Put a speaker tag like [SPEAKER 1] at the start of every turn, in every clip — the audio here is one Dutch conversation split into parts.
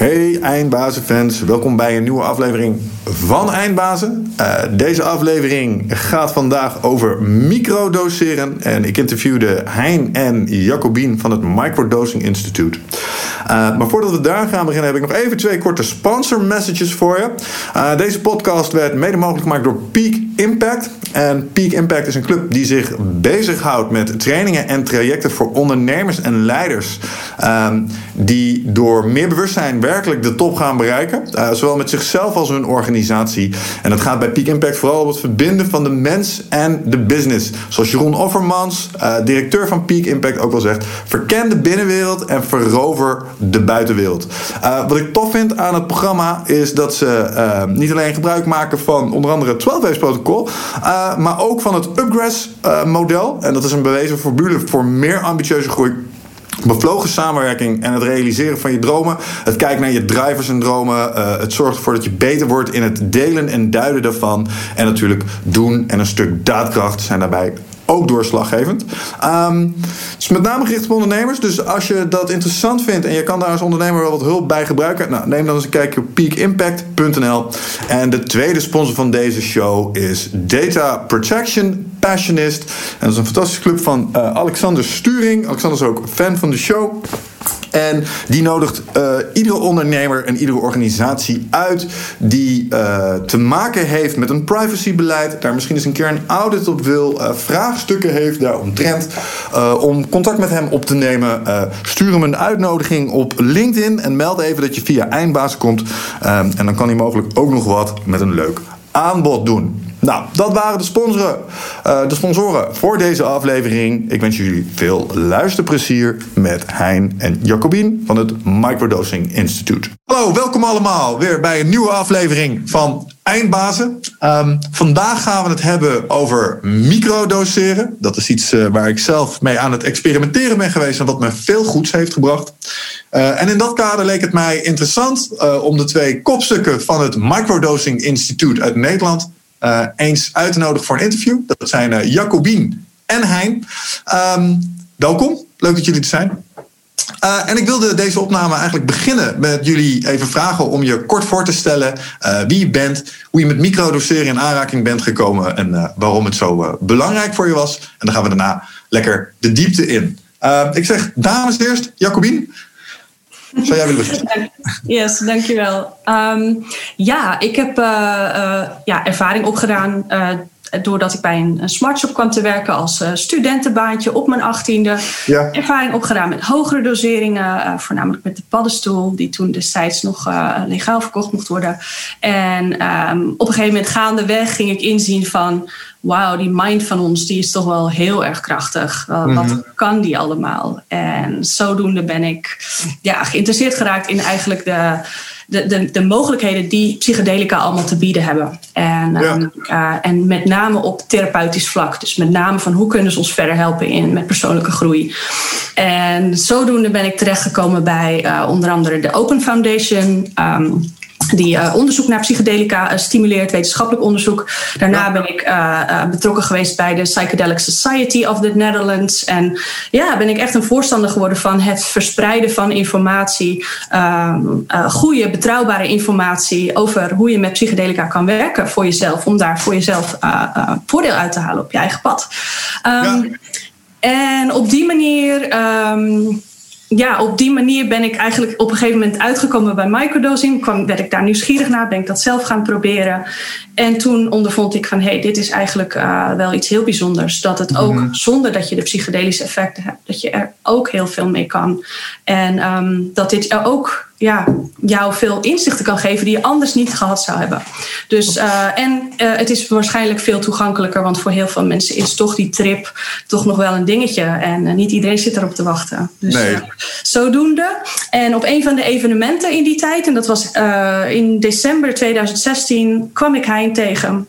[SPEAKER 1] Hey Eindbazen-fans, welkom bij een nieuwe aflevering van Eindbazen. Uh, deze aflevering gaat vandaag over microdoseren. En ik interviewde Hein en Jacobien van het Microdosing Institute. Uh, maar voordat we daar gaan beginnen, heb ik nog even twee korte sponsor messages voor je. Uh, deze podcast werd mede mogelijk gemaakt door Peak Impact. En Peak Impact is een club die zich bezighoudt met trainingen en trajecten voor ondernemers en leiders. Um, die door meer bewustzijn werkelijk de top gaan bereiken. Uh, zowel met zichzelf als hun organisatie. En dat gaat bij Peak Impact vooral om het verbinden van de mens en de business. Zoals Jeroen Offermans, directeur van Peak Impact, ook wel zegt: verken de binnenwereld en verover de buitenwereld. Uh, wat ik tof vind aan het programma is dat ze niet alleen gebruik maken van onder andere het 12 protocol, maar ook van het Upgress model. En dat is een bewezen formule voor meer ambitieuze groei bevlogen samenwerking en het realiseren van je dromen. Het kijken naar je drivers en dromen. Het zorgt ervoor dat je beter wordt in het delen en duiden daarvan. En natuurlijk doen en een stuk daadkracht zijn daarbij ook doorslaggevend. Um, is met name gericht op ondernemers. Dus als je dat interessant vindt en je kan daar als ondernemer wel wat hulp bij gebruiken, nou, neem dan eens een kijkje op peakimpact.nl. En de tweede sponsor van deze show is Data Protection Passionist. En dat is een fantastische club van uh, Alexander Sturing. Alexander is ook fan van de show. En die nodigt uh, iedere ondernemer en iedere organisatie uit die uh, te maken heeft met een privacybeleid, daar misschien eens een keer een audit op wil, uh, vraagstukken heeft daaromtrent, om contact met hem op te nemen. stuur hem een uitnodiging op LinkedIn en meld even dat je via Eindbaas komt. en dan kan hij mogelijk ook nog wat met een leuk aanbod doen. Nou, dat waren de sponsoren, uh, de sponsoren voor deze aflevering. Ik wens jullie veel luisterplezier met Hein en Jacobien van het Microdosing Institute. Hallo, welkom allemaal weer bij een nieuwe aflevering van Eindbazen. Um, vandaag gaan we het hebben over microdoseren. Dat is iets uh, waar ik zelf mee aan het experimenteren ben geweest en wat me veel goeds heeft gebracht. Uh, en in dat kader leek het mij interessant om de twee kopstukken van het Microdosing Instituut uit Nederland uh, eens uit te nodigen voor een interview. Dat zijn uh, Jacobien en Hein. Um, welkom, leuk dat jullie er zijn. Uh, en ik wilde deze opname eigenlijk beginnen met jullie even vragen om je kort voor te stellen wie je bent, hoe je met microdoseren in aanraking bent gekomen en waarom het zo belangrijk voor je was. En dan gaan we daarna lekker de diepte in. ik zeg dames eerst, Jacobien. Zou jij willen?
[SPEAKER 2] Yes, dankjewel. Um, ja, ik heb uh, uh, ja, ervaring opgedaan uh, doordat ik bij een, smartshop kwam te werken als studentenbaantje op mijn achttiende. Ja. Ervaring opgedaan met hogere doseringen, voornamelijk met de paddenstoel, die toen destijds nog legaal verkocht mocht worden. En um, op een gegeven moment gaandeweg ging ik inzien van wauw, die mind van ons die is toch wel heel erg krachtig. Uh. Wat kan die allemaal? En zodoende ben ik ja, geïnteresseerd geraakt in eigenlijk de, de, de, de mogelijkheden die psychedelica allemaal te bieden hebben. En, ja. um, uh, en met name op therapeutisch vlak. Dus met name van hoe kunnen ze ons verder helpen in, met persoonlijke groei. En zodoende ben ik terechtgekomen bij uh, onder andere de Open Foundation. Um, die uh, onderzoek naar psychedelica uh, stimuleert, wetenschappelijk onderzoek. Daarna ja. ben ik uh, betrokken geweest bij de Psychedelic Society of the Netherlands. En ja, ben ik echt een voorstander geworden van het verspreiden van informatie, goede, betrouwbare informatie over hoe je met psychedelica kan werken voor jezelf, om daar voor jezelf voordeel uit te halen op je eigen pad. Um, ja. En op die manier. Um, ja, op die manier ben ik eigenlijk op een gegeven moment uitgekomen bij microdosing. Kwam, werd ik daar nieuwsgierig naar, ben ik dat zelf gaan proberen. En toen ondervond ik van, hé, hey, dit is eigenlijk uh, wel iets heel bijzonders. Dat het ook, mm-hmm. zonder dat je de psychedelische effecten hebt, dat je er ook heel veel mee kan. En um, dat dit er ook ja, jou veel inzichten kan geven die je anders niet gehad zou hebben. Dus, uh, en uh, het is waarschijnlijk veel toegankelijker, want voor heel veel mensen is toch die trip toch nog wel een dingetje. En uh, niet iedereen zit erop te wachten. Dus nee. zodoende. En op een van de evenementen in die tijd, en dat was in december 2016, kwam ik Hein tegen.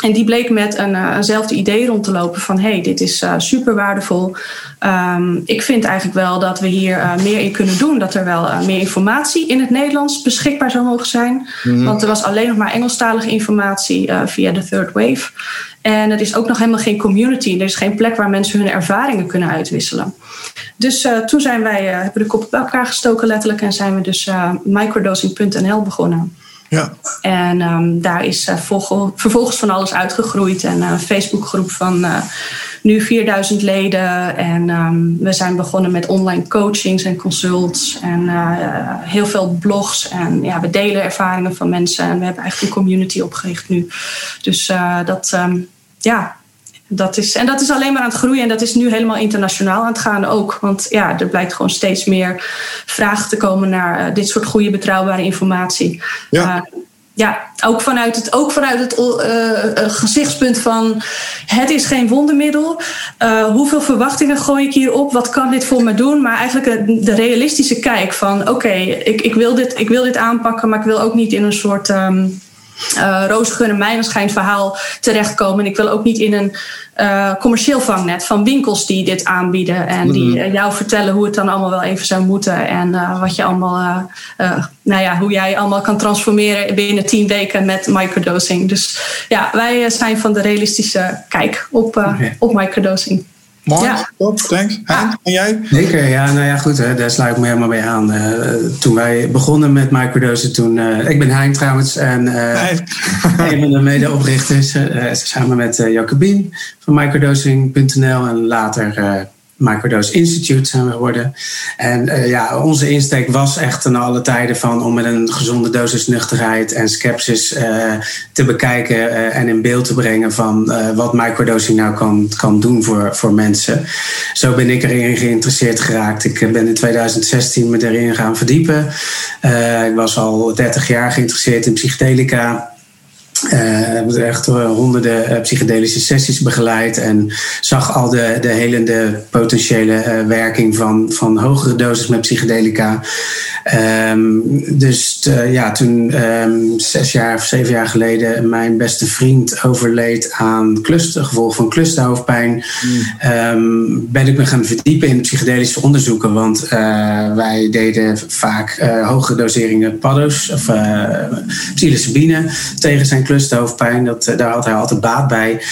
[SPEAKER 2] En die bleek met een, uh, eenzelfde idee rond te lopen van hey, dit is uh, super waardevol. Um, ik vind eigenlijk wel dat we hier uh, meer in kunnen doen. Dat er wel meer informatie in het Nederlands beschikbaar zou mogen zijn. Mm-hmm. Want er was alleen nog maar Engelstalige informatie via de Third Wave. En er is ook nog helemaal geen community. Er is geen plek waar mensen hun ervaringen kunnen uitwisselen. Dus toen zijn wij, hebben de koppen bij elkaar gestoken letterlijk en zijn we dus microdosing.nl begonnen.
[SPEAKER 1] Ja.
[SPEAKER 2] En um, daar is vervolgens van alles uitgegroeid. En een Facebookgroep van nu 4000 leden. En um, we zijn begonnen met online coachings en consults. En heel veel blogs. En ja, we delen ervaringen van mensen. En we hebben eigenlijk een community opgericht nu. Dus dat, um, ja, dat is, en dat is alleen maar aan het groeien en dat is nu helemaal internationaal aan het gaan ook. Want ja, er blijkt gewoon steeds meer vragen te komen naar uh, dit soort goede, betrouwbare informatie.
[SPEAKER 1] Ja.
[SPEAKER 2] Uh, ja, ook vanuit het, ook vanuit het uh, gezichtspunt van het is geen wondermiddel. hoeveel verwachtingen gooi ik hierop? Wat kan dit voor me doen? Maar eigenlijk de realistische kijk van oké, okay, ik, ik, wil dit, ik wil dit aanpakken, maar ik wil ook niet in een soort. Um, uh, en mijnenschijn verhaal terechtkomen. En ik wil ook niet in een uh, commercieel vangnet van winkels die dit aanbieden. En die uh, jou vertellen hoe het dan allemaal wel even zou moeten. En uh, wat je allemaal, nou ja, hoe jij allemaal kan transformeren binnen tien weken met microdosing. Dus ja, wij zijn van de realistische kijk op, okay. op microdosing.
[SPEAKER 1] Mooi, ja. top, thanks. En jij?
[SPEAKER 3] Zeker, ja, nou ja, goed, hè, daar sluit ik me helemaal bij aan. Uh, toen wij begonnen met microdosen, toen... Uh, ik ben Hein trouwens en uh, een van de medeoprichters, samen met Jacobien van microdosing.nl en later Microdose Institute zijn we geworden. En uh, ja, onze insteek was echt ten alle tijden van om met een gezonde dosis nuchterheid en skepsis uh, te bekijken uh, en in beeld te brengen van wat microdosing nou kan, kan doen voor, voor mensen. Zo ben ik erin geïnteresseerd geraakt. Ik ben in 2016 me erin gaan verdiepen. ik was al 30 jaar geïnteresseerd in psychedelica. Uh, hebben echt honderden uh, psychedelische sessies begeleid en zag al de, de helende potentiële uh, werking van, van hogere doses met psychedelica. Um, dus ja, toen um, zes jaar of zeven jaar geleden mijn beste vriend overleed aan cluster, gevolg van clusterhoofdpijn, mm. um, ben ik me gaan verdiepen in psychedelische onderzoeken. Want wij deden vaak hogere doseringen paddo's of psilocybine tegen zijn clusterhoofdpijn. Dat, eh, daar had hij altijd baat bij.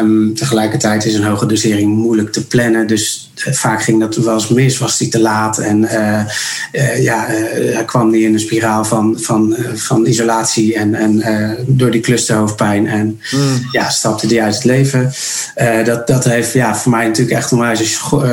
[SPEAKER 3] Um, tegelijkertijd is een hoge dosering moeilijk te plannen. Dus vaak ging dat wel eens mis, was hij te laat. En uh, ja, hij kwam niet in een spiraal van, van, van isolatie en, en door die clusterhoofdpijn. En mm. ja, stapte hij uit het leven. dat, dat heeft ja, voor mij natuurlijk echt een schok,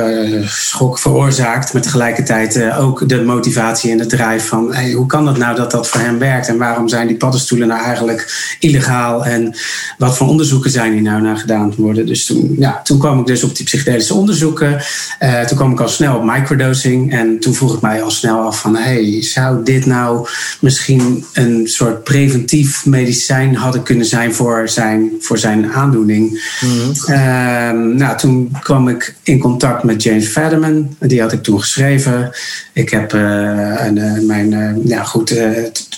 [SPEAKER 3] schok veroorzaakt. Maar tegelijkertijd ook de motivatie en de drijf van hey, hoe kan dat nou dat dat voor hem werkt? En waarom zijn die paddenstoelen nou eigenlijk illegaal en wat voor onderzoeken zijn hier nou naar gedaan worden. Dus toen, ja, toen kwam ik dus op die psychedelische onderzoeken. Uh, toen kwam ik al snel op microdosing en toen vroeg ik mij al snel af van hey, zou dit nou misschien een soort preventief medicijn hadden kunnen zijn voor zijn, voor zijn aandoening. Mm-hmm. Uh, nou, toen kwam ik in contact met James Fadiman. Die had ik toen geschreven. Ik heb uh, een, mijn, ja goed,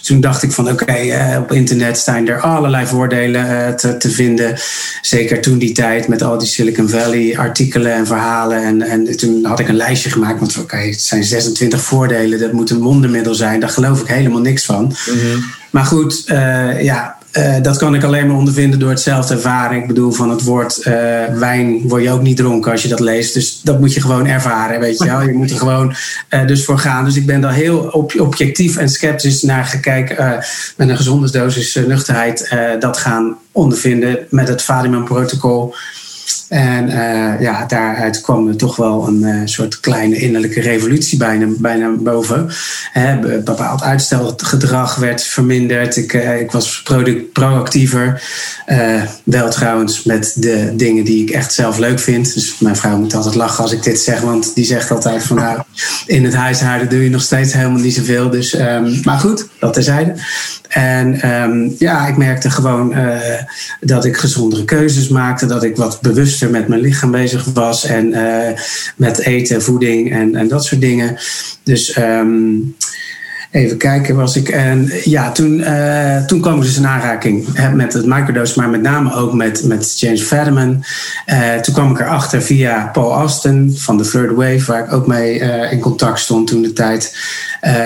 [SPEAKER 3] toen dacht ik van oké, okay, op internet staan er allerlei voordelen te, te, vinden. Zeker toen die tijd met al die Silicon Valley artikelen en verhalen. En, en toen had ik een lijstje gemaakt. Want oké, okay, het zijn 26 voordelen. Dat moet een wondermiddel zijn. Daar geloof ik helemaal niks van. Mm-hmm. Maar goed, uh, ja, uh, dat kan ik alleen maar ondervinden door het zelf te ervaren. Ik bedoel, van het woord uh, wijn word je ook niet dronken als je dat leest. Dus dat moet je gewoon ervaren, weet je wel. Je moet er gewoon uh, dus voor gaan. Dus ik ben daar heel objectief en sceptisch naar gekeken. met een gezonde dosis nuchterheid dat gaan ondervinden met het Fadiman-protocol. En uh, ja, daaruit kwam er toch wel een uh, soort kleine innerlijke revolutie bijna, bijna boven. Hè, bepaald uitstelgedrag werd verminderd. Ik, uh, ik was product, proactiever. wel trouwens met de dingen die ik echt zelf leuk vind. Dus mijn vrouw moet altijd lachen als ik dit zeg. Want die zegt altijd van nou, in het huishouden doe je nog steeds helemaal niet zoveel. Dus, um, maar goed, dat terzijde. En um, ja, ik merkte gewoon dat ik gezondere keuzes maakte. Dat ik wat bewust met mijn lichaam bezig was en uh, met eten, voeding en, en dat soort dingen. Dus um, Even kijken, was ik. En ja, toen, uh, toen kwam ik dus in aanraking met het microdose, maar met name ook met, met James Fadiman. Uh, toen kwam ik erachter via Paul Austin van de Third Wave, waar ik ook mee in contact stond toen de tijd.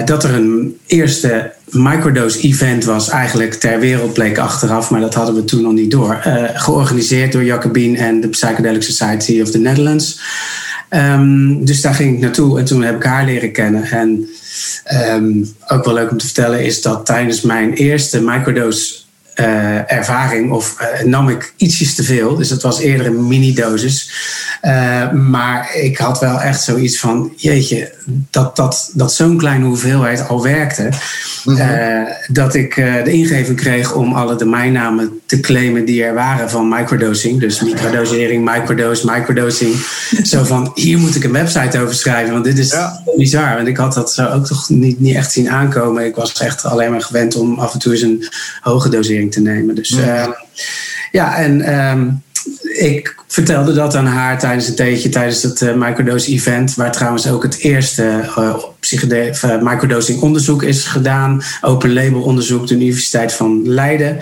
[SPEAKER 3] dat er een eerste microdose-event was, eigenlijk ter wereld bleek achteraf, maar dat hadden we toen nog niet door. georganiseerd door Jacobin en de Psychedelic Society of the Netherlands. Um, dus daar ging ik naartoe en toen heb ik haar leren kennen. En um, ook wel leuk om te vertellen is dat tijdens mijn eerste microdose uh, ervaring of uh, nam ik ietsjes te veel. Dus het was eerder een mini-dosis. Uh, maar ik had wel echt zoiets van: jeetje, dat, dat, dat zo'n kleine hoeveelheid al werkte. -hmm. dat ik de ingeving kreeg om alle domeinnamen te claimen die er waren van microdosing. Dus microdosering, microdose, microdosing. zo van: hier moet ik een website over schrijven, want dit is ja. bizar. Want ik had dat zo ook toch niet, niet echt zien aankomen. Ik was echt alleen maar gewend om af en toe eens een hoge dosering te nemen. Dus ja, uh, ja en um, ik vertelde dat aan haar tijdens een theetje, tijdens het uh, microdose event, waar trouwens ook het eerste uh, microdosing onderzoek is gedaan, open label onderzoek, de Universiteit van Leiden.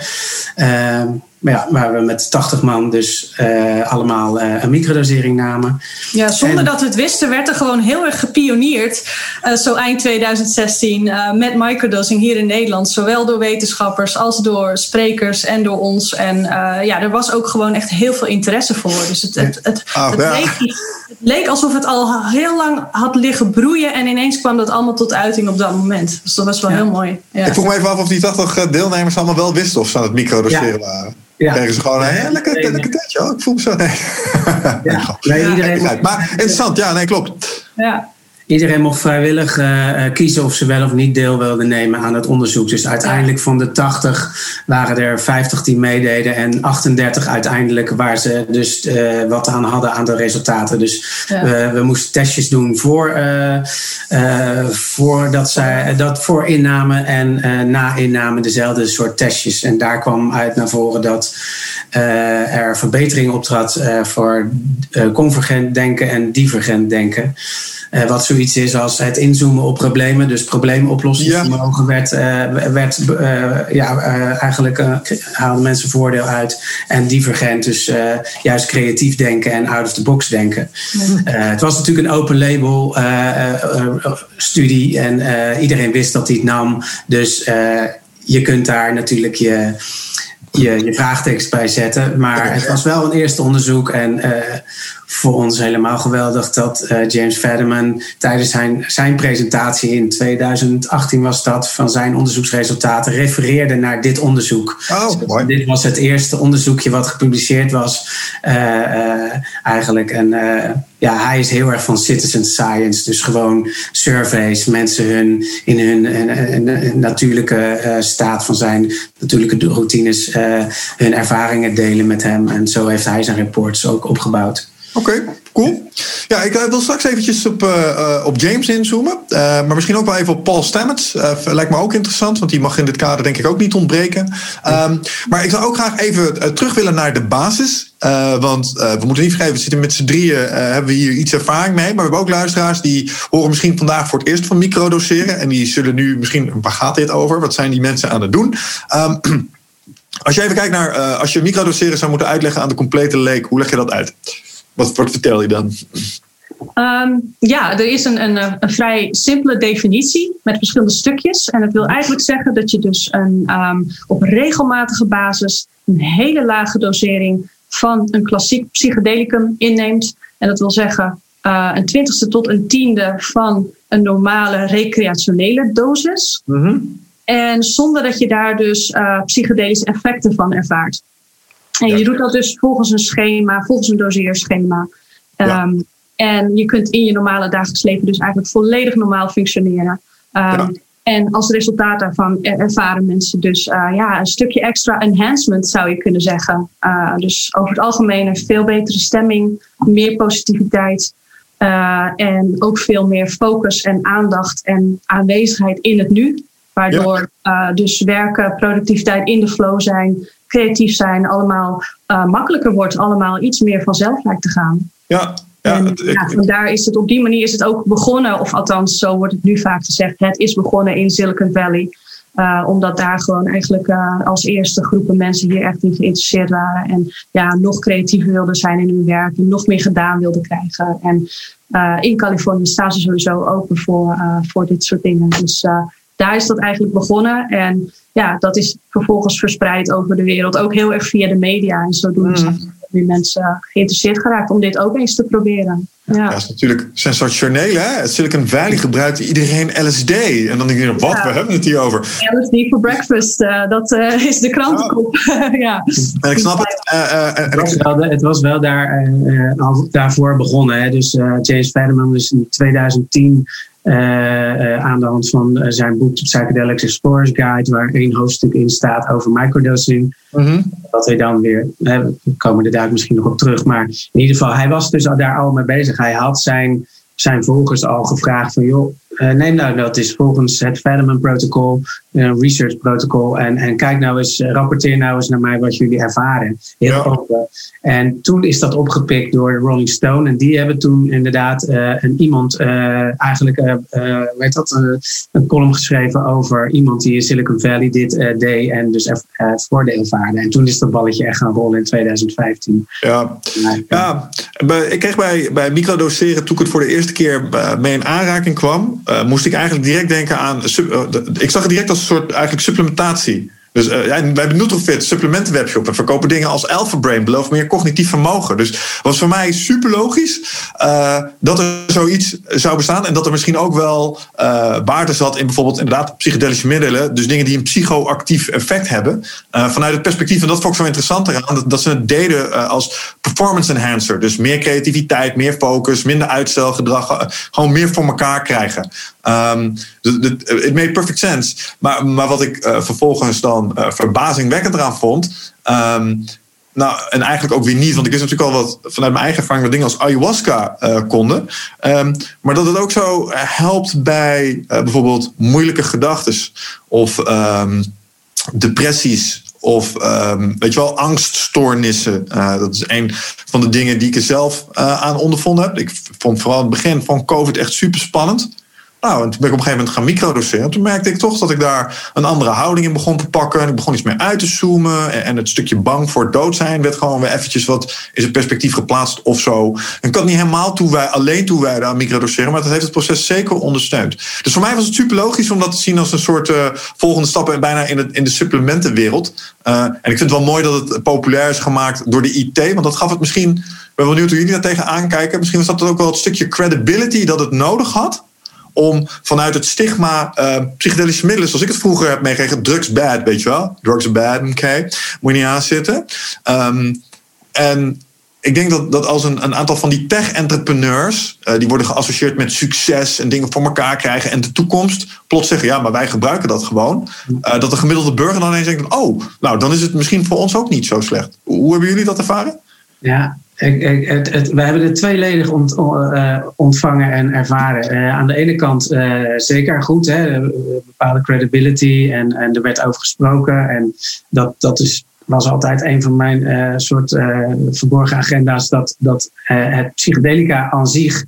[SPEAKER 3] Maar ja, waar we met 80 man dus uh, allemaal uh, een microdosering namen.
[SPEAKER 2] Ja, zonder en, dat we het wisten, werd er gewoon heel erg gepioneerd. Uh, zo eind 2016 met microdosing hier in Nederland. Zowel door wetenschappers als door sprekers en door ons. En ja, er was ook gewoon echt heel veel interesse voor. Dus het, het, het, ah, het, ja. leek, het leek alsof het al heel lang had liggen broeien. En ineens kwam dat allemaal tot uiting op dat moment. Dus dat was wel ja. heel mooi.
[SPEAKER 1] Ja. Ik vroeg me even af of die 80 deelnemers allemaal wel wisten of ze aan het microdoseren waren. Ja. Ze gewoon een hele lekker, lekker tijdje. Oh, ik voel me zo. Nee. Ja. nee iedereen maar interessant, ja, nee, klopt.
[SPEAKER 3] Ja. Iedereen mocht vrijwillig uh, kiezen of ze wel of niet deel wilden nemen aan het onderzoek. Dus uiteindelijk van de 80 waren er 50 die meededen en 38 uiteindelijk waar ze dus uh, wat aan hadden aan de resultaten. Dus ja. we, we, moesten testjes doen voor, voor, dat zij, dat voor inname en na inname dezelfde soort testjes. En daar kwam uit naar voren dat er verbetering optrad voor convergent denken en divergent denken. Wat zoiets is als het inzoomen op problemen, dus probleemoplossingsvermogen, ja. werd, uh, werd uh, ja, eigenlijk haalden mensen voordeel uit. En divergent, dus juist creatief denken en out of the box denken. Ja. het was natuurlijk een open label studie en iedereen wist dat hij het nam. Dus je kunt daar natuurlijk je je, je vraagtekst bij zetten. Maar het was wel een eerste onderzoek. En uh, voor ons helemaal geweldig dat uh, James Fadiman tijdens zijn, zijn presentatie in 2018 was dat van zijn onderzoeksresultaten refereerde naar dit onderzoek.
[SPEAKER 1] Oh.
[SPEAKER 3] Dit was het eerste onderzoekje wat gepubliceerd was uh, eigenlijk. En ja, hij is heel erg van citizen science. Dus gewoon surveys, mensen hun, in hun, natuurlijke staat van zijn natuurlijke routines, hun ervaringen delen met hem. En zo heeft hij zijn reports ook opgebouwd.
[SPEAKER 1] Oké, cool. Ja, ik wil straks eventjes op, uh, op James inzoomen. Maar misschien ook wel even op Paul Stamets. Lijkt me ook interessant, want die mag in dit kader denk ik ook niet ontbreken. Um, maar ik zou ook graag even terug willen naar de basis. want we moeten niet vergeten, we zitten met z'n drieën, hebben we hier iets ervaring mee. Maar we hebben ook luisteraars die horen misschien vandaag voor het eerst van microdoseren. En die zullen nu misschien, waar gaat dit over? Wat zijn die mensen aan het doen? Um, als je even kijkt naar, als je microdoseren zou moeten uitleggen aan de complete leek, hoe leg je dat uit? Wat, wat vertel je dan?
[SPEAKER 2] Um, ja, er is een, een, een, vrij simpele definitie met verschillende stukjes. En dat wil eigenlijk zeggen dat je dus een, um, op regelmatige basis een hele lage dosering van een klassiek psychedelicum inneemt. En dat wil zeggen uh, een twintigste tot een tiende van een normale recreationele dosis. Mm -hmm. En zonder dat je daar dus uh, psychedelische effecten van ervaart. En je doet dat dus volgens een schema, volgens een doseerschema. Ja. Um, en je kunt in je normale dagelijks leven dus eigenlijk volledig normaal functioneren. Um, ja. En als resultaat daarvan ervaren mensen dus uh, ja, een stukje extra enhancement, zou je kunnen zeggen. Uh, dus over het algemeen een veel betere stemming, meer positiviteit. Uh, en ook veel meer focus en aandacht en aanwezigheid in het nu. Waardoor ja. dus werken, productiviteit in de flow zijn, creatief zijn allemaal uh, makkelijker wordt, allemaal iets meer vanzelf lijkt te gaan.
[SPEAKER 1] Ja,
[SPEAKER 2] Ja, en, ja, vandaar is het op die manier is het ook begonnen, of althans, zo wordt het nu vaak gezegd, het is begonnen in Silicon Valley. Uh, omdat daar gewoon eigenlijk uh, als eerste groepen mensen hier echt in geïnteresseerd waren. En ja, nog creatiever wilden zijn in hun werk en nog meer gedaan wilden krijgen. En uh, in Californië staan ze sowieso open voor, voor dit soort dingen. Dus daar is dat eigenlijk begonnen. En ja, dat is vervolgens verspreid over de wereld. Ook heel erg via de media. En zodoende zijn mm. nu mensen geïnteresseerd geraakt om dit ook eens te proberen. Ja.
[SPEAKER 1] dat is natuurlijk sensationeel. Hè? Silicon Valley gebruikt iedereen LSD. En dan denk je, wat, we hebben het hier over?
[SPEAKER 2] LSD for breakfast, uh, dat uh, is de krantenkop. ja.
[SPEAKER 1] En ik snap het. Uh,
[SPEAKER 3] het, was wel, het was wel daar, al daarvoor begonnen. Hè? Dus James Fadiman is in 2010 uh, aan de hand van uh, zijn boek Psychedelics Explorers Guide, waar één hoofdstuk in staat over microdosing. Mm Dat hij dan weer, we komen er daar misschien nog op terug, maar in ieder geval, hij was dus daar al mee bezig. Hij had zijn, zijn volgers al gevraagd van, joh, uh, neem nou dat is volgens het Federman Protocol, een research protocol. En, en kijk nou eens, rapporteer nou eens naar mij wat jullie ervaren. Heel ja. open. En toen is dat opgepikt door Rolling Stone. En die hebben toen inderdaad uh, een iemand, eigenlijk, weet dat, een column geschreven over iemand die in Silicon Valley dit deed en dus het voordeel ervaarde. En toen is dat balletje echt gaan rollen in 2015.
[SPEAKER 1] Ja, ja. ik kreeg bij, bij microdoseren, toen ik het voor de eerste keer mee in aanraking kwam, moest ik eigenlijk direct denken aan. ik zag het direct als een soort eigenlijk supplementatie. Dus uh, wij hebben Nutrofit, supplementenwebshop. En verkopen dingen als Alpha Brain, beloof meer cognitief vermogen. Dus was voor mij super logisch uh, dat er zoiets zou bestaan. En dat er misschien ook wel uh, waarde zat in bijvoorbeeld inderdaad psychedelische middelen. Dus dingen die een psychoactief effect hebben. vanuit het perspectief, en dat vond ik zo interessant eraan, dat, dat ze het deden als performance enhancer. Dus meer creativiteit, meer focus, minder uitstelgedrag. gewoon meer voor elkaar krijgen. Um, it made perfect sense. Maar, maar wat ik vervolgens dan uh, verbazingwekkend eraan vond. Um, nou, en eigenlijk ook weer niet, want ik wist natuurlijk al wat vanuit mijn eigen ervaring wat dingen als ayahuasca uh, konden. Um, maar dat het ook zo helpt bij bijvoorbeeld moeilijke gedachten of depressies of weet je wel, angststoornissen. Dat is een van de dingen die ik er zelf aan ondervonden heb. Ik vond vooral het begin van COVID echt super spannend. Nou, en toen ben ik op een gegeven moment gaan microdoseren. Toen merkte ik toch dat ik daar een andere houding in begon te pakken. En ik begon iets meer uit te zoomen. En het stukje bang voor dood zijn werd gewoon weer eventjes wat in het perspectief geplaatst of zo. En ik had niet helemaal alleen toewijden aan microdoseren. Maar dat heeft het proces zeker ondersteund. Dus voor mij was het super logisch om dat te zien als een soort uh, volgende stap bijna in, het, in de supplementenwereld. Uh, en ik vind het wel mooi dat het populair is gemaakt door de IT. Want dat gaf het misschien. Ik ben benieuwd hoe jullie daar tegen aankijken. Misschien was dat ook wel het stukje credibility dat het nodig had om vanuit het stigma uh, psychedelische middelen, zoals ik het vroeger heb meegekregen, drugs bad, weet je wel? Drugs bad, oké, okay. moet je niet aanzitten. Um, en ik denk dat, dat als een, een aantal van die tech-entrepreneurs, uh, die worden geassocieerd met succes en dingen voor elkaar krijgen en de toekomst, plots zeggen, ja, maar wij gebruiken dat gewoon. Uh, dat de gemiddelde burger dan ineens denkt, oh, nou, dan is het misschien voor ons ook niet zo slecht. Hoe hebben jullie dat ervaren?
[SPEAKER 3] Ja, we hebben het tweeledig uh, ontvangen en ervaren. Uh, aan de ene kant uh, zeker goed, hè, bepaalde credibility en, en er werd over gesproken. En dat, dat is, was altijd een van mijn soort verborgen agenda's, dat, dat het psychedelica aan zich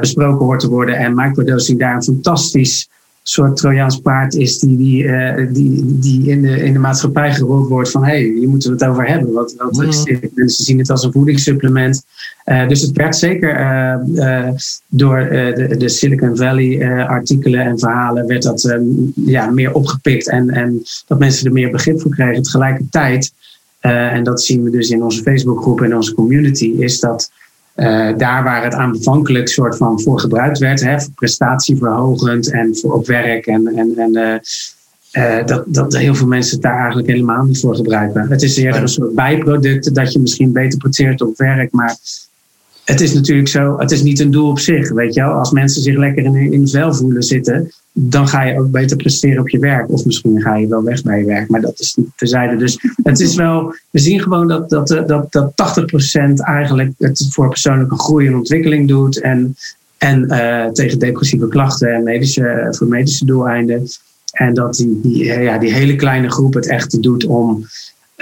[SPEAKER 3] besproken hoort te worden en microdosing daar een fantastisch soort Trojaans paard is die, die, uh, die, die in, de, in de maatschappij gerold wordt van hé, hey, hier moeten we het over hebben. Wat, wat mm. is dit? Mensen zien het als een voedingssupplement. Uh, dus het werd zeker uh, door de, de, Silicon Valley artikelen en verhalen werd dat um, ja, meer opgepikt en, en dat mensen er meer begrip voor kregen. Tegelijkertijd, en dat zien we dus in onze Facebookgroep en onze community, is dat uh, daar waar het aanvankelijk soort van voor gebruikt werd, hè, voor prestatieverhogend en voor op werk en, en, en uh, uh, dat, dat heel veel mensen het daar eigenlijk helemaal niet voor gebruiken. Het is eerder een soort bijproduct dat je misschien beter presteert op werk, maar het is natuurlijk zo, het is niet een doel op zich. Weet je wel? Als mensen zich lekker in, in vel voelen zitten, dan ga je ook beter presteren op je werk. Of misschien ga je wel weg bij je werk, maar dat is niet terzijde. Dus het is wel, we zien gewoon dat, dat, dat, dat 80% eigenlijk het voor persoonlijke groei en ontwikkeling doet. En, en uh, tegen depressieve klachten en medische, voor medische doeleinden. En dat die, die, ja, die hele kleine groep het echt doet om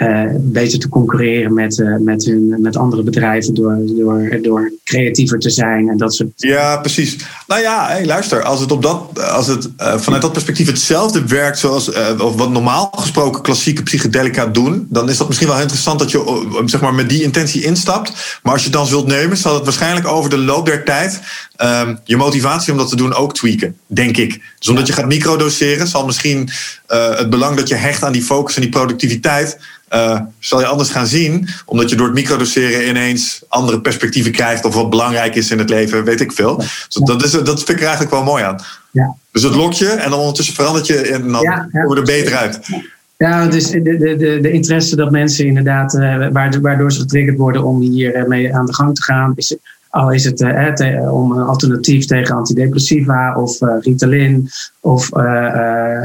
[SPEAKER 3] uh, beter te concurreren met, uh, met, hun, met andere bedrijven door, door, door creatiever te zijn en dat soort
[SPEAKER 1] Ja, precies. Nou ja, luister, als het, op dat, als het uh, vanuit dat perspectief hetzelfde werkt zoals of wat normaal gesproken klassieke psychedelica doen, dan is dat misschien wel interessant dat je zeg maar, met die intentie instapt. Maar als je dan zult nemen, zal het waarschijnlijk over de loop der tijd um, je motivatie om dat te doen ook tweaken, denk ik. Dus omdat je gaat microdoseren, zal misschien het belang dat je hecht aan die focus en die productiviteit uh, zal je anders gaan zien. Omdat je door het microdoseren ineens andere perspectieven krijgt. Of wat belangrijk is in het leven, weet ik veel. Dus dat, is, dat vind ik er eigenlijk wel mooi aan. Ja. Dus het lok je en dan ondertussen verandert je en dan ja, ja. er beter uit.
[SPEAKER 3] Ja, dus de, de, de, de interesse dat mensen inderdaad, uh, waardoor ze getriggerd worden om hier uh, mee aan de gang te gaan, is, al is het te, om een alternatief tegen antidepressiva of Ritalin of uh,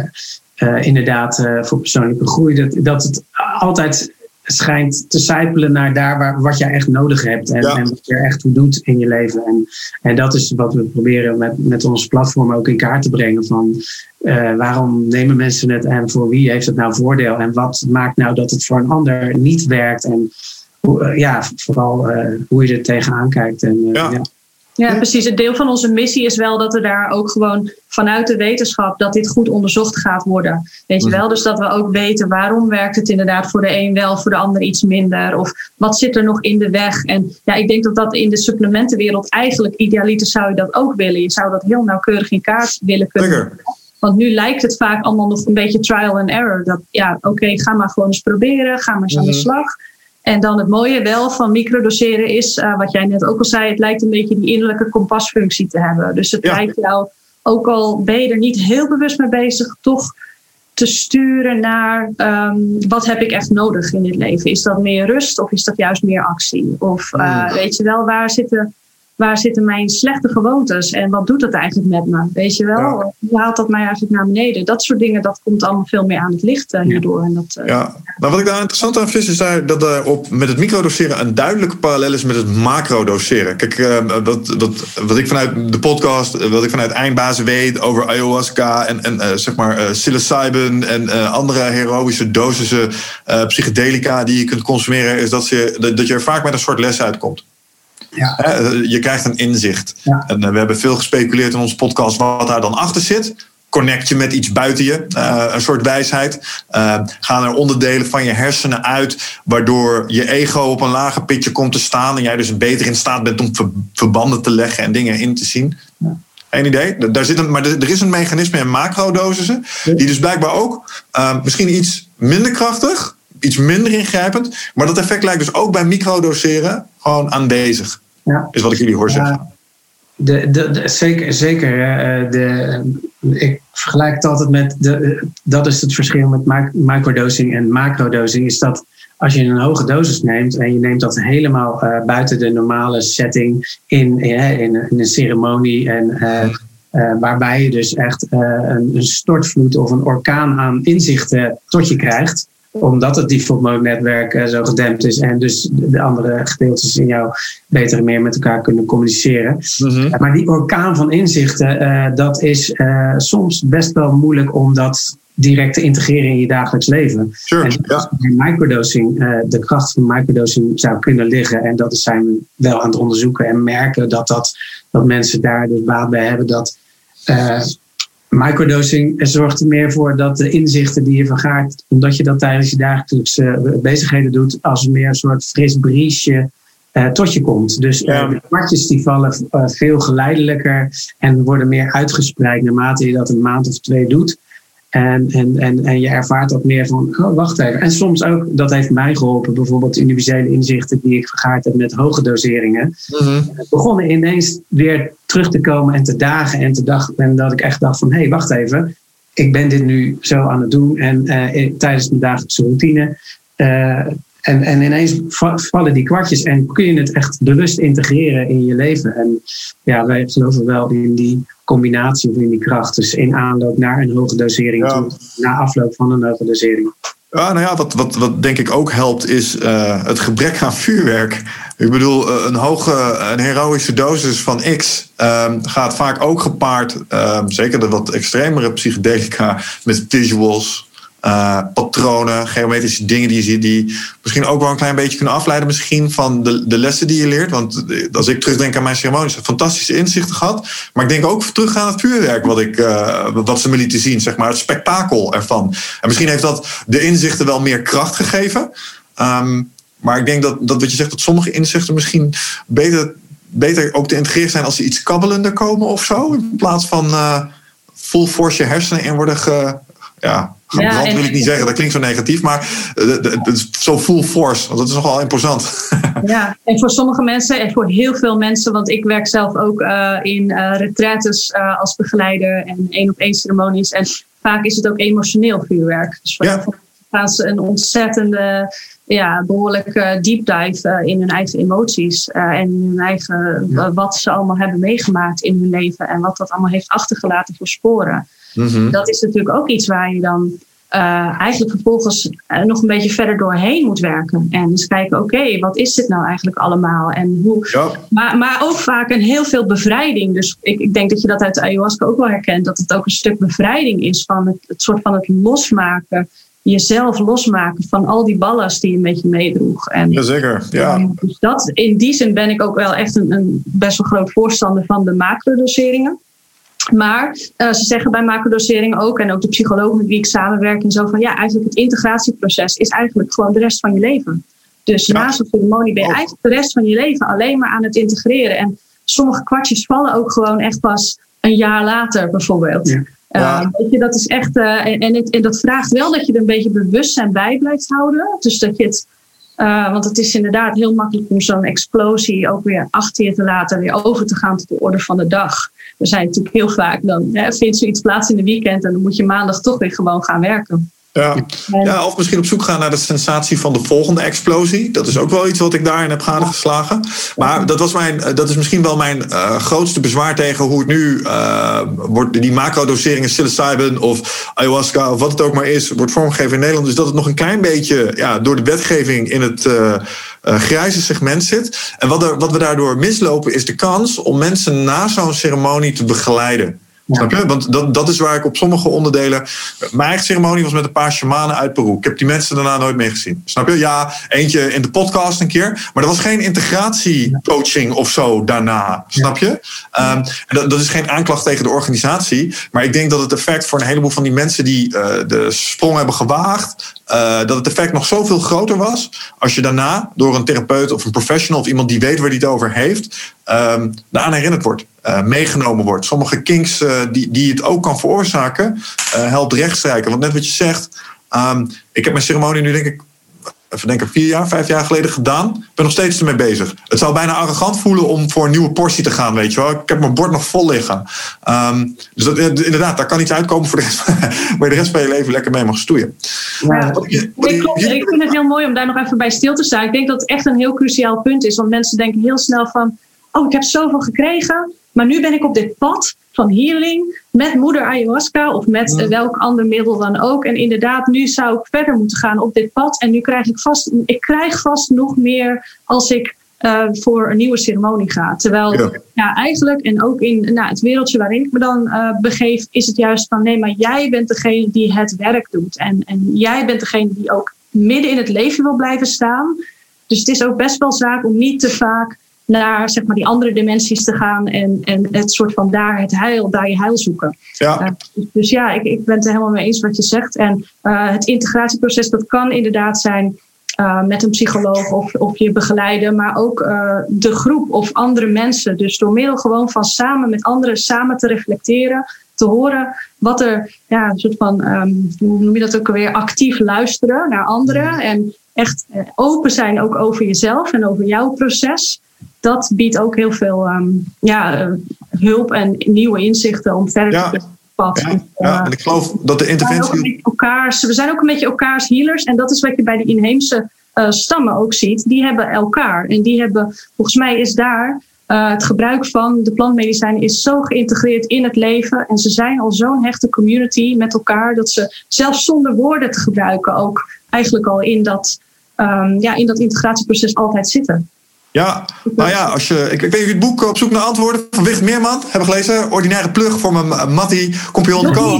[SPEAKER 3] inderdaad uh, voor persoonlijke groei. Dat, dat het altijd schijnt te sijpelen naar daar waar, wat jij echt nodig hebt. En, en wat je er echt toe doet in je leven. En, en dat is wat we proberen met, met ons platform ook in kaart te brengen. Van uh, waarom nemen mensen het en voor wie heeft het nou voordeel? En wat maakt nou dat het voor een ander niet werkt? En ja, vooral hoe je er tegenaan kijkt. En, ja.
[SPEAKER 2] Ja, precies. Het deel van onze missie is wel dat we daar ook gewoon vanuit de wetenschap dat dit goed onderzocht gaat worden. Weet je mhm. wel? Dus dat we ook weten waarom werkt het inderdaad voor de een wel, voor de ander iets minder. Of wat zit er nog in de weg? En ja, ik denk dat dat in de supplementenwereld eigenlijk idealiter zou je dat ook willen. Je zou dat heel nauwkeurig in kaart willen kunnen. Want nu lijkt het vaak allemaal nog een beetje trial and error. Dat ja, oké, ga maar gewoon eens proberen, ga maar eens aan de mhm. slag. En dan het mooie wel van microdoseren is, uh, wat jij net ook al zei, het lijkt een beetje die innerlijke kompasfunctie te hebben. Dus het lijkt jou, ook al ben je er niet heel bewust mee bezig, toch te sturen naar um, wat heb ik echt nodig in dit leven. Is dat meer rust of is dat juist meer actie? Of uh, weet je wel, waar zitten waar zitten mijn slechte gewoontes en wat doet dat eigenlijk met me? Weet je wel? Hoe haalt dat mij eigenlijk naar beneden? Dat soort dingen, dat komt allemaal veel meer aan het licht uh, hierdoor. En dat,
[SPEAKER 1] uh, ja, maar wat ik daar interessant aan vind, is daar, dat er op, met het microdoseren een duidelijke parallel is met het macrodoseren. Kijk, uh, dat, dat, wat ik vanuit de podcast, wat ik vanuit Eindbazen weet over ayahuasca en, en zeg maar psilocybin en andere heroïsche dosissen psychedelica die je kunt consumeren, is dat, ze, dat je er vaak met een soort les uitkomt. Ja. Je krijgt een inzicht. En eh, we hebben veel gespeculeerd in onze podcast wat daar dan achter zit. Connect je met iets buiten je, uh, een soort wijsheid. Gaan er onderdelen van je hersenen uit, waardoor je ego op een lager pitje komt te staan en jij dus beter in staat bent om verbanden te leggen en dingen in te zien. Ja. Geen idee. Daar zit een, maar er is een mechanisme in macrodosissen, die dus blijkbaar ook uh, misschien iets minder krachtig, iets minder ingrijpend, maar dat effect lijkt dus ook bij microdoseren gewoon aanwezig. Ja. Is wat ik jullie hoor zeggen.
[SPEAKER 3] De, de, de, zeker, zeker. Eh, de, ik vergelijk het altijd met. De, dat is het verschil met microdosing en macrodosing. Is dat als je een hoge dosis neemt en je neemt dat helemaal uh, buiten de normale setting in, in, in, een ceremonie. En, uh, waarbij je dus echt een, een stortvloed of een orkaan aan inzichten tot je krijgt omdat het default mode netwerk uh, zo gedempt is en dus de andere gedeeltes in jou beter en meer met elkaar kunnen communiceren. Mhm. maar die orkaan van inzichten, uh, dat is uh, soms best wel moeilijk om dat direct te integreren in je dagelijks leven. Sure, en ja. microdosing, de kracht van microdosing zou kunnen liggen. En dat zijn we wel aan het onderzoeken en merken dat, dat, dat mensen daar dus baat bij hebben. Dat Microdosing zorgt er meer voor dat de inzichten die je vergaart, omdat je dat tijdens je dagelijkse eh, bezigheden doet, als meer een soort fris briesje uh, tot je komt. Dus uh, de kwartjes die vallen veel geleidelijker en worden meer uitgespreid naarmate je dat een maand of twee doet. En, en, en, en je ervaart ook meer van, oh, wacht even. En soms ook, dat heeft mij geholpen, bijvoorbeeld universele inzichten die ik vergaard heb met hoge doseringen. Mm Begonnen ineens weer terug te komen en te dagen en te dag. En dat ik echt dacht van, hé, hey, wacht even. Ik ben dit nu zo aan het doen. En uh, tijdens mijn dagelijkse routine. Uh, en, en ineens vallen die kwartjes en kun je het echt bewust integreren in je leven. En ja, wij geloven wel in die combinatie of in die kracht. Dus in aanloop naar een hoge dosering na afloop van een hoge dosering.
[SPEAKER 1] Ja, nou ja, wat, wat, wat denk ik ook helpt is uh, het gebrek aan vuurwerk. Ik bedoel, eh, een hoge, een heroïsche dosis van X um, gaat vaak ook gepaard, um, zeker de wat extremere psychedelica, met visuals, uh, patronen, geometrische dingen die je ziet, die misschien ook wel een klein beetje kunnen afleiden misschien van de, de lessen die je leert. Want als ik terugdenk aan mijn ceremonies, fantastische inzichten gehad. Maar ik denk ook terug aan het vuurwerk wat, ik, uh, wat ze me lieten zien, zeg maar, het spektakel ervan. En misschien heeft dat de inzichten wel meer kracht gegeven. Um, maar ik denk dat, dat wat je zegt, dat sommige inzichten misschien beter, beter ook te integreren zijn als ze iets kabbelender komen of zo. In plaats van uh, full force je hersenen in worden ge, ja, gebrand, wil ik niet zeggen. Dat klinkt zo negatief, maar uh, zo full force. Want dat is nogal imposant.
[SPEAKER 2] Ja, en voor sommige mensen en voor heel veel mensen, want ik werk zelf ook uh, in uh, retraites als begeleider en één op één ceremonies. En vaak is het ook emotioneel vuurwerk. Dus voor ja. gaan ze een ontzettende ja, behoorlijk deep dive in hun eigen emoties en in hun eigen, wat ze allemaal hebben meegemaakt in hun leven en wat dat allemaal heeft achtergelaten voor sporen. Mm-hmm. Dat is natuurlijk ook iets waar je dan eigenlijk vervolgens nog een beetje verder doorheen moet werken. En dus kijken, oké, wat is dit nou eigenlijk allemaal? En hoe, ja. maar, maar ook vaak een heel veel bevrijding. Dus ik, ik denk dat je dat uit de ayahuasca ook wel herkent, dat het ook een stuk bevrijding is van het, het soort van het losmaken jezelf losmaken van al die ballast die je met je meedroeg.
[SPEAKER 1] En, Jazeker, ja.
[SPEAKER 2] Dus dat, in die zin ben ik ook wel echt een, een best wel groot voorstander van de macrodoseringen. Maar uh, ze zeggen bij macrodoseringen ook, en ook de psychologen met wie ik samenwerk, en zo van ja, eigenlijk het integratieproces is eigenlijk gewoon de rest van je leven. Dus ja. naast de ceremonie ben je oh. eigenlijk de rest van je leven alleen maar aan het integreren. En sommige kwartjes vallen ook gewoon echt pas een jaar later, bijvoorbeeld. Ja. Ja. weet je, dat is echt. Uh, en, en, en, dat vraagt wel dat je er een beetje bewustzijn bij blijft houden. Dus dat je het. Uh, want het is inderdaad heel makkelijk om zo'n explosie ook weer achter je te laten, weer over te gaan tot de orde van de dag. We zijn natuurlijk heel vaak, dan hè, vindt zoiets plaats in de weekend en dan moet je maandag toch weer gewoon gaan werken.
[SPEAKER 1] Ja. ja, of misschien op zoek gaan naar de sensatie van de volgende explosie. Dat is ook wel iets wat ik daarin heb gadegeslagen. Maar dat, was mijn, eh, dat is misschien wel mijn uh, grootste bezwaar tegen hoe het nu uh, wordt. Die macrodoseringen, psilocybin of ayahuasca of wat het ook maar is, wordt vormgegeven in Nederland. Dus dat het nog een klein beetje ja, door de wetgeving in het uh, grijze segment zit. En wat, er, wat we daardoor mislopen is de kans om mensen na zo'n ceremonie te begeleiden. Snap je? Want dat, dat is waar ik op sommige onderdelen. Mijn eigen ceremonie was met een paar shamanen uit Peru. Ik heb die mensen daarna nooit meer gezien. Snap je? Ja, eentje in de podcast een keer. Maar er was geen integratiecoaching of zo daarna. Snap je? Um, en dat, dat, is geen aanklacht tegen de organisatie. Maar ik denk dat het effect voor een heleboel van die mensen die uh, de sprong hebben gewaagd. Uh, dat het effect nog zoveel groter was. Als je daarna door een therapeut of een professional of iemand die weet waar hij het over heeft. Um, daaraan herinnerd wordt. Uh, meegenomen wordt. Sommige kinks uh, die, die het ook kan veroorzaken, uh, helpt rechtstrijken. Want net wat je zegt, um, ik heb mijn ceremonie nu denk ik, even denken, vier jaar, vijf jaar geleden gedaan. Ik ben nog steeds ermee bezig. Het zou bijna arrogant voelen om voor een nieuwe portie te gaan, weet je wel. Ik heb mijn bord nog vol liggen. Um, dus dat, inderdaad, daar kan iets uitkomen voor de rest, waar je de rest van je leven lekker mee mag stoeien.
[SPEAKER 2] Ja, ik, ik vind het heel mooi om daar nog even bij stil te staan. Ik denk dat het echt een heel cruciaal punt is. Want mensen denken heel snel van, oh, ik heb zoveel gekregen. Maar nu ben ik op dit pad van healing met moeder ayahuasca of met welk ander middel dan ook. En inderdaad, nu zou ik verder moeten gaan op dit pad. En nu krijg ik vast, ik krijg vast nog meer als ik uh, voor een nieuwe ceremonie ga. Terwijl ja. ja. eigenlijk, en ook in nou, het wereldje waarin ik me dan uh, begeef, is het juist van nee, maar jij bent degene die het werk doet. En, en jij bent degene die ook midden in het leven wil blijven staan. Dus het is ook best wel zaak om niet te vaak naar zeg maar, die andere dimensies te gaan en, en het soort van daar het heil, daar je heil zoeken. Ja. Uh, dus, dus ja, ik, ik ben het er helemaal mee eens wat je zegt. En uh, het integratieproces, dat kan inderdaad zijn uh, met een psycholoog of, of je begeleiden, maar ook de groep of andere mensen. Dus door middel gewoon van samen met anderen samen te reflecteren, te horen wat er, ja, een soort van, um, hoe noem je dat ook alweer, actief luisteren naar anderen en echt open zijn ook over jezelf en over jouw proces dat biedt ook heel veel um, ja, uh, hulp en nieuwe inzichten om verder ja. te pad.
[SPEAKER 1] Ja, ja, en ik geloof dat de interventie.
[SPEAKER 2] Elkaars, we zijn ook een beetje elkaars healers. En dat is wat je bij de inheemse uh, stammen ook ziet. Die hebben elkaar. En die hebben, volgens mij is daar uh, het gebruik van de plantmedicijnen is zo geïntegreerd in het leven. En ze zijn al zo'n hechte community met elkaar. Dat ze zelfs zonder woorden te gebruiken ook eigenlijk al in dat, um, ja, in dat integratieproces altijd zitten.
[SPEAKER 1] Ja, nou ja, als je, ik, ik weet het boek Op zoek naar antwoorden van Wicht Meerman hebben gelezen. Ordinaire plug voor mijn Mattie, compagnon co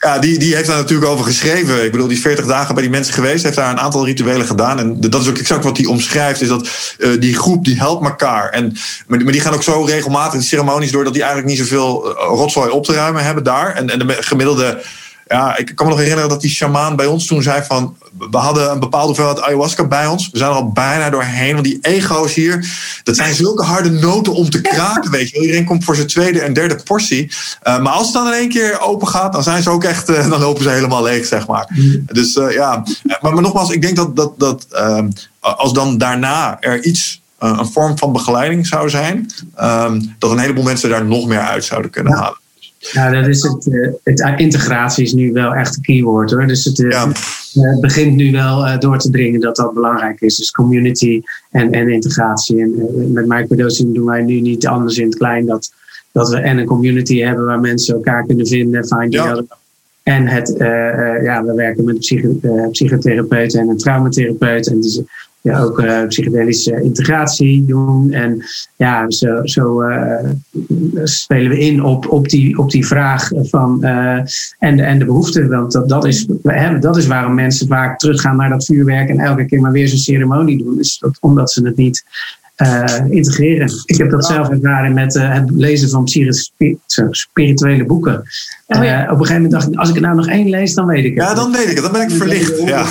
[SPEAKER 1] Ja, die, die heeft daar natuurlijk over geschreven. Ik bedoel, die is 40 dagen bij die mensen geweest. Heeft daar een aantal rituelen gedaan. En dat is ook exact wat hij omschrijft. Is dat uh, die groep die helpt elkaar. En, maar, die gaan ook zo regelmatig de ceremonies door... dat die eigenlijk niet zoveel uh, rotzooi op te ruimen hebben daar. En, en de gemiddelde ja, ik kan me nog herinneren dat die shamaan bij ons toen zei van... we hadden een bepaalde hoeveelheid ayahuasca bij ons. We zijn er al bijna doorheen. Want die ego's hier, dat zijn zulke harde noten om te kraken, weet je Iedereen komt voor zijn tweede en derde portie. Uh, maar als het dan in één keer open gaat, dan zijn ze ook echt... Uh, dan lopen ze helemaal leeg, zeg maar. Mm. Dus uh, ja, maar, maar, nogmaals, ik denk dat, dat, dat ehm, als dan daarna er iets een vorm van begeleiding zou zijn, um, dat een heleboel mensen daar nog meer uit zouden kunnen halen.
[SPEAKER 3] Ja, dat is het, eh, het. Integratie is nu wel echt een keyword hoor. Dus het, eh, begint nu wel door te dringen dat dat belangrijk is. Dus community en, en integratie. En met microdosing doen wij nu niet anders in het klein dat, dat we en een community hebben waar mensen elkaar kunnen vinden, find ja. En het, ja, we werken met een psychotherapeut en een traumatherapeut. En dus ja, ook uh, psychedelische integratie doen. En ja, zo, zo uh, spelen we in op, op, die, op die vraag van, uh, en, en de behoefte. Want dat, dat, is, hè, dat is waarom mensen vaak teruggaan naar dat vuurwerk en elke keer maar weer zo'n ceremonie doen. Is dat omdat ze het niet integreren. Ik heb dat zelf ervaren met het lezen van spirituele boeken. Oh, op een gegeven moment dacht ik, als ik er nou nog één lees, dan weet ik het.
[SPEAKER 1] Ja, dan weet ik het. Dan ben ik verlicht. Ja,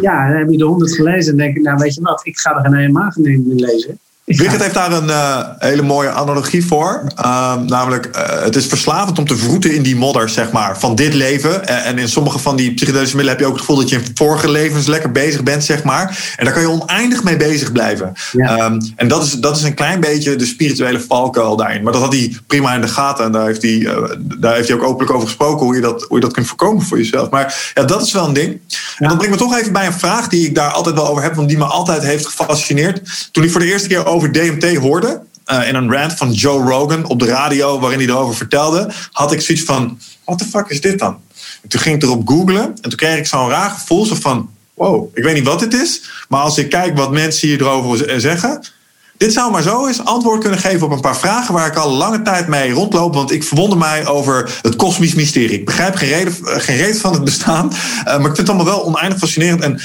[SPEAKER 3] ja dan heb je de honderd gelezen en denk ik, nou weet je wat, ik ga er geen helemaal in lezen.
[SPEAKER 1] Birgit heeft daar een uh, hele mooie analogie voor. Uh, namelijk, uh, het is verslavend om te vroeten in die modder, zeg maar, van dit leven. En, en in sommige van die psychedelische middelen heb je ook het gevoel dat je in vorige levens lekker bezig bent, zeg maar. En daar kan je oneindig mee bezig blijven. Ja. Um, en dat is, dat is een klein beetje de spirituele valkuil daarin. Maar dat had hij prima in de gaten. En daar heeft hij, daar heeft hij ook openlijk over gesproken, hoe je, dat, hoe je dat kunt voorkomen voor jezelf. Maar ja, dat is wel een ding. En dat brengt me toch even bij een vraag die ik daar altijd wel over heb, want die me altijd heeft gefascineerd. Toen ik voor de eerste keer over over DMT hoorde, uh, in een rant van Joe Rogan op de radio, waarin hij erover vertelde, had ik zoiets van: what the fuck is dit dan? En toen ging ik erop googlen en toen kreeg ik zo'n raar gevoel zo van: wow, ik weet niet wat dit is, maar als ik kijk wat mensen hier erover zeggen. Dit zou maar zo eens antwoord kunnen geven op een paar vragen waar ik al lange tijd mee rondloop. Want ik verwonder mij over het kosmisch mysterie. Ik begrijp geen reden, geen reden van het bestaan. Maar ik vind het allemaal wel oneindig fascinerend. En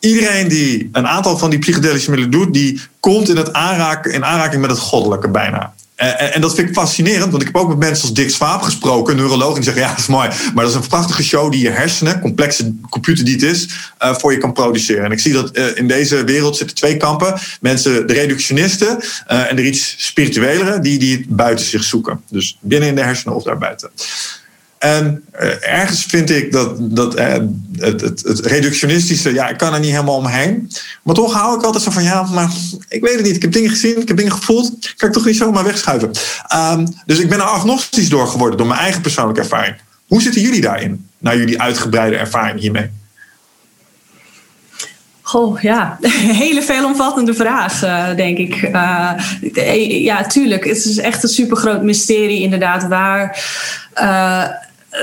[SPEAKER 1] iedereen die een aantal van die psychedelische middelen doet, die komt in, het aanraken, in aanraking met het goddelijke bijna. En, en, dat vind ik fascinerend, want ik heb ook met mensen als Dick Swaap gesproken, neurologen, die zeggen: ja, dat is mooi, maar dat is een prachtige show die je hersenen, complexe computer die het is, uh, voor je kan produceren. En ik zie dat in deze wereld zitten twee kampen: mensen, de reductionisten en de iets spirituelere, die, die het buiten zich zoeken. Dus binnen in de hersenen of daarbuiten. En uh, ergens vind ik dat, dat uh, het, het, het, reductionistische, ja, ik kan er niet helemaal omheen. Maar toch hou ik altijd zo van, ja, maar ik weet het niet. Ik heb dingen gezien, ik heb dingen gevoeld. Kan ik toch niet zomaar wegschuiven. Um, dus ik ben er agnostisch door geworden, door mijn eigen persoonlijke ervaring. Hoe zitten jullie daarin, naar jullie uitgebreide ervaring hiermee?
[SPEAKER 2] Goh, ja, hele veelomvattende vraag, uh, denk ik. Ja, tuurlijk. Het is echt een supergroot mysterie, inderdaad, waar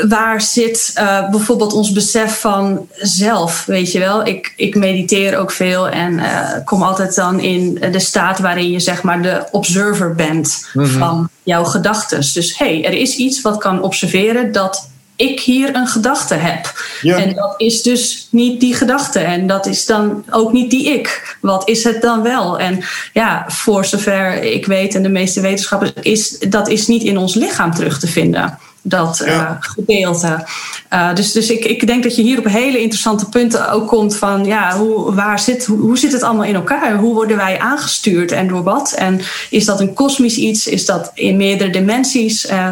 [SPEAKER 2] waar zit uh, bijvoorbeeld ons besef van zelf? Weet je wel, ik, ik mediteer ook veel en uh, kom altijd dan in de staat waarin je zeg maar de observer bent mm -hmm. van jouw gedachten. Dus hé, hey, er is iets wat kan observeren dat ik hier een gedachte heb. Ja. En dat is dus niet die gedachte. En dat is dan ook niet die ik. Wat is het dan wel? En ja, voor zover ik weet en de meeste wetenschappers, is dat is niet in ons lichaam terug te vinden dat uh, gedeelte. Uh, dus dus ik, ik denk dat je hier op hele interessante punten ook komt van ja, hoe, waar zit, hoe, hoe zit het allemaal in elkaar? Hoe worden wij aangestuurd en door wat? En is dat een kosmisch iets? Is dat in meerdere dimensies? Uh,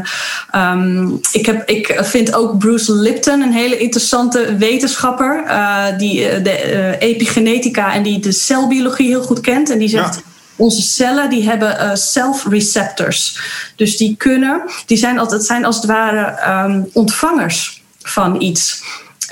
[SPEAKER 2] um, ik, heb, ik vind ook Bruce Lipton een hele interessante wetenschapper die de epigenetica en die de celbiologie heel goed kent. En die zegt. Ja onze cellen die hebben uh, self-receptors. Dus die kunnen, die zijn, altijd, zijn als het ware um, ontvangers van iets.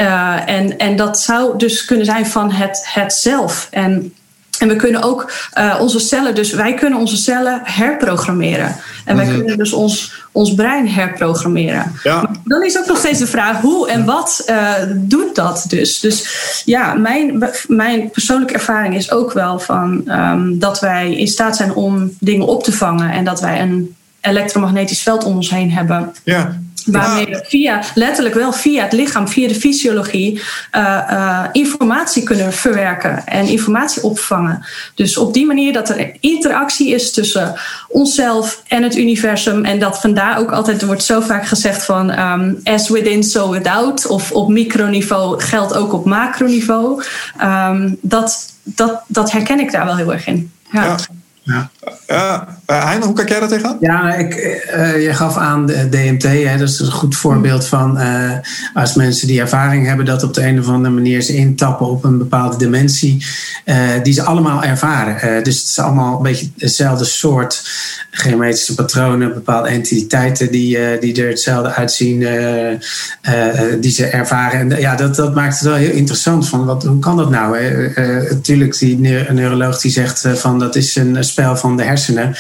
[SPEAKER 2] Uh, en, en dat zou dus kunnen zijn van het, het zelf. En En we kunnen ook uh, onze cellen, dus wij kunnen onze cellen herprogrammeren. En wij mm -hmm. kunnen dus ons, ons brein herprogrammeren. Ja. Maar dan is ook nog steeds de vraag hoe en wat uh, doet dat dus? Dus ja, mijn, mijn persoonlijke ervaring is ook wel van um, dat wij in staat zijn om dingen op te vangen en dat wij een elektromagnetisch veld om ons heen hebben.
[SPEAKER 1] Ja.
[SPEAKER 2] Waarmee we via, letterlijk wel via het lichaam, via de fysiologie, uh, uh, informatie kunnen verwerken en informatie opvangen. Dus op die manier dat er interactie is tussen onszelf en het universum. En dat vandaar ook altijd, er wordt zo vaak gezegd van um, as within, so without. Of op microniveau geldt ook op macroniveau. Um, dat, dat, dat herken ik daar wel heel erg in. ja. Ja.
[SPEAKER 1] Uh, Hein, hoe kijk jij dat tegenaan?
[SPEAKER 3] Ja, ik, uh, je gaf aan de DMT. Hè, dat is een goed voorbeeld van als mensen die ervaring hebben dat op de een of andere manier ze intappen op een bepaalde dimensie die ze allemaal ervaren. dus het is allemaal een beetje hetzelfde soort geometrische patronen, bepaalde entiteiten die, die er hetzelfde uitzien, die ze ervaren. En ja, dat, dat maakt het wel heel interessant. Van wat, hoe kan dat nou? Natuurlijk, die neuroloog die zegt van dat is een spel van de hersenen.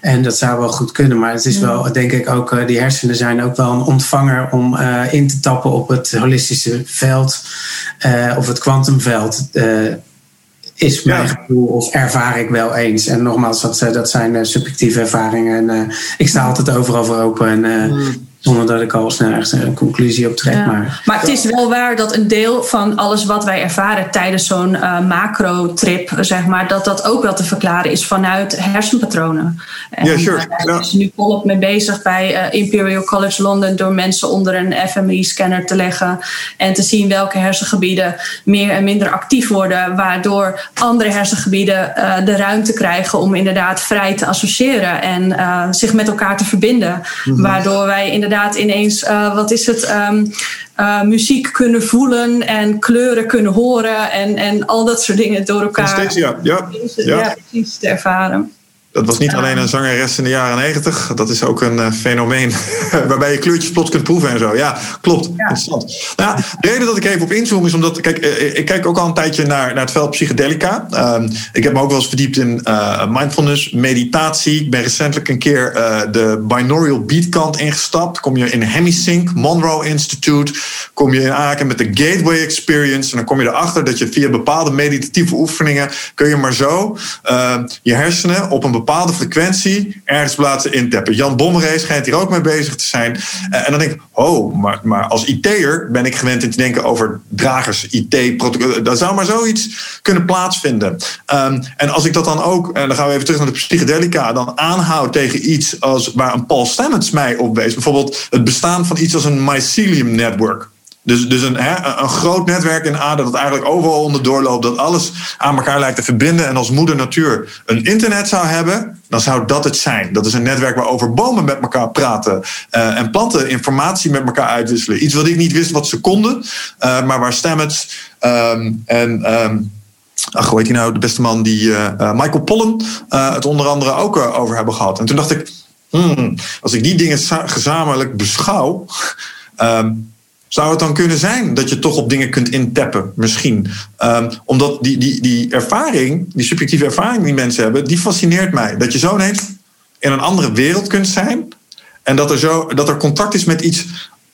[SPEAKER 3] En dat zou wel goed kunnen, maar het is wel, denk ik, ook, uh, die hersenen zijn ook wel een ontvanger om uh, in te tappen op het holistische veld uh, of het kwantumveld. is mijn ja. gevoel of ervaar ik wel eens. En nogmaals, dat, dat zijn subjectieve ervaringen. En ik sta altijd overal voor open. En, mm zonder dat ik al snel ergens een conclusie op trek. Ja. Maar,
[SPEAKER 2] maar het is wel waar dat een deel van alles wat wij ervaren tijdens zo'n uh, macro-trip, zeg maar, dat dat ook wel te verklaren is vanuit hersenpatronen.
[SPEAKER 1] En, ja, sure.
[SPEAKER 2] Uh, daar is nu volop mee bezig bij uh, Imperial College London door mensen onder een fMRI-scanner te leggen en te zien welke hersengebieden meer en minder actief worden, waardoor andere hersengebieden de ruimte krijgen om inderdaad vrij te associëren en zich met elkaar te verbinden. Mm -hmm. Waardoor wij inderdaad inderdaad ineens, uh, wat is het, um, uh, muziek kunnen voelen en kleuren kunnen horen en, en al dat soort dingen door elkaar.
[SPEAKER 1] Steeds, ja. Ja.
[SPEAKER 2] Ja. ja, precies te ervaren.
[SPEAKER 1] Dat was niet alleen een zangeres in de jaren negentig. Dat is ook een uh, fenomeen waarbij je kleurtjes plots kunt proeven en zo. Ja, klopt. Ja. Interessant. Nou, de reden dat ik even op inzoom is omdat... Kijk, ik kijk ook al een tijdje naar, naar het veld psychedelica. Um, ik heb me ook wel eens verdiept in uh, mindfulness, meditatie. Ik ben recentelijk een keer uh, de binaural beat kant ingestapt. Kom je in Hemisync, Monroe Institute. Kom je in aanraking met de Gateway Experience. En dan kom je erachter dat je via bepaalde meditatieve oefeningen... kun je maar zo je hersenen op een bepaalde frequentie ergens plaatsen intappen. Jan Bommeré schijnt hier ook mee bezig te zijn. En dan denk ik, oh, maar, maar als IT'er ben ik gewend in te denken over dragers, IT-protocollen. Daar zou maar zoiets kunnen plaatsvinden. Um, en als ik dat dan ook, en dan gaan we even terug naar de psychedelica, dan aanhoud tegen iets als waar een Paul Stamets mij op wees. Bijvoorbeeld het bestaan van iets als een mycelium network. Dus, dus een, hè, een groot netwerk in aarde dat eigenlijk overal onderdoor loopt, dat alles aan elkaar lijkt te verbinden. En als moeder natuur een internet zou hebben, dan zou dat het zijn. Dat is een netwerk waarover bomen met elkaar praten uh, en planten informatie met elkaar uitwisselen. Iets wat ik niet wist wat ze konden, uh, maar waar Stamets um, en. Um, ach, hoe heet hij nou, de beste man die uh, Michael Pollen het onder andere ook over hebben gehad. En toen dacht ik, hmm, als ik die dingen gezamenlijk beschouw. Um, zou het dan kunnen zijn dat je toch op dingen kunt intappen, misschien? Um, omdat die, die, die ervaring, die subjectieve ervaring die mensen hebben, die fascineert mij. Dat je zo ineens in een andere wereld kunt zijn en dat er, zo, dat er contact is met iets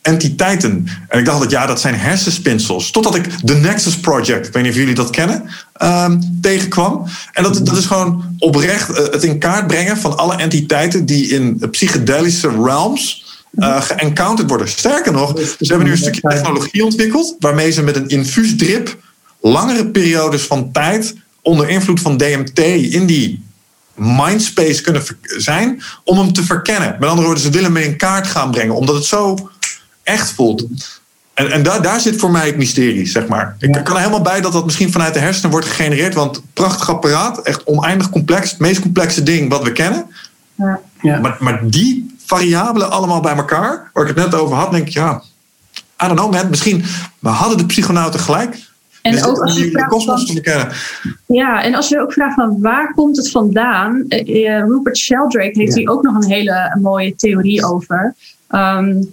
[SPEAKER 1] entiteiten. En ik dacht dat ja, dat zijn hersenspinsels. Totdat ik The Nexus Project, ik weet niet of jullie dat kennen, um, tegenkwam. En dat, dat is gewoon oprecht uh, het in kaart brengen van alle entiteiten die in psychedelische realms uh, geëncounterd worden. Sterker nog, ze hebben nu een stukje technologie ontwikkeld waarmee ze met een infuusdrip langere periodes van tijd onder invloed van DMT in die mindspace kunnen zijn om hem te verkennen. Met andere woorden, ze willen hem in kaart gaan brengen omdat het zo echt voelt. En, en daar, daar zit voor mij het mysterie, zeg maar. Ik kan er helemaal bij dat dat misschien vanuit de hersenen wordt gegenereerd. Want prachtig apparaat, echt oneindig complex. Het meest complexe ding wat we kennen. Ja. Ja. Maar, maar die variabelen allemaal bij elkaar, waar ik het net over had, denk ik, ja, I don't know man, misschien we hadden de psychonauten gelijk.
[SPEAKER 2] En dus ook als je de kosmos te kennen. Ja, en als je ook vraagt van waar komt het vandaan? Uh, Rupert Sheldrake heeft hier ook nog een hele mooie theorie over. Um,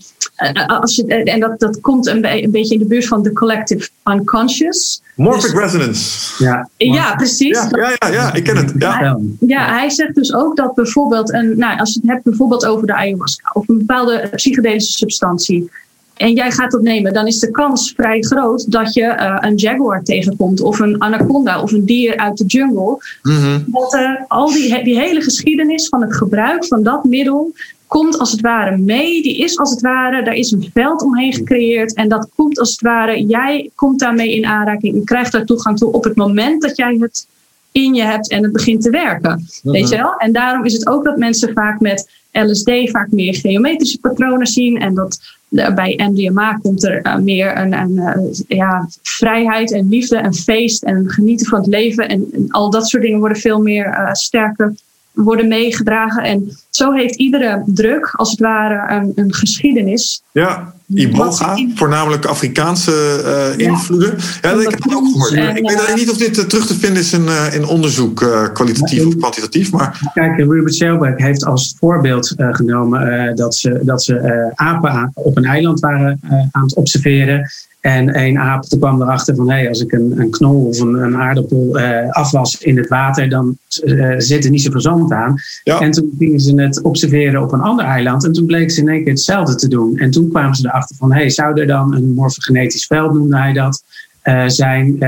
[SPEAKER 2] als je, en dat, dat komt een, een, beetje in de buurt van de collective unconscious.
[SPEAKER 1] Morphic dus, resonance.
[SPEAKER 2] Ja, ja precies.
[SPEAKER 1] Ja, ja, ja, ja, ik ken het. Ja.
[SPEAKER 2] ja, hij zegt dus ook dat bijvoorbeeld, een, nou, als je het hebt bijvoorbeeld over de ayahuasca of een bepaalde psychedelische substantie en jij gaat dat nemen, dan is de kans vrij groot dat je uh, een jaguar tegenkomt of een anaconda of een dier uit de jungle. Mm Dat uh, al die, die hele geschiedenis van het gebruik van dat middel komt als het ware mee. Die is als het ware, daar is een veld omheen gecreëerd. En dat komt als het ware, jij komt daarmee in aanraking. Je krijgt daar toegang toe op het moment dat jij het in je hebt en het begint te werken. Weet mhm. je wel? En daarom is het ook dat mensen vaak met LSD vaak meer geometrische patronen zien. En dat bij MDMA komt er uh, meer een, een uh, ja, vrijheid en liefde en feest en genieten van het leven. En, en al dat soort dingen worden veel meer sterker worden meegedragen. En zo heeft iedere druk, als het ware, een, een geschiedenis.
[SPEAKER 1] Ja, Iboga, voornamelijk Afrikaanse uh, invloeden. Ja, dat ik heb het ook gehoord. ik weet uh, niet of dit uh, terug te vinden is in, in onderzoek, kwalitatief of kwantitatief. Maar...
[SPEAKER 3] Kijk, Ruben Selberg heeft als voorbeeld genomen dat ze, dat ze apen op een eiland waren aan het observeren. En een aap kwam erachter van, hé, hey, als ik een, een knol of een, een aardappel uh, afwas in het water, dan uh, zit er niet zoveel zand aan. En toen gingen ze het observeren op een ander eiland en toen bleek ze in één keer hetzelfde te doen. En toen kwamen ze erachter van, hé, hey, zou er dan een morfogenetisch veld, noemde hij dat, uh, zijn,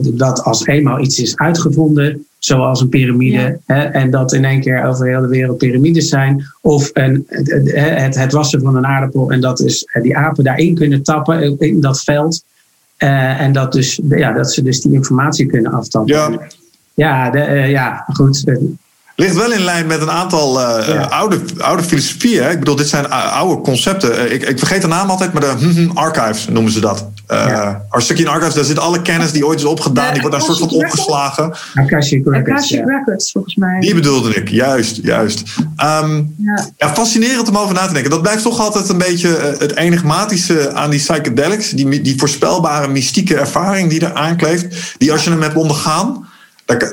[SPEAKER 3] dat als eenmaal iets is uitgevonden, zoals een piramide. Hè, en dat in één keer over heel de wereld piramides zijn. Of een, het, het, wassen van een aardappel en dat is die apen daarin kunnen tappen in dat veld. Uh, en dat, dus, ja, dat ze dus die informatie kunnen aftappen.
[SPEAKER 1] Ja,
[SPEAKER 3] ja, de, uh, ja goed.
[SPEAKER 1] Ligt wel in lijn met een aantal uh, oude, oude filosofieën. Hè? Ik bedoel, dit zijn oude concepten. Ik, ik vergeet de naam altijd, maar de hm, hm, archives noemen ze dat. Uh, ja. Archives, daar zit alle kennis die ooit is opgedaan, die wordt daar soort van opgeslagen.
[SPEAKER 3] Akashic Records,
[SPEAKER 2] Akashic Records volgens mij.
[SPEAKER 1] Die bedoelde ik, juist, juist. Um, ja. fascinerend om over na te denken. Dat blijft toch altijd een beetje het enigmatische aan die psychedelics. Die, die voorspelbare mystieke ervaring die er aankleeft. Die als je hem hebt ondergaan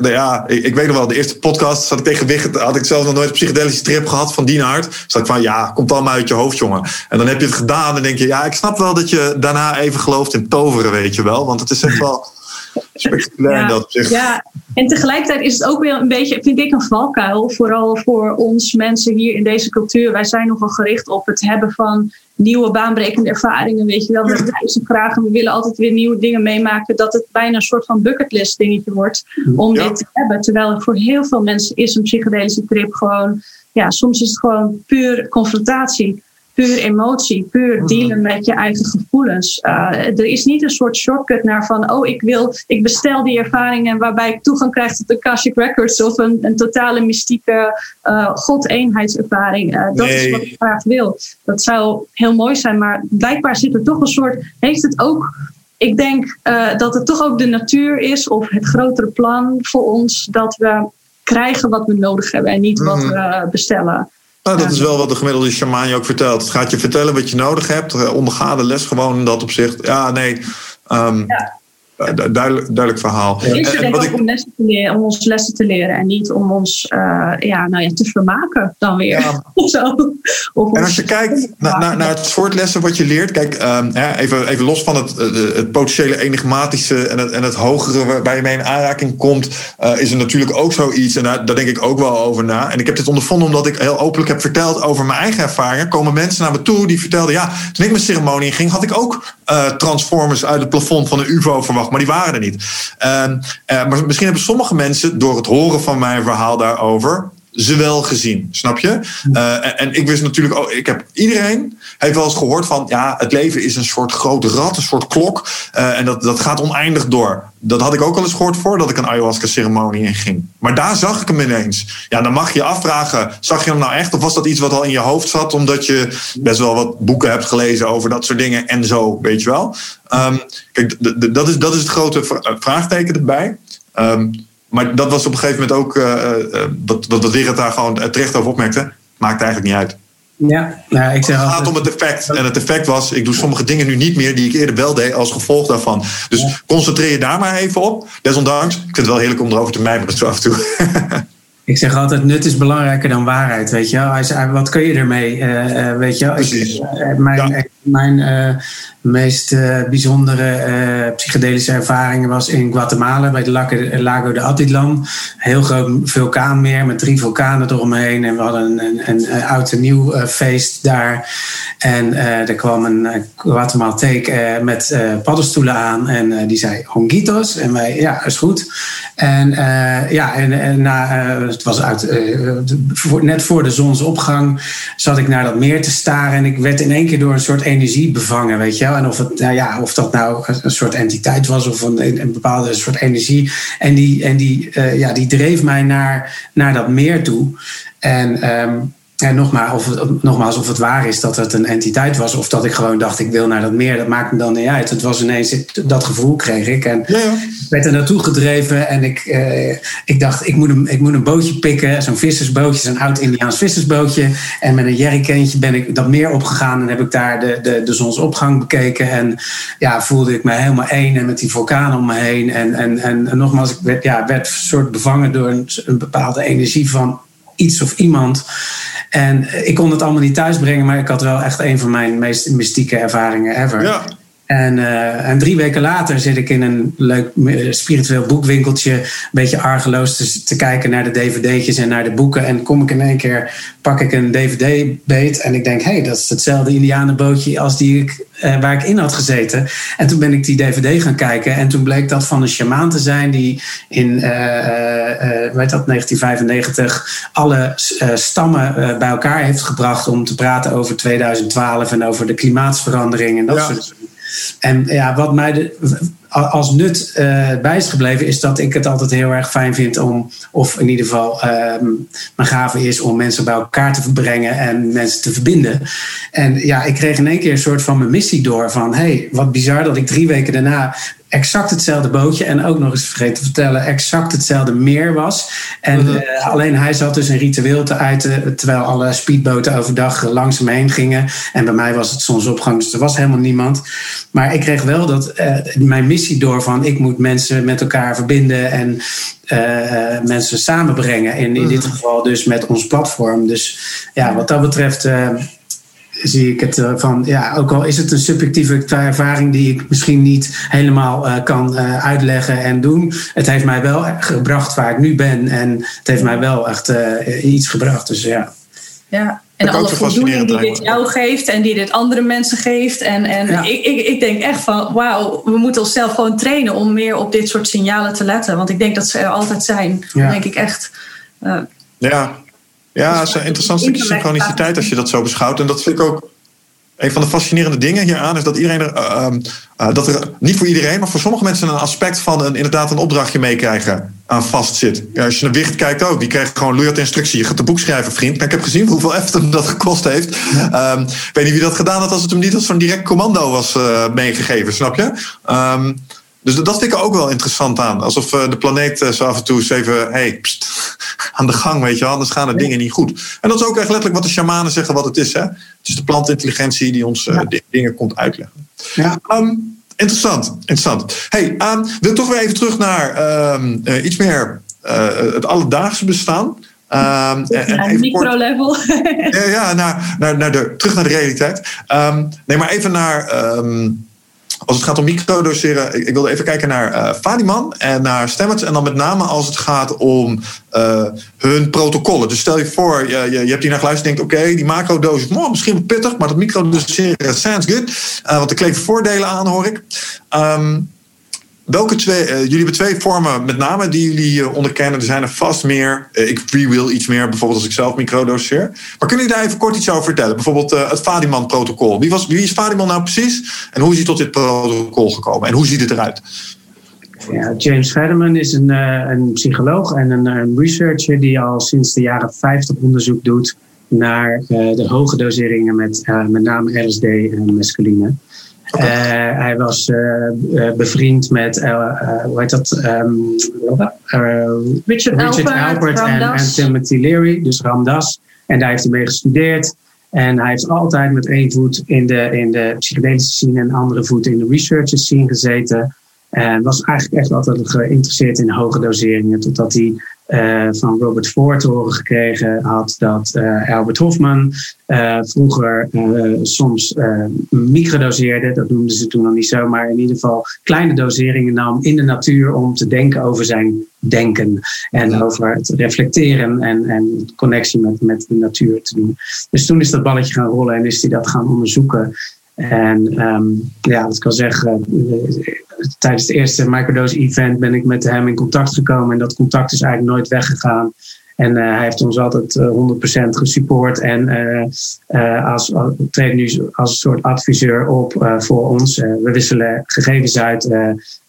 [SPEAKER 1] ja, ik, weet nog wel, de eerste podcast zat ik tegen had ik zelf nog nooit een psychedelische trip gehad van die aard. Zat ik van, ja, komt allemaal uit je hoofd, jongen. En dan heb je het gedaan en denk je, ja, ik snap wel dat je daarna even gelooft in toveren, weet je wel. Want het is echt wel spectaculair
[SPEAKER 2] ja,
[SPEAKER 1] dat
[SPEAKER 2] Ja, en tegelijkertijd is het ook weer een beetje, vind ik, een valkuil. Vooral voor ons mensen hier in deze cultuur. Wij zijn nogal gericht op het hebben van nieuwe baanbrekende ervaringen. Weet je wel, we graag en we willen altijd weer nieuwe dingen meemaken. Dat het bijna een soort van bucketlist dingetje wordt om dit te hebben. Terwijl voor heel veel mensen is een psychedelische trip gewoon, ja, soms is het gewoon puur confrontatie puur emotie, puur mhm. dealen met je eigen gevoelens. Uh, er is niet een soort shortcut naar van, oh, ik wil, ik bestel die ervaringen waarbij ik toegang krijg tot de Akashic Records of een, een totale mystieke uh, god-eenheidservaring. Uh, dat is wat ik graag wil. Dat zou heel mooi zijn, maar blijkbaar zit er toch een soort, heeft het ook ik denk uh, dat het toch ook de natuur is of het grotere plan voor ons dat we krijgen wat we nodig hebben en niet wat mhm. we bestellen.
[SPEAKER 1] Nou, dat is wel wat de gemiddelde shaman je ook vertelt. Het gaat je vertellen wat je nodig hebt. Eh, onderga de les gewoon in dat opzicht. Ja, nee. Um, ja. Eh, duidelijk, duidelijk verhaal.
[SPEAKER 2] Het is en, ik... om, lessen te leren, om ons lessen te leren en niet om ons uh, ja, nou ja, te vermaken dan weer. Ja. Zo.
[SPEAKER 1] Of en als je kijkt naar, naar, naar, het soort lessen wat je leert, kijk, um, even, even los van het, het potentiële enigmatische en het, en het hogere waarbij je mee in aanraking komt, uh, is er natuurlijk ook zoiets, en daar, daar denk ik ook wel over na. En ik heb dit ondervonden omdat ik heel openlijk heb verteld over mijn eigen ervaringen. Komen mensen naar me toe die vertelden, ja, toen ik mijn ceremonie ging, had ik ook uh, transformers uit het plafond van een UVO verwacht maar die waren er niet. Uh, maar misschien hebben sommige mensen door het horen van mijn verhaal daarover ze wel gezien, snap je? Uh, en, ik wist natuurlijk ook, ik heb iedereen heeft wel eens gehoord van, ja, het leven is een soort grote rat, een soort klok, uh, en dat, dat gaat oneindig door. Dat had ik ook al eens gehoord voordat ik een ayahuasca-ceremonie inging. Maar daar zag ik hem ineens. Ja, dan mag je je afvragen, zag je hem nou echt, of was dat iets wat al in je hoofd zat, omdat je best wel wat boeken hebt gelezen over dat soort dingen en zo, weet je wel? Um, kijk, dat is, dat is het grote vraagteken erbij. Um, maar dat was op een gegeven moment ook, uh, dat, dat, dat daar gewoon terecht over opmerkte. Maakt eigenlijk niet uit.
[SPEAKER 3] Ja, nou, ik zeg
[SPEAKER 1] het gaat om het effect. En het effect was, ik doe sommige dingen nu niet meer die ik eerder wel deed als gevolg daarvan. Dus concentreer je daar maar even op. Desondanks, ik vind het wel heerlijk om erover te mijmeren zo af en toe.
[SPEAKER 3] Ik zeg altijd, nut is belangrijker dan waarheid, weet je wel. Wat kun je ermee, uh, weet je wel. Ik, mijn, mijn meest bijzondere psychedelische ervaringen was in Guatemala... bij de Lago de Atitlan. Heel groot vulkaanmeer met drie vulkanen eromheen. En we hadden een, een, een oud en nieuw feest daar. En er kwam een Guatemalteek met paddenstoelen aan. En die zei, honguitos. En wij, ja, is goed. En ja, en, en na het was uit, uh, net voor de zonsopgang zat ik naar dat meer te staren. En ik werd in één keer door een soort energie bevangen, weet je wel. Of, het, nou ja, of dat nou een soort entiteit was of een, een bepaalde soort energie. En die, en die, uh, ja, die dreef mij naar, naar dat meer toe. En um, en nogmaals of, het, nogmaals, of het waar is dat het een entiteit was, of dat ik gewoon dacht: ik wil naar dat meer, dat maakt me dan niet uit. Het was ineens, dat gevoel kreeg ik. En ja, ja. ik werd er naartoe gedreven en ik, eh, ik dacht: ik moet, een, ik moet een bootje pikken, zo'n vissersbootje, zo'n oud-Indiaans vissersbootje. En met een jerrycantje ben ik dat meer opgegaan en heb ik daar de, de, de zonsopgang bekeken. En ja, voelde ik me helemaal één en met die vulkaan om me heen. En, en, en, en nogmaals, ik werd, ja, werd soort bevangen door een, een bepaalde energie van iets of iemand. En ik kon het allemaal niet thuisbrengen, maar ik had wel echt een van mijn meest mystieke ervaringen ever. Ja. En, uh, en, drie weken later zit ik in een leuk spiritueel boekwinkeltje, een beetje argeloos te, te, kijken naar de dvd'tjes en naar de boeken. En kom ik in één keer, pak ik een dvd-beet en ik denk, hé, hey, dat is hetzelfde indianenbootje als die ik, uh, waar ik in had gezeten. En toen ben ik die dvd gaan kijken en toen bleek dat van een shamaan te zijn die in, uh, weet dat, 1995 alle stammen bij elkaar heeft gebracht om te praten over 2012 en over de klimaatsverandering en dat soort dingen. En ja, wat mij de, als nut uh, bij is gebleven, is dat ik het altijd heel erg fijn vind om, of in ieder geval uh, mijn gave is om mensen bij elkaar te brengen en mensen te verbinden. En ja, ik kreeg in één keer een soort van mijn missie door van, hey, wat bizar dat ik drie weken daarna exact hetzelfde bootje en ook nog eens vergeten te vertellen, exact hetzelfde meer was. En mhm. eh, alleen hij zat dus een ritueel te uiten, terwijl alle speedboten overdag langs hem heen gingen. En bij mij was het zonsopgang, dus er was helemaal niemand. Maar ik kreeg wel dat, uh, mijn missie door van ik moet mensen met elkaar verbinden en uh, mensen samenbrengen. In, in dit mhm. geval dus met ons platform. Dus ja, wat dat betreft zie ik het eh, van, ja, ook al is het een subjectieve ervaring die ik misschien niet helemaal uh, kan uh, uitleggen en doen. Het heeft mij wel gebracht waar ik nu ben en het heeft mij wel echt iets gebracht. Dus ja.
[SPEAKER 2] Ja, en alle voldoening die dit jou geeft en die dit andere mensen geeft. En, en ik, ik, ik denk echt van, wauw, we moeten onszelf gewoon trainen om meer op dit soort signalen te letten. Want ik denk dat ze er altijd zijn. Ja. Dan denk ik echt.
[SPEAKER 1] ja, ja, het is een interessant stukje synchroniciteit als je dat zo beschouwt. En dat vind ik ook een van de fascinerende dingen hieraan is dat iedereen er, uh, uh, dat er niet voor iedereen, maar voor sommige mensen een aspect van een, inderdaad een opdrachtje meekrijgen aan vast zit. Ja, als je naar Wicht kijkt ook, die krijgt gewoon loeihard instructie. Je gaat een boek schrijven, vriend. Maar ik heb gezien hoeveel effort dat gekost heeft. Ja. Um, ik weet niet wie dat gedaan had als het hem niet als van direct commando was uh, meegegeven, snap je? Um, dus dat vind ik ook wel interessant aan. Alsof de planeet zo af en toe eens even, hey, pst, aan de gang, weet je wel. Anders gaan de dingen niet goed. En dat is ook echt letterlijk wat de shamanen zeggen wat het is. Hè? Het is de plantintelligentie die ons uh, dingen komt uitleggen. Ja. Um, interessant, interessant. Hey, um, wil toch weer even terug naar um, uh, iets meer uh, het alledaagse bestaan.
[SPEAKER 2] Um, en, micro-level.
[SPEAKER 1] ja, ja naar, naar, naar de, terug naar de realiteit. Um, nee, maar even naar um, als het gaat om microdoseren, ik, ik wilde even kijken naar uh, Fadiman en naar Stamets. En dan met name als het gaat om uh, hun protocollen. Dus stel je voor, je, je, hebt hier naar geluisterd en denkt... oké, die macrodosis, oh, misschien pittig... maar dat microdoseren sounds good. Uh, want er kleven voordelen aan, hoor ik. Um, Welke twee, uh, jullie hebben twee vormen met name die jullie uh, onderkennen. Er zijn er vast meer. Uh, ik freewheel iets meer, bijvoorbeeld als ik zelf microdoseer. Maar kunnen jullie daar even kort iets over vertellen? Bijvoorbeeld het Fadiman-protocol. Wie, was, wie is Fadiman nou precies? En hoe is hij tot dit protocol gekomen? En hoe ziet het eruit?
[SPEAKER 3] Ja, James Fadiman is een, een psycholoog en een, een, researcher die al sinds de jaren 50 onderzoek doet naar de hoge doseringen met met name LSD en mescaline. Uh, hij was uh, bevriend met, uh, hoe heet dat? Um,
[SPEAKER 2] Richard,
[SPEAKER 3] Richard Albert, en, en, Timothy Leary, dus Ramdas. En daar heeft hij mee gestudeerd. En hij heeft altijd met één voet in de, in de psychedelische scene en andere voet in de research scene gezeten. En was eigenlijk echt altijd geïnteresseerd in hoge doseringen. Totdat hij uh, van Robert Ford te horen gekregen had dat uh, Albert Hofman uh, vroeger soms microdoseerde. Dat noemden ze toen nog niet zo, maar in ieder geval kleine doseringen nam in de natuur om te denken over zijn denken. En over het reflecteren en, en connectie met, met de natuur te doen. Dus toen is dat balletje gaan rollen en is hij dat gaan onderzoeken. En um, ja, ik kan zeggen, tijdens het eerste microdose event ben ik met hem in contact gekomen. En dat contact is eigenlijk nooit weggegaan. En uh, hij heeft ons altijd uh, 100% gesupport en uh, als, treedt nu als een soort adviseur op voor ons. we wisselen gegevens uit,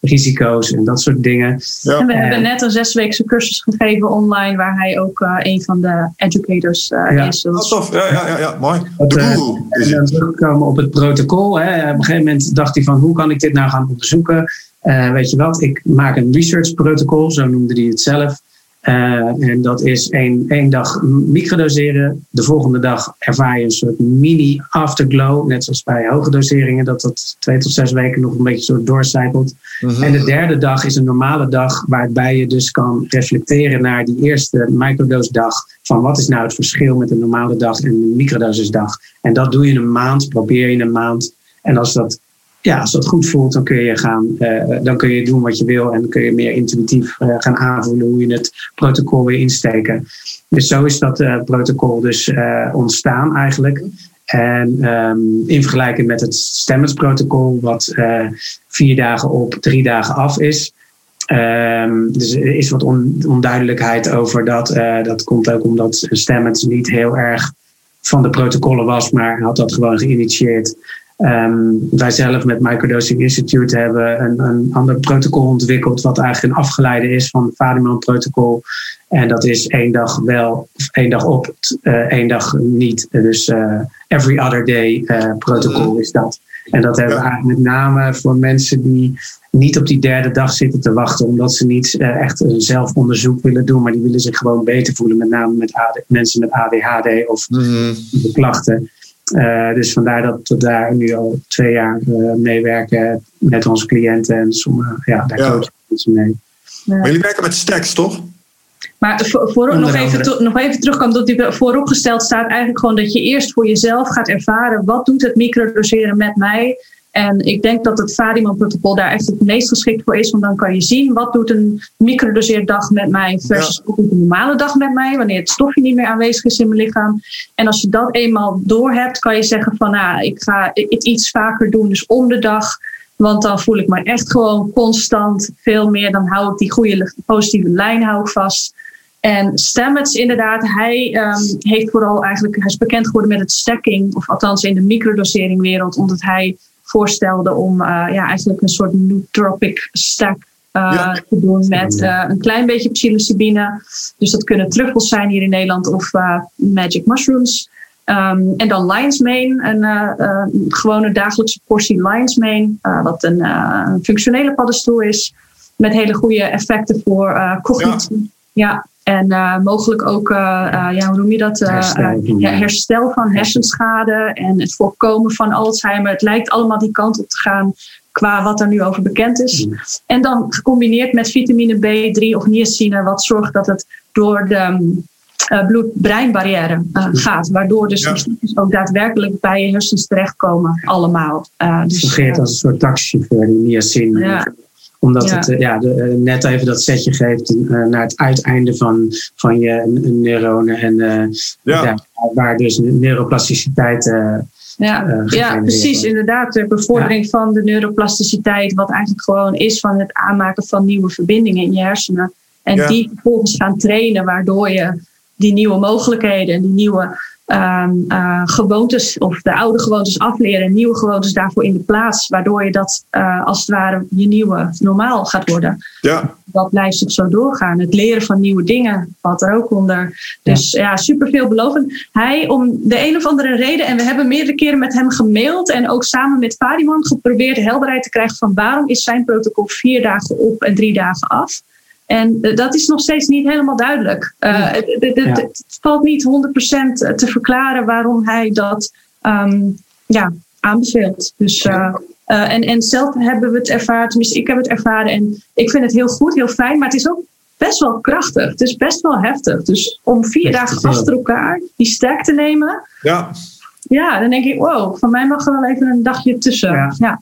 [SPEAKER 3] risico's en dat soort dingen.
[SPEAKER 2] Ja. En we hebben net een zesweekse cursus gegeven online, waar hij ook een van de educators ja. is.
[SPEAKER 1] Oh, tof, ja, ja, ja, ja. mooi.
[SPEAKER 3] en dan terugkomen op het protocol. Hè. Op een gegeven moment dacht hij van hoe kan ik dit nou gaan onderzoeken? weet je wat, ik maak een research protocol, zo noemde hij het zelf. Uh, en dat is één, één dag microdoseren. De volgende dag ervaar je een soort mini afterglow. Net zoals bij hoge doseringen, dat dat twee tot zes weken nog een beetje zo doorcijpelt. Mhm. En de derde dag is een normale dag waarbij je dus kan reflecteren naar die eerste microdosdag. Van wat is nou het verschil met een normale dag en een microdosisdag. En dat doe je een maand, probeer je een maand. En als dat ja, als dat goed voelt, dan kun je gaan, uh, dan kun je doen wat je wil en kun je meer intuïtief uh, gaan aanvoelen hoe je het protocol weer insteken. Dus zo is dat uh, protocol dus ontstaan eigenlijk. En um, in vergelijking met het stemmersprotocol, wat vier dagen op, drie dagen af is. Um, dus er is wat on, onduidelijkheid over dat. dat komt ook omdat Stemmens niet heel erg van de protocollen was, maar had dat gewoon geïnitieerd. Um, wij zelf met Microdosing Institute hebben een, een ander protocol ontwikkeld, wat eigenlijk een afgeleide is van het Fadiman-protocol. En dat is één dag wel, één dag op, uh, één dag niet. Dus uh, every other day uh, protocol is dat. En dat hebben we eigenlijk met name voor mensen die niet op die derde dag zitten te wachten, omdat ze niet echt een zelfonderzoek willen doen, maar die willen zich gewoon beter voelen, met name met AD, mensen met ADHD of mm klachten. Uh, dus vandaar dat we daar nu al twee jaar uh, meewerken met onze cliënten en sommige, ja, daar ja. mensen mee.
[SPEAKER 1] Maar jullie werken met stacks, toch?
[SPEAKER 2] Maar voor, voor nog, even, nog even terugkomen, dat die vooropgesteld staat eigenlijk gewoon dat je eerst voor jezelf gaat ervaren wat doet het microdoseren met mij en ik denk dat het Fadiman-protocol daar echt het meest geschikt voor is. Want dan kan je zien wat doet een microdoseerdag met mij versus ja. een normale dag met mij. Wanneer het stofje niet meer aanwezig is in mijn lichaam. En als je dat eenmaal door hebt, kan je zeggen van nou, ik ga het iets vaker doen. Dus om de dag. Want dan voel ik me echt gewoon constant veel meer. Dan hou ik die goede positieve lijn hou ik vast. En Stamets, inderdaad, hij um, heeft vooral eigenlijk, hij is bekend geworden met het stacking, of althans in de microdoseringwereld, omdat hij voorstelde om uh, ja, eigenlijk een soort nootropic stack uh, te doen met uh, een klein beetje psilocybine. Dus dat kunnen truffels zijn hier in Nederland of magic mushrooms. Um, en dan lion's mane, een gewone dagelijkse portie lion's mane, wat een, een, functionele paddenstoel is, met hele goede effecten voor cognitie. Ja. En uh, mogelijk ook, uh, uh, ja, hoe noem je dat? Herstel, herstel van hersenschade en het voorkomen van Alzheimer. Het lijkt allemaal die kant op te gaan qua wat er nu over bekend is. Mm. En dan gecombineerd met vitamine B3 of niacine, wat zorgt dat het door de bloed-breinbarrière mm. gaat. Waardoor dus ja. ook daadwerkelijk bij je hersens terechtkomen, allemaal.
[SPEAKER 3] dus, Fungeert als een soort taxichauffeur, die niacine.
[SPEAKER 2] Ja
[SPEAKER 3] omdat het uh, ja, de, uh, net even dat setje geeft uh, naar het uiteinde van, van je neuronen. En ja. ja. waar dus neuroplasticiteit.
[SPEAKER 2] ja, ja, precies, inderdaad. De bevordering ja. van de neuroplasticiteit, wat eigenlijk gewoon is van het aanmaken van nieuwe verbindingen in je hersenen. En die vervolgens gaan trainen, waardoor je die nieuwe mogelijkheden en die nieuwe um, uh, gewoontes of de oude gewoontes afleren en nieuwe gewoontes daarvoor in de plaats, waardoor je dat uh, als het ware je nieuwe normaal gaat worden.
[SPEAKER 1] Ja.
[SPEAKER 2] Dat blijft het zo doorgaan. Het leren van nieuwe dingen valt er ook onder. Dus ja, ja super veelbelovend. Hij om de een of andere reden, en we hebben meerdere keren met hem gemaild en ook samen met Fadiman geprobeerd helderheid te krijgen van waarom is zijn protocol vier dagen op en drie dagen af. En uh, dat is nog steeds niet helemaal duidelijk. Uh, het, valt niet 100% te verklaren waarom hij dat um, ja, aanbeveelt. Dus, uh, en, en zelf hebben we het ervaren, tenminste ik heb het ervaren en ik vind het heel goed, heel fijn, maar het is ook best wel krachtig. Het is best wel heftig. Dus om vier dagen achter elkaar die sterk te nemen.
[SPEAKER 1] Ja.
[SPEAKER 2] Ja, dan denk ik, wow, van mij mag er wel even een dagje tussen. Ja.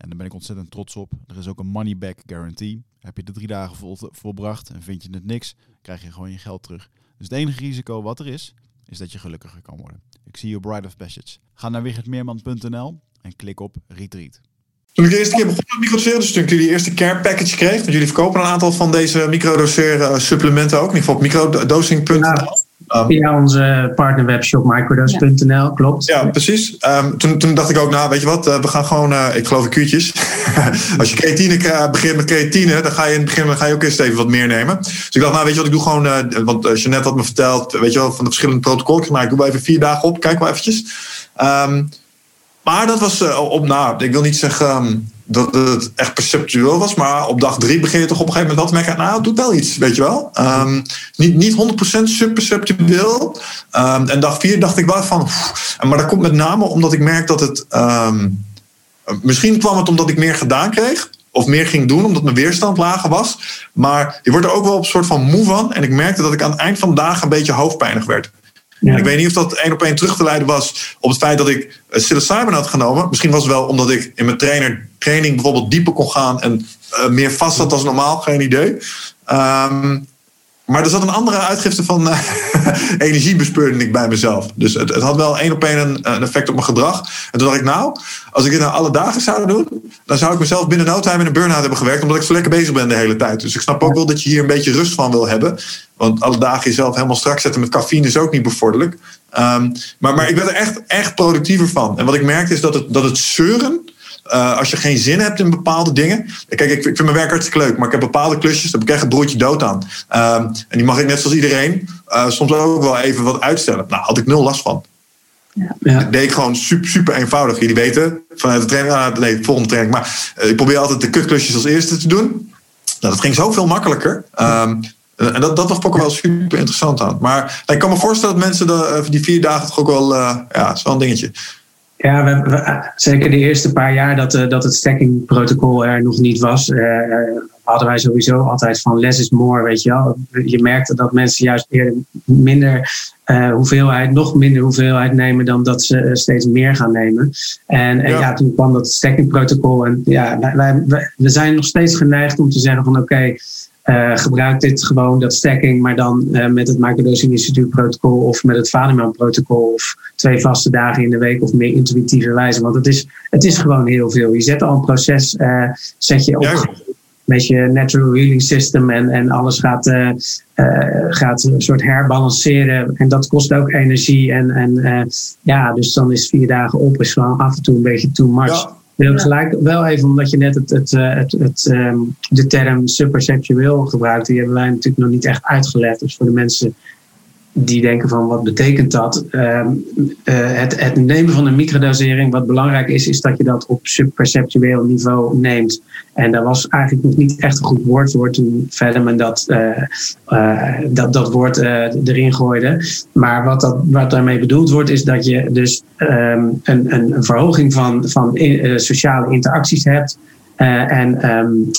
[SPEAKER 4] En daar ben ik ontzettend trots op. Er is ook een money back guarantee. Heb je de drie dagen vol, volbracht en vind je het niks, krijg je gewoon je geld terug. Dus het enige risico wat er is, is dat je gelukkiger kan worden. Ik zie je Bride of Passage. Ga naar wichertmeerman.nl en klik op Retreat.
[SPEAKER 1] Toen ik de eerste keer begon met microdoseren, dus toen ik jullie eerste care package kreeg, want jullie verkopen een aantal van deze microdoseren eh, supplementen ook, in ieder geval op microdosing.nl.
[SPEAKER 3] Um, Via onze partnerwebshop microdose.nl, klopt.
[SPEAKER 1] Ja, precies. Um, toen, toen dacht ik ook, nou, weet je wat, uh, we gaan gewoon, uh, ik geloof in kuurtjes. Als je creatine begint met creatine, dan ga je in het begin ga je ook eerst even wat meer nemen. Dus ik dacht, nou, weet je wat, ik doe gewoon, uh, want Jeanette had me verteld, weet je wel, van de verschillende protocollen. Nou, ik doe wel even vier dagen op, kijk maar eventjes. Um, maar dat was op, nou, ik wil niet zeggen dat het echt perceptueel was. Maar op dag drie begin je toch op een gegeven moment dat te merken. Nou, het doet wel iets, weet je wel. Um, niet, niet 100% subperceptueel. Um, en dag vier dacht ik wel van... maar dat komt met name omdat ik merk dat het... Um, misschien kwam het omdat ik meer gedaan kreeg. Of meer ging doen, omdat mijn weerstand lager was. Maar je wordt er ook wel op een soort van moe van. En ik merkte dat ik aan het eind van de dagen een beetje hoofdpijnig werd. Ik weet niet of dat één op één terug te leiden was op het feit dat ik psilocybin had genomen. Misschien was het wel omdat ik in mijn trainer, training bijvoorbeeld dieper kon gaan en uh, meer vast zat als normaal. Geen idee. Um, maar er zat een andere uitgifte van uh, energie bespeurde ik bij mezelf. Dus het, het had wel één op één een, een, effect op mijn gedrag. En toen dacht ik, nou, als ik dit nou alle dagen zou doen, dan zou ik mezelf binnen no time in een burn-out hebben gewerkt, omdat ik zo lekker bezig ben de hele tijd. Dus ik snap ook wel dat je hier een beetje rust van wil hebben. Want alle dagen jezelf helemaal strak zetten met cafeïne is ook niet bevorderlijk. Um, maar, maar ik ben er echt, echt productiever van. En wat ik merkte is dat het, dat het zeuren uh, als je geen zin hebt in bepaalde dingen. Kijk, ik, ik, vind mijn werk hartstikke leuk, maar ik heb bepaalde klusjes, daar heb ik echt een broodje dood aan. Um, en die mag ik net zoals iedereen uh, soms ook wel even wat uitstellen. Nou, had ik nul last van. Ja. deed ik gewoon super, super eenvoudig. Jullie weten, vanuit de training, uh, nee, de volgende training. Maar ik probeer altijd de kutklusjes als eerste te doen. Nou, dat ging zoveel makkelijker. Um, en dat, dat was ook wel super interessant aan. Maar nou, ik kan me voorstellen dat mensen de, die vier dagen toch ook wel, ja, een dingetje.
[SPEAKER 3] Ja, we, zeker de eerste paar jaar dat, uh, dat het stackingprotocol er nog niet was, uh, hadden wij sowieso altijd van less is more, weet je wel. Je merkte dat mensen juist eerder minder uh, hoeveelheid, nog minder hoeveelheid nemen dan dat ze steeds meer gaan nemen. En ja, ja toen kwam dat stackingprotocol en ja, wij, wij, we zijn nog steeds geneigd om te zeggen van oké, okay, uh, gebruik dit gewoon, dat stacking, maar dan uh, met het Microdosing Instituut protocol of met het Vaderman protocol of twee vaste dagen in de week of meer intuïtieve wijze. Want het is, het is gewoon heel veel. Je zet al een proces, uh, zet je op met je natural healing system en, en alles gaat, gaat een soort herbalanceren. En dat kost ook energie. En, en ja, dus dan is vier dagen op is gewoon af en toe een beetje too much. Ja wil gelijk. Wel even, omdat je net het, het, eh, het, het, um, de term supersexueel gebruikte, die hebben wij natuurlijk nog niet echt uitgelegd. Dus voor de mensen die denken van wat betekent dat? Ehm, eh, het, het, nemen van een microdosering, wat belangrijk is, is dat je dat op subperceptueel niveau neemt. En daar was eigenlijk nog niet echt een goed woord voor toen Vedeman dat, uh, dat, dat woord erin gooide. Maar wat, dat, wat daarmee bedoeld wordt, is dat je dus ehm, een, een, verhoging van, van sociale interacties hebt. en um,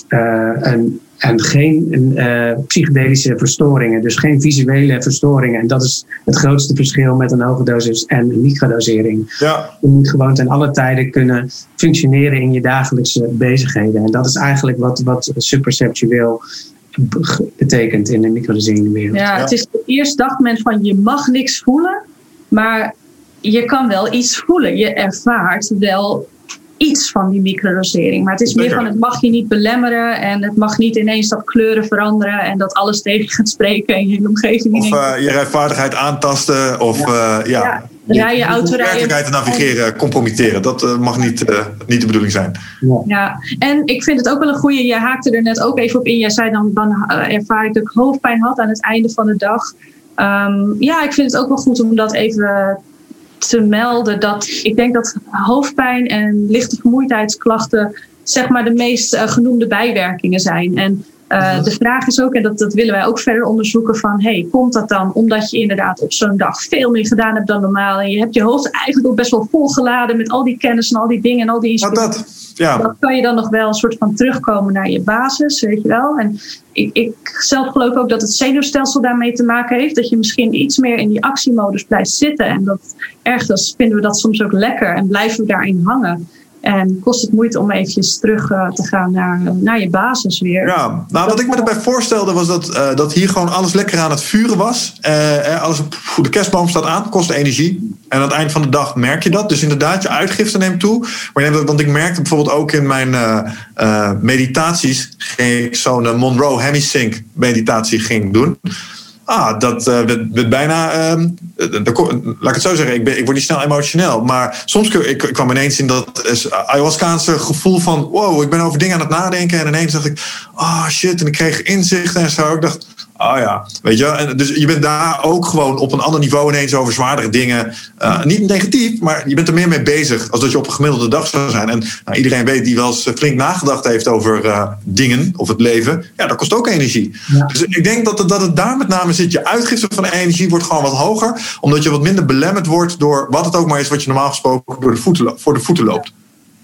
[SPEAKER 3] en geen uh, psychedelische verstoringen, dus geen visuele verstoringen. En dat is het grootste verschil met een hoge dosis en een microdosering. Ja. Je moet gewoon ten alle tijden kunnen functioneren in je dagelijkse bezigheden. En dat is eigenlijk wat, wat superceptueel betekent in de microdoseringswereld.
[SPEAKER 2] Ja, het is eerst dacht men van je mag niks voelen, maar je kan wel iets voelen. Je ervaart wel iets van die microdosering. Maar het is meer van het mag je niet belemmeren en het mag niet ineens dat kleuren veranderen en dat alles tegen gaat spreken in je omgeving.
[SPEAKER 1] Of uh, je rijvaardigheid aantasten of ja. Uh, ja.
[SPEAKER 2] ja. Rijden, autorijden.
[SPEAKER 1] werkelijkheid te navigeren, compromitteren. Dat uh, mag niet, niet de bedoeling zijn.
[SPEAKER 2] Ja. en ik vind het ook wel een goede. Je haakte er net ook even op in. Jij zei dan, dan ervaar ik dat ik hoofdpijn had aan het einde van de dag. Um, ja, ik vind het ook wel goed om dat even te melden dat ik denk dat hoofdpijn en lichte vermoeidheidsklachten zeg maar de meest uh, genoemde bijwerkingen zijn. En uh, de vraag is ook, en dat, dat willen wij ook verder onderzoeken, van hey, komt dat dan omdat je inderdaad op zo'n dag veel meer gedaan hebt dan normaal en je hebt je hoofd eigenlijk ook best wel volgeladen met al die kennis en al die dingen en al die
[SPEAKER 1] inspiratie. Ja.
[SPEAKER 2] Dan kan je dan nog wel een soort van terugkomen naar je basis, weet je wel. En ik, ik zelf geloof ook dat het zenuwstelsel daarmee te maken heeft. Dat je misschien iets meer in die actiemodus blijft zitten. En dat ergens vinden we dat soms ook lekker en blijven we daarin hangen. En kost het moeite om eventjes terug uh, te gaan naar, naar je basis weer.
[SPEAKER 1] Ja, nou wat ik me erbij voorstelde was dat, uh, dat hier gewoon alles lekker aan het vuren was. Uh, alles, de kerstboom staat aan, kost energie. En aan het eind van de dag merk je dat. Dus inderdaad, je uitgifte neemt toe. Maar want ik merkte bijvoorbeeld ook in mijn meditaties... ging ik zo'n Monroe Hemisync meditatie ging doen... Ah, dat uh, bijna. Uh, laat ik het zo zeggen, ik, ik word niet snel emotioneel. Maar soms ik, ik kwam ineens in dat ayahuascaanse gevoel van: wow, ik ben over dingen aan het nadenken. En ineens dacht ik: ah, oh, shit. En ik kreeg inzichten en zo. Ik dacht: Oh ja, weet je. En dus je bent daar ook gewoon op een ander niveau ineens over zwaardere dingen. Uh, niet negatief, maar je bent er meer mee bezig als dat je op een gemiddelde dag zou zijn. En nou, iedereen weet die wel eens flink nagedacht heeft over uh, dingen of het leven. Ja, dat kost ook energie. Ja. Dus ik denk dat het, dat het daar met name zit. Je uitgifte van energie wordt gewoon wat hoger. Omdat je wat minder belemmerd wordt door wat het ook maar is wat je normaal gesproken door de voeten, voor de voeten loopt.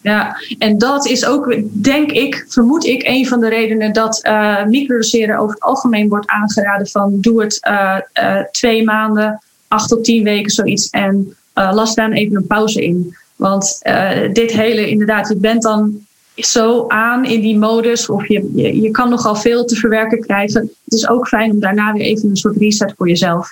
[SPEAKER 2] Ja, en dat is ook, denk ik, vermoed ik, een van de redenen dat uh, microdoseren over het algemeen wordt aangeraden van doe het uh, uh, twee maanden, acht tot tien weken zoiets en las daar even een pauze in. Want dit hele, inderdaad, je bent dan zo aan in die modus of je, je, je, kan nogal veel te verwerken krijgen. Het is ook fijn om daarna weer even een soort reset voor jezelf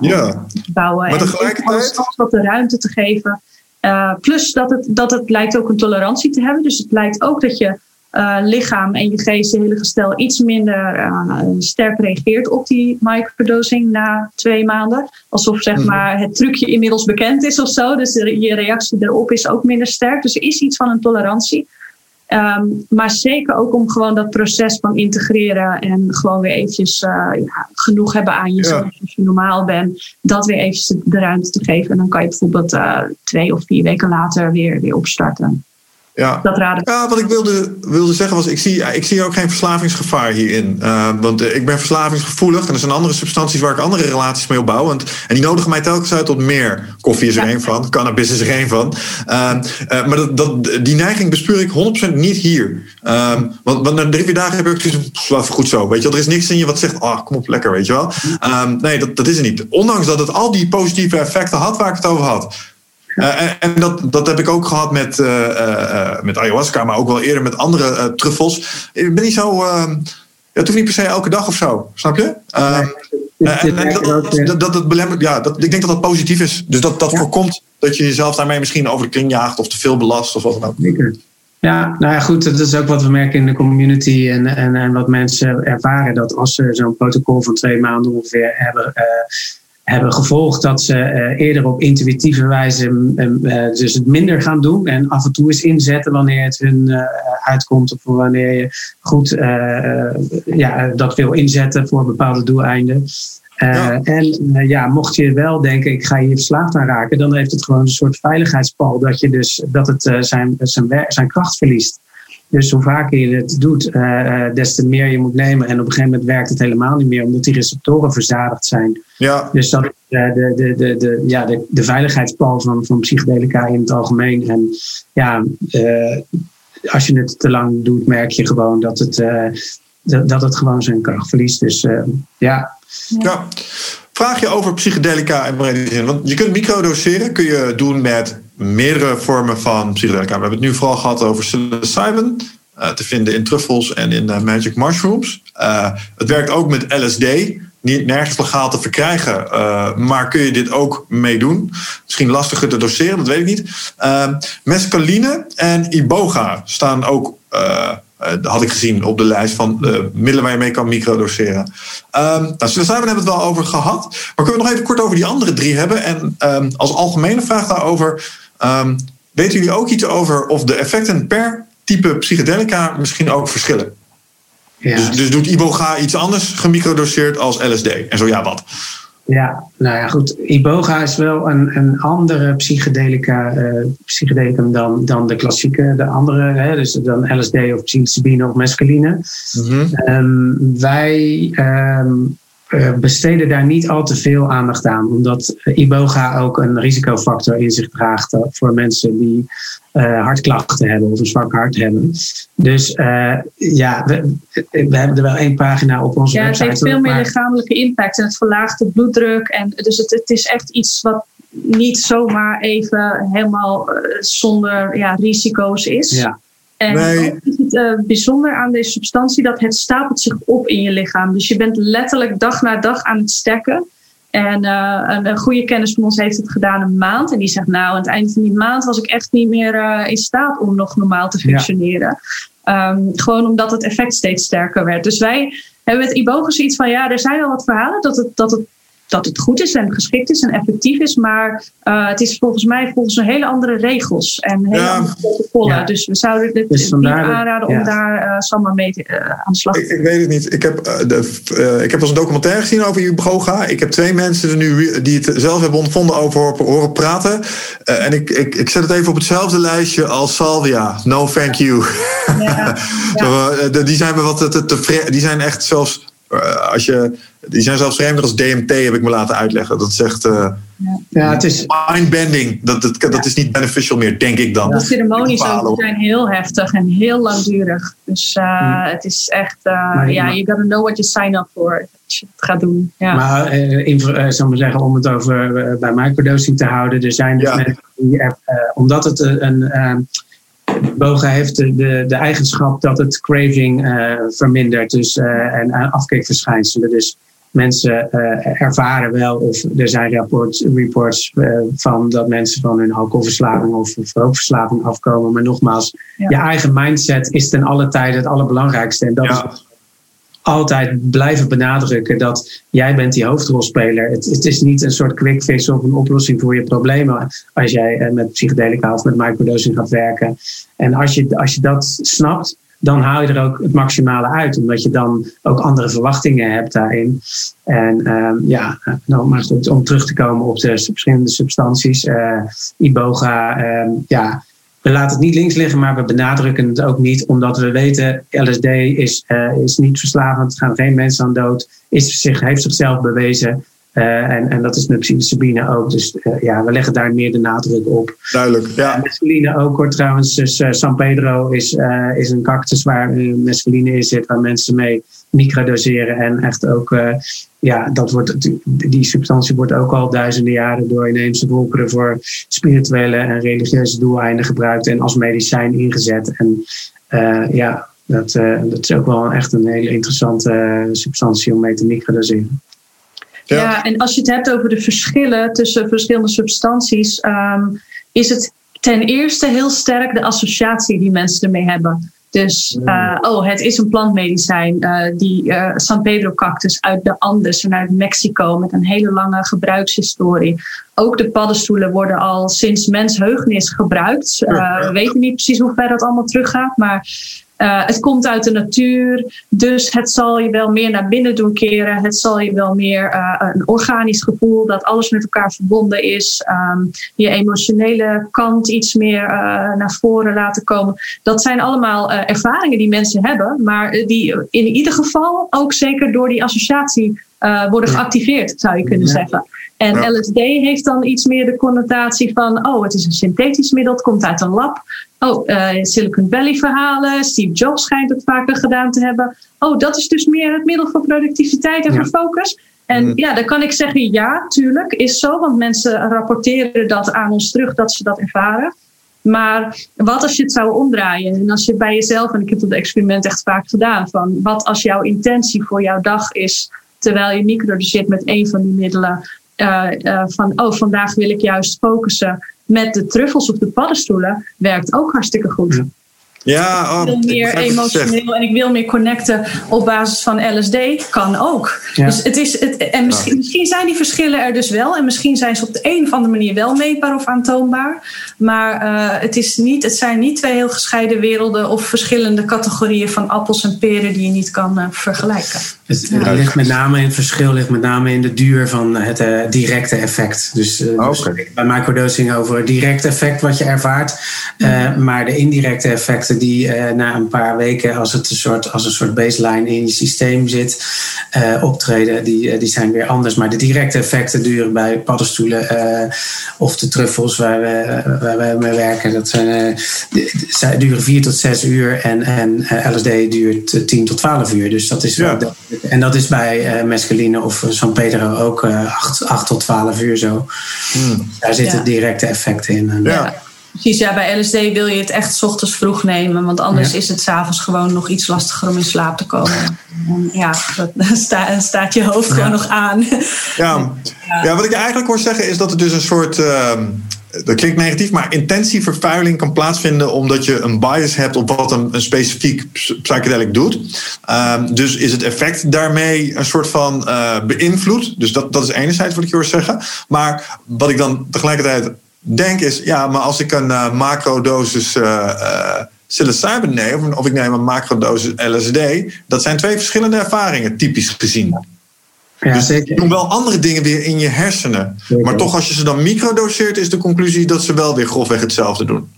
[SPEAKER 2] ja. te bouwen.
[SPEAKER 1] Maar tegelijkertijd...
[SPEAKER 2] En wat de ruimte te geven uh, plus dat het, dat het lijkt ook een tolerantie te hebben. Dus het lijkt ook dat je uh, lichaam en je geest, je hele gestel, iets minder uh, sterk reageert op die microdosing na twee maanden. Alsof zeg mhm. maar, het trucje inmiddels bekend is of zo. Dus je reactie erop is ook minder sterk. Dus er is iets van een tolerantie. Um, maar zeker ook om gewoon dat proces van integreren en gewoon weer eventjes uh, ja, genoeg hebben aan jezelf ja. als je normaal bent. Dat weer eventjes de ruimte te geven. En dan kan je bijvoorbeeld uh, twee of vier weken later weer, weer opstarten.
[SPEAKER 1] Ja.
[SPEAKER 2] Dat
[SPEAKER 1] ja, wat ik wilde, wilde zeggen was, ik zie, ik zie ook geen verslavingsgevaar hierin. Uh, want uh, ik ben verslavingsgevoelig en er zijn andere substanties waar ik andere relaties mee opbouw. Want, en die nodigen mij telkens uit tot meer. Koffie is er één van, cannabis is er één van. Uh, maar dat, dat, die neiging bespeur ik 100% niet hier. Ehm, want, want na drie, vier dagen heb ik zoiets goed zo. Weet je wel? Er is niks in je wat zegt, ah, oh, kom op, lekker, weet je wel. Ehm, nee, dat, dat is er niet. Ondanks dat het al die positieve effecten had waar ik het over had. Uh, en dat, dat heb ik ook gehad met, uh, uh, met ayahuasca, maar ook wel eerder met andere truffels. Ik ben niet zo. ja, het hoeft niet per se elke dag of zo, snap je? Nee, en, en dat, dat, dat, belemmert, ja, dat, ik denk dat dat positief is. Dus dat, dat ja. voorkomt dat je jezelf daarmee misschien over de kring jaagt of te veel belast of wat dan ook.
[SPEAKER 3] Ja, nou ja, goed, dat is ook wat we merken in de community en, en, en wat mensen ervaren. Dat als ze zo'n protocol van twee maanden ongeveer hebben, hebben gevolgd dat ze uh, eerder op intuïtieve wijze uh, dus het minder gaan doen en af en toe eens inzetten wanneer het hun uh, uitkomt of wanneer je goed ja, dat wil inzetten voor bepaalde doeleinden. En ja, mocht je wel denken, ik ga hier verslaafd aan raken, dan heeft het gewoon een soort veiligheidspal dat, je dus, dat het zijn, zijn, zijn kracht verliest. Dus hoe vaker je het doet, uh, des te meer je moet nemen. En op een gegeven moment werkt het helemaal niet meer, omdat die receptoren verzadigd zijn. Ja. Dus dat is uh, de, de, de, de, ja, de, de veiligheidspal van, van psychedelica in het algemeen. En ja, als je het te lang doet, merk je gewoon dat het, dat, dat het gewoon zijn kracht verliest. Dus ja.
[SPEAKER 1] ja. Vraag je over psychedelica en brede Want je kunt microdoseren, kun je doen met meerdere vormen van psychedelica. We hebben het nu vooral gehad over psilocybin. Uh, te vinden in truffels en in uh, magic mushrooms. Uh, het werkt ook met LSD. Niet nergens legaal te verkrijgen. maar kun je dit ook meedoen? Misschien lastiger te doseren, dat weet ik niet. mescaline en iboga staan ook had ik gezien op de lijst van de middelen waar je mee kan microdoseren. Um, nou, psilocybin hebben we het wel over gehad. Maar kunnen we nog even kort over die andere drie hebben? En um, als algemene vraag daarover. Um, weten jullie ook iets over of de effecten per type psychedelica misschien ook verschillen? Ja. Dus, dus doet iboga iets anders gemicrodoseerd als LSD? En zo ja, wat?
[SPEAKER 3] Ja, nou ja, goed. Iboga is wel een, een andere psychedelica, uh, psychedelicum dan, dan de klassieke, de andere, hè, dus dan LSD of psilocybine of mescaline. Mm -hmm. wij um, uh, besteden daar niet al te veel aandacht aan, omdat iboga ook een risicofactor in zich draagt voor mensen die uh, hartklachten hebben of een zwak hart hebben. Dus uh, ja, we, we, hebben er wel één pagina op onze
[SPEAKER 2] ja,
[SPEAKER 3] website.
[SPEAKER 2] Ja, het heeft veel meer lichamelijke impact en het verlaagt de bloeddruk. En dus het, het is echt iets wat niet zomaar even helemaal zonder ja, risico's is. Ja. En is het uh, bijzonder aan deze substantie dat het stapelt zich op in je lichaam. Dus je bent letterlijk dag na dag aan het stekken. En uh, een, een, goede kennis van ons heeft het gedaan een maand. En die zegt, nou, aan het eind van die maand was ik echt niet meer uh, in staat om nog normaal te functioneren. Ja. Um, gewoon omdat het effect steeds sterker werd. Dus wij hebben met Iboga zoiets van, ja, er zijn wel wat verhalen dat het, dat het dat het goed is en geschikt is en effectief is. Maar uh, het is volgens mij volgens een hele andere regels en hele ja. andere protocollen. Ja. Dus we zouden het dus niet aanraden ja. om daar uh, samen mee te, uh, aan de slag te
[SPEAKER 1] gaan. Ik, ik, weet het niet. Ik heb, de, ik heb als een documentaire gezien over Iboga. Ik heb twee mensen er nu die het zelf hebben ondervonden over horen praten. en ik, ik, ik zet het even op hetzelfde lijstje als Salvia. No thank you. Zo, die zijn me wat te, te, die zijn echt zelfs als je die zijn zelfs vreemder als DMT, heb ik me laten uitleggen. Dat zegt uh, ja, het is mindbending. Dat, dat, dat is niet beneficial meer, denk ik dan.
[SPEAKER 2] De ceremonies ook zijn heel heftig en heel langdurig. Dus uh, het is echt, uh, ja, yeah, you gotta know what you sign up for. Als je het gaat doen. Ja.
[SPEAKER 3] Maar in, zal maar zeggen, om het over bij microdosing te houden, er zijn dus ja. mensen die, omdat het een Boga heeft de, de, de, eigenschap dat het craving uh, vermindert dus, uh, en afkeerverschijnselen. Dus mensen uh, ervaren wel, of er zijn reports, reports van dat mensen van hun alcoholverslaving of rookverslaving afkomen. Maar nogmaals, ja. je eigen mindset is ten alle tijde het allerbelangrijkste. En dat ja. is altijd blijven benadrukken dat jij bent die hoofdrolspeler. Het, het, is niet een soort quick fix of een oplossing voor je problemen als jij uh, met psychedelica of met microdosing gaat werken. En als je, als je dat snapt, dan haal je er ook het maximale uit, omdat je dan ook andere verwachtingen hebt daarin. En um, ja, nou, maar om terug te komen op de verschillende substanties, uh, iboga, um, ja, we laten het niet links liggen, maar we benadrukken het ook niet, omdat we weten, LSD is, uh, is niet verslavend, er gaan geen mensen aan dood, is zich, heeft zichzelf bewezen. Uh, en, en dat is met psilocybine ook. Dus uh, ja, we leggen daar meer de nadruk op.
[SPEAKER 1] Duidelijk, ja.
[SPEAKER 3] Mescaline ook hoor trouwens. Dus San Pedro is, is een cactus waar mescaline in zit, waar mensen mee microdoseren. En echt ook, ja, dat wordt, die substantie wordt ook al duizenden jaren door inheemse volkeren voor spirituele en religieuze doeleinden gebruikt en als medicijn ingezet. En ja, dat, dat is ook wel echt een hele interessante substantie om mee te microdoseren.
[SPEAKER 2] Ja. ja. en als je het hebt over de verschillen tussen verschillende substanties, um, is het ten eerste heel sterk de associatie die mensen ermee hebben. Dus, uh, oh, het is een plantmedicijn, uh, die uh, San Pedro cactus uit de Andes en uit Mexico met een hele lange gebruikshistorie. Ook de paddenstoelen worden al sinds mensheugenis gebruikt. we weten niet precies hoe ver dat allemaal teruggaat, maar Uh, het komt uit de natuur, dus het zal je wel meer naar binnen doen keren. Het zal je wel meer uh, een organisch gevoel dat alles met elkaar verbonden is. Um, je emotionele kant iets meer uh, naar voren laten komen. Dat zijn allemaal ervaringen die mensen hebben, maar die in ieder geval ook zeker door die associatie worden geactiveerd, zou je kunnen zeggen. En LSD heeft dan iets meer de connotatie van, oh, het is een synthetisch middel, het komt uit een lab. Oh, uh, Silicon Valley verhalen, Steve Jobs schijnt het vaker gedaan te hebben. Oh, dat is dus meer het middel voor productiviteit en voor focus. En mm. ja, dan kan ik zeggen, ja, tuurlijk, is zo, want mensen rapporteren dat aan ons terug dat ze dat ervaren. Maar wat als je het zou omdraaien? En als je bij jezelf, en ik heb dat experiment echt vaak gedaan, van wat als jouw intentie voor jouw dag is, terwijl je microdoseert met een van die middelen, uh, uh, van, oh, vandaag wil ik juist focussen met de truffels of de paddenstoelen, werkt ook hartstikke goed.
[SPEAKER 1] Ja,
[SPEAKER 2] oh, ik wil meer emotioneel en ik wil meer connecten op basis van LSD. Kan ook. Dus het is, het, en misschien, misschien, zijn die verschillen er dus wel. En misschien zijn ze op de een of andere manier wel meetbaar of aantoonbaar. Maar uh, het, is niet, het zijn niet twee heel gescheiden werelden of verschillende categorieën van appels en peren die je niet kan uh, vergelijken.
[SPEAKER 3] Het, ligt met name in het verschil ligt met name in de duur van het uh, directe effect. Dus, uh, dus bij microdosing over het directe effect wat je ervaart. Uh, maar de indirecte effecten die na een paar weken als het een soort, als een soort baseline in je systeem zit optreden, die, die zijn weer anders. Maar de directe effecten duren bij paddenstoelen of de truffels waar we, waar we mee werken. Dat zijn, duren 4 tot 6 uur en, en LSD duurt 10 tot 12 uur. Dus dat is ja. En dat is bij uh, mescaline of San Pedro ook uh, 8, 8 tot 12 uur zo. Hmm. Daar zitten ja. directe effecten in. En,
[SPEAKER 2] ja. Precies, ja, bij LSD wil je het echt s ochtends vroeg nemen, want anders ja. is het s'avonds gewoon nog iets lastiger om in slaap te komen. Ja, dan sta, staat je hoofd gewoon nog aan.
[SPEAKER 1] Ja. ja. wat ik eigenlijk hoor zeggen is dat het dus een soort. Uh, dat klinkt negatief, maar intentievervuiling kan plaatsvinden omdat je een bias hebt op wat een, specifiek psychedelic doet. Um, dus is het effect daarmee een soort van uh, beïnvloed. Dus dat, dat is enerzijds wat ik je hoor zeggen. Maar wat ik dan tegelijkertijd denk is, ja, maar als ik een uh, macrodosis uh, psilocybin neem, of, of ik neem een macrodosis LSD, dat zijn twee verschillende ervaringen, typisch gezien. Ja, dus zeker. doen wel andere dingen weer in je hersenen. Zeker. Maar toch, als je ze dan microdoseert, is de conclusie dat ze wel weer grofweg hetzelfde doen.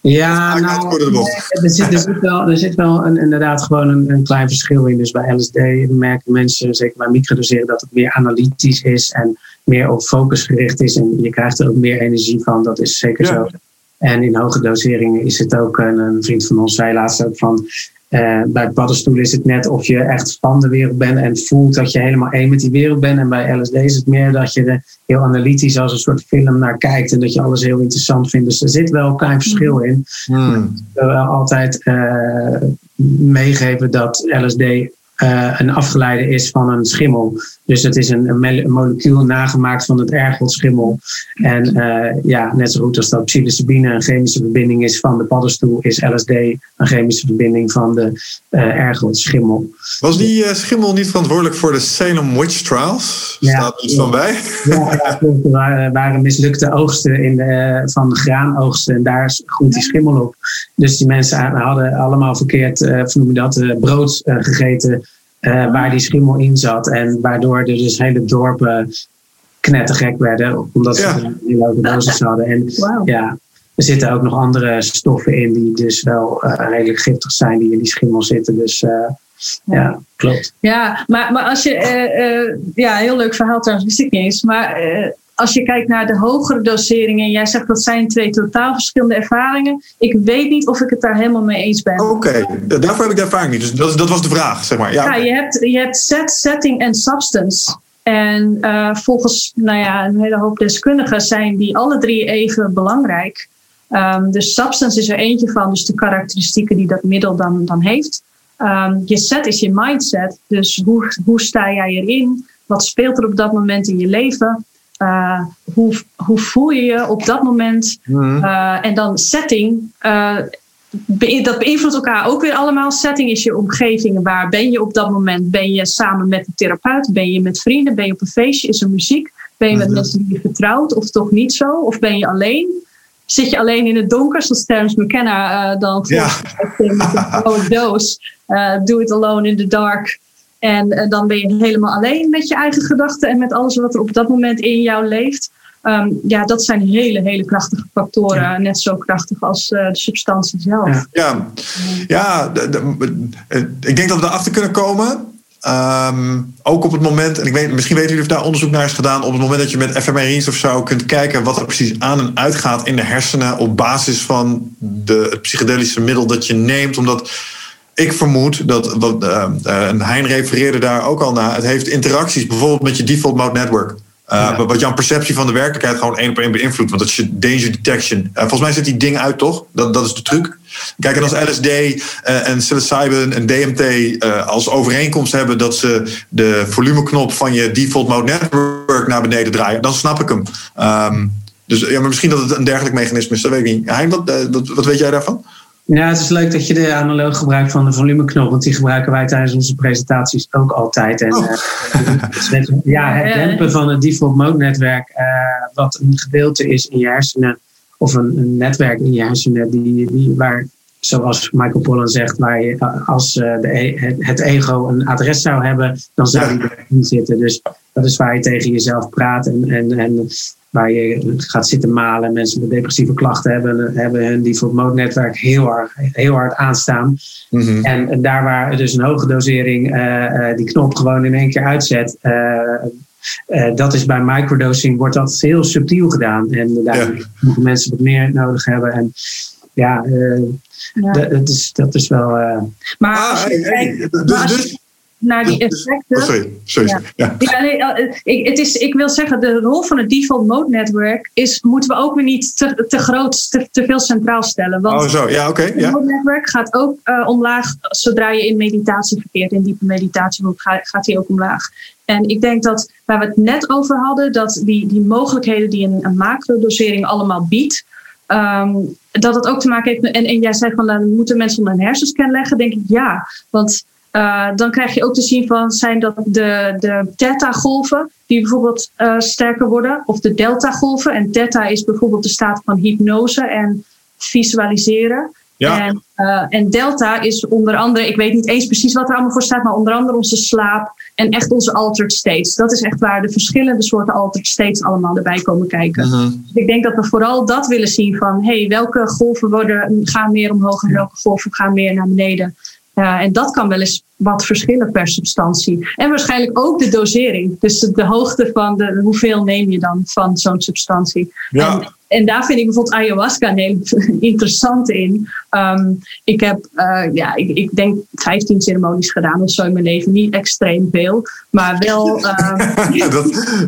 [SPEAKER 3] Ja, nou, er, zit, er, zit wel, er zit wel een, inderdaad gewoon een, een, klein verschil in. Dus bij LSD merken mensen, zeker bij microdoseren, dat het meer analytisch is en meer op focus gericht is. En je krijgt er ook meer energie van, dat is zeker ja. zo. En in hoge doseringen is het ook, een, een vriend van ons zei laatst ook van, uh, bij paddenstoelen is het net of je echt van de wereld bent en voelt dat je helemaal één met die wereld bent. En bij LSD is het meer dat je er heel analytisch als een soort film naar kijkt en dat je alles heel interessant vindt. Dus er zit wel een klein verschil in. Hmm. Ik wil altijd uh, meegeven dat LSD uh, een afgeleide is van een schimmel. Dus het is een, een molecuul nagemaakt van het ergotschimmel. En uh, ja, net zo goed als dat psilocybine een chemische verbinding is van de paddenstoel, is LSD een chemische verbinding van de uh, ergotschimmel.
[SPEAKER 1] Was die schimmel niet verantwoordelijk voor de Salem Witch Trials? Ja, Staat iets ja. van bij?
[SPEAKER 3] Ja, er waren, mislukte oogsten in de, van graanoogsten en daar groeit die schimmel op. Dus die mensen hadden allemaal verkeerd, uh, noem je dat, brood gegeten uh, waar die schimmel in zat. En waardoor er dus hele dorpen knettergek werden, omdat ze een hele hoge dosis hadden. En wow. ja, er zitten ook nog andere stoffen in die dus wel uh, redelijk giftig zijn, die in die schimmel zitten. Dus uh, ja, klopt.
[SPEAKER 2] Ja, maar, maar als je, ja, heel leuk verhaal trouwens, wist ik niet eens. Maar als je kijkt naar de hogere doseringen, jij zegt dat zijn twee totaal verschillende ervaringen. Ik weet niet of ik het daar helemaal mee eens ben.
[SPEAKER 1] Oké, okay. daarvoor heb ik de ervaring niet. Dus dat, dat was de vraag, zeg maar.
[SPEAKER 2] Ja, ja je, hebt, je hebt set, setting en substance. En uh, volgens nou ja, een hele hoop deskundigen zijn die alle drie even belangrijk. Um, dus substance is er eentje van, dus de karakteristieken die dat middel dan, dan heeft. Um, je set is je mindset, dus hoe, hoe sta jij erin? Wat speelt er op dat moment in je leven? Uh, hoe, hoe voel je je op dat moment? Mm. Uh, en dan setting. Uh, be dat beïnvloedt elkaar ook weer allemaal. Setting is je omgeving. Waar ben je op dat moment? Ben je samen met een therapeut? Ben je met vrienden? Ben je op een feestje? Is er muziek? Ben je met mm -hmm. mensen die je vertrouwt of toch niet zo? Of ben je alleen? zit je alleen in het donker, zoals Terence McKenna dan ja. een doos. do it alone in the dark. En dan ben je helemaal alleen met je eigen gedachten en met alles wat er op dat moment in jou leeft. Ehm, ja, dat zijn hele, hele krachtige factoren. Net zo krachtig als uh, de substantie zelf.
[SPEAKER 1] Ja, ja ik denk dat we erachter kunnen komen. Um, ook op het moment, en ik weet, misschien weten jullie of daar onderzoek naar is gedaan, op het moment dat je met fMRI's of zo kunt kijken wat er precies aan en uitgaat in de hersenen op basis van de, het psychedelische middel dat je neemt. Omdat ik vermoed dat, wat, uh, en Hein refereerde daar ook al naar, het heeft interacties bijvoorbeeld met je default mode network. Uh, Wat jouw perceptie van de werkelijkheid gewoon één op één beïnvloedt. Want dat is je danger detection. Uh, volgens mij zit die ding uit, toch? Dat, dat is de truc. Kijk, en als LSD uh, eh, en psilocybin en DMT als overeenkomst hebben dat ze de volumeknop van je default mode network naar beneden draaien, dan snap ik hem. Um, dus ja, maar misschien dat het een dergelijk mechanisme is, dat weet ik niet. Hein, wat, wat, wat weet jij daarvan?
[SPEAKER 3] Ja, het is leuk dat je de analoog gebruikt van de volumeknop, want die gebruiken wij tijdens onze presentaties ook altijd. En, oh. uh, ja, het dempen van het default mode netwerk, uh, wat een gedeelte is in je hersenen, of een, een netwerk in je hersenen, die, die, waar, zoals Michael Pollan zegt, waar je, als uh, de, e, het, ego een adres zou hebben, dan zou die erin zitten. Dus dat is waar je tegen jezelf praat en, en, en waar je gaat zitten malen. Mensen met depressieve klachten hebben, hebben hun default mode netwerk heel hard, heel hard aanstaan. Mhm. En daar waar dus een hoge dosering uh, die knop gewoon in één keer uitzet. Uh, dat is bij microdosing wordt dat heel subtiel gedaan. En daar moeten mensen wat meer nodig hebben. En ja, ja. Dat, is, dat is wel.
[SPEAKER 2] Maar, ah, hey, dus, dus naar die effecten. Oh,
[SPEAKER 1] sorry, sorry. Ja. ja.
[SPEAKER 2] nee, eh, ik, het is, ik wil zeggen, de rol van het default mode network is, moeten we ook weer niet te, te groot, te, te veel centraal stellen. Want
[SPEAKER 1] oh, zo, ja, oké.
[SPEAKER 2] Okay, het mode network gaat ook uh, omlaag zodra je in meditatie verkeert. In diepe meditatie gaat, gaat die ook omlaag. En ik denk dat waar we het net over hadden, dat die, die mogelijkheden die een, een macrodosering allemaal biedt, um, dat het ook te maken heeft. En, en jij zei van, dan moeten mensen een hersenscan leggen. Denk ik ja. Want uh, dan krijg je ook te zien van zijn dat de, de theta-golven die bijvoorbeeld uh, sterker worden, of de delta-golven. En theta is bijvoorbeeld de staat van hypnose en visualiseren. Ja. En, uh, en delta is onder andere, ik weet niet eens precies wat er allemaal voor staat, maar onder andere onze slaap en echt onze altered states. Dat is echt waar de verschillende soorten altered states allemaal erbij komen kijken. Uh -huh. dus ik denk dat we vooral dat willen zien van, hey, welke golven worden, gaan meer omhoog en welke golven gaan meer naar beneden. Ja, en dat kan wel eens wat verschillen per substantie. En waarschijnlijk ook de dosering. Dus de hoogte van de, hoeveel neem je dan van zo'n substantie. Ja. En, en, daar vind ik bijvoorbeeld ayahuasca heel interessant in. Um, ik heb, uh, ja, ik, ik, denk 15 ceremonies gedaan of zo in mijn leven. Niet extreem veel, maar wel.
[SPEAKER 1] Um, dat,